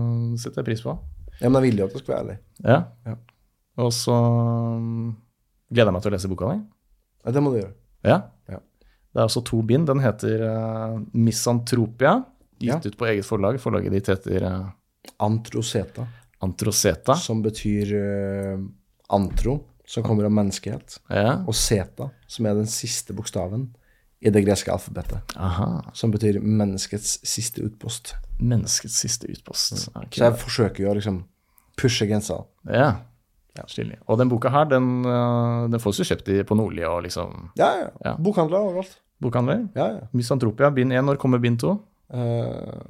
setter jeg pris på. Ja, men jeg vil jo at du skulle være ærlig. Ja. Ja. Og så um, gleder jeg meg til å lese boka di. Ja, det må du gjøre. Ja. Ja. Det er også to bind. Den heter uh, Misantropia, gitt Ja. ut på eget forlag. Forlaget ditt heter uh, Antroseta, Antroseta. som betyr uh, antro, som kommer av menneskehet, Ja. og seta, som er den siste bokstaven i det greske alfabetet, Aha. som betyr menneskets siste utpost. Menneskets siste utpost. Okay. Så jeg forsøker jo å liksom pushe grensa. Ja. ja. Stilig. Og den boka her, den, uh, den fås jo kjøpt i, på Nordli og liksom Ja, ja. Ja. Bokhandler overalt. bokhandler. Ja, ja. Misantropia, bind 1. Når kommer bind 2? Uh,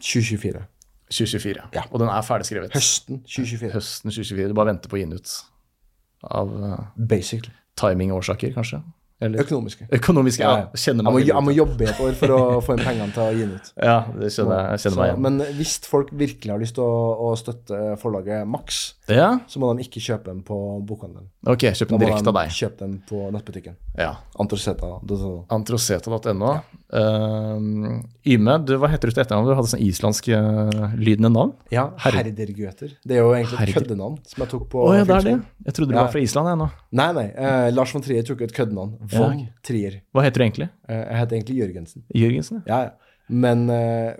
2024. 2024. Ja. Og den er ferdigskrevet. Høsten 2024. Høsten 2024. Du bare venter på å gi den ut. Av uh, Basically. timingårsaker, kanskje? Eller Økonomiske. økonomiske? Ja. Ja, Kjenner Jeg må, jeg må jobbe i et år for å få inn pengene til å gi den ut. Ja, det kjenner jeg, jeg kjenner meg igjen. men hvis folk virkelig har lyst til å, å støtte forlaget Max, Ja, så må de ikke kjøpe den på bokhandelen. ok, kjøp den direkte de av deg. kjøpe den på nettbutikken. Ja. Antroseta.no. Antroseta.no. Uh, Yme, du, hva heter du til etternavn? Du hadde sånn islandsk uh, lydende navn? Ja, Herdergøter. Det er jo egentlig et køddenavn som jeg tok på oh, ja, det er det. Jeg trodde du Ja. var fra Island, jeg nå. Nei, nei. Uh, Lars von Trier tok et køddenavn. Von Ja. Trier. Hva heter du egentlig? Eh, jeg heter egentlig Jørgensen. Jørgensen? Ja, ja. Men uh,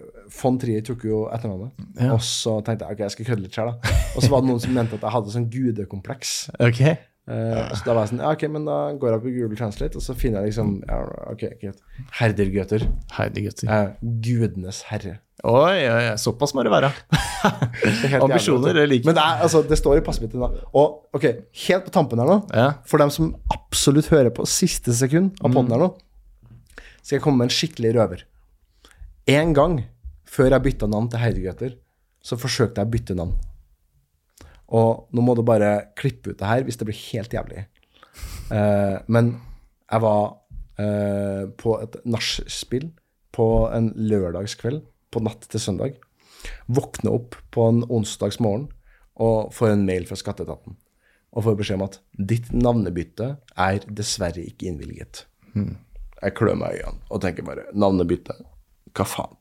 von Trier tok jo etternavnet. Ja. Og så tenkte jeg ok, jeg skal kødde litt sjøl, da. Og så var det noen som mente at jeg hadde sånn gudekompleks. Ok. Eh, så da var jeg sånn, ja, ok, men da går jeg på Google Translate, og så finner jeg liksom ja, ok, greit. Herdergøter. Heidi gutter. Eh, gudenes herre. Oi, oi, oi, såpass må det være. Er Ambisjoner, det liker Men det, er, altså, det står i passet mitt. Og ok, helt på tampen her nå, Ja. for dem som absolutt hører på siste sekund av podden her nå, skal jeg komme med en skikkelig røver. En gang før jeg bytta navn til Heidegøter, så forsøkte jeg å bytte navn. Og nå må du bare klippe ut det her hvis det blir helt jævlig. Uh, men jeg var uh, på et nachspiel på en lørdagskveld, på natt til søndag. Våkne opp på en onsdagsmorgen og får en mail fra skatteetaten. Og får beskjed om at ditt navnebytte er dessverre ikke innvilget. Jeg klør meg i øynene og tenker bare navnebytte, hva faen?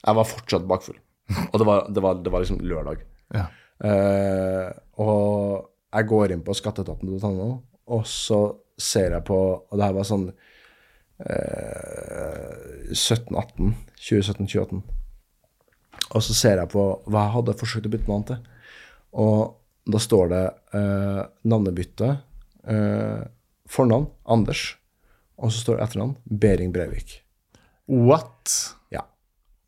Jeg var fortsatt bakfull. Og det var, det var, det var liksom lørdag. Ja. Eh, og jeg går inn på skatteetaten.no, og så ser jeg på Og det her var sånn eh, 17-18. 2017-2018. Og så ser jeg på hva jeg hadde forsøkt å bytte navn til. Og da står det eh, navnebytte. Eh, fornavn Anders. Og så står det etternavn Behring Breivik. What? Ja.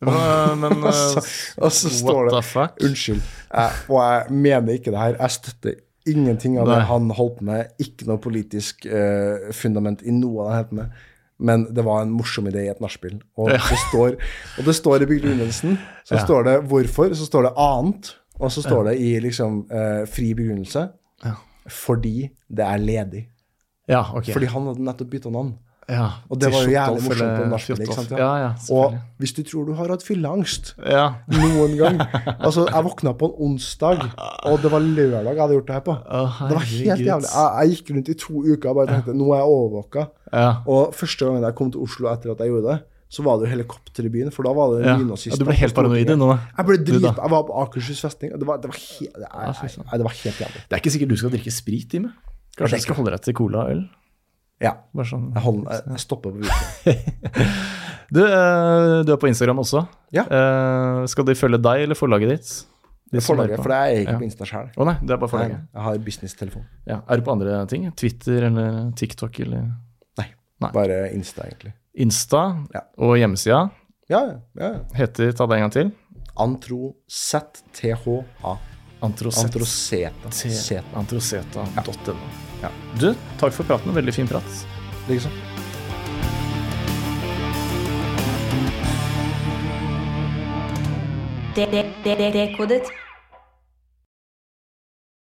Hva- Men Og så, eh, og så står det? Unnskyld, jeg, og jeg mener ikke det her. Jeg støtter ingenting av det Nei. han holdt på med. Ikke noe politisk eh, fundament i noe han holdt på med. Men det var en morsom idé i et nachspiel. Og, det står- og det står i begrunnelsen, så Ja. står det hvorfor, så står det annet, og så står det i liksom eh, fri begrunnelse Ja. fordi det er ledig. Ja, ok. Fordi han hadde nettopp bytta navn. Ja, Og det var jo jævlig morsomt på Fjotolf. ja? Ja, Og hvis du tror du har hatt fylleangst Ja. noen gang Altså, jeg våkna på en onsdag, og det var lørdag jeg hadde gjort det her på. Oh, Det var helt jævlig. Jeg, jeg gikk rundt i to uker og bare tenkte nå er jeg overvåka. Ja. Og første gangen jeg kom til Oslo etter at jeg gjorde det, så var det jo helikopter i byen, for da var det Ja. nynazister. ja, du ble helt paranoid nå. Jeg ble drit... Jeg var på Akershus festning, det var, det var, helt, det, nei, nei, det var helt jævlig. Det er ikke sikkert du skal drikke sprit, Time. Kanskje du skal holde deg til cola og øl? Ja. Sånn. Jeg, holder, jeg, stopper på videoen. Du, eh, du er på Instagram også. Ja. Eh, skal de følge deg eller forlaget ditt? De Forlaget, for det er jeg ikke Ja. på Insta sjøl. Oh, nei, det er bare forlaget. Jeg har businesstelefon. Ja. Er du på andre ting? Twitter eller TikTok eller Nei, Nei. bare Insta, egentlig. Insta Ja. og hjemmesida Ja, ja. heter Ta det en gang til. Antro-ZTHA. Antroset. Antroseta. Antroseta.no. Ja. Du, takk for praten. Veldig fin prat. Liksom. det, det, det, det Dekodet.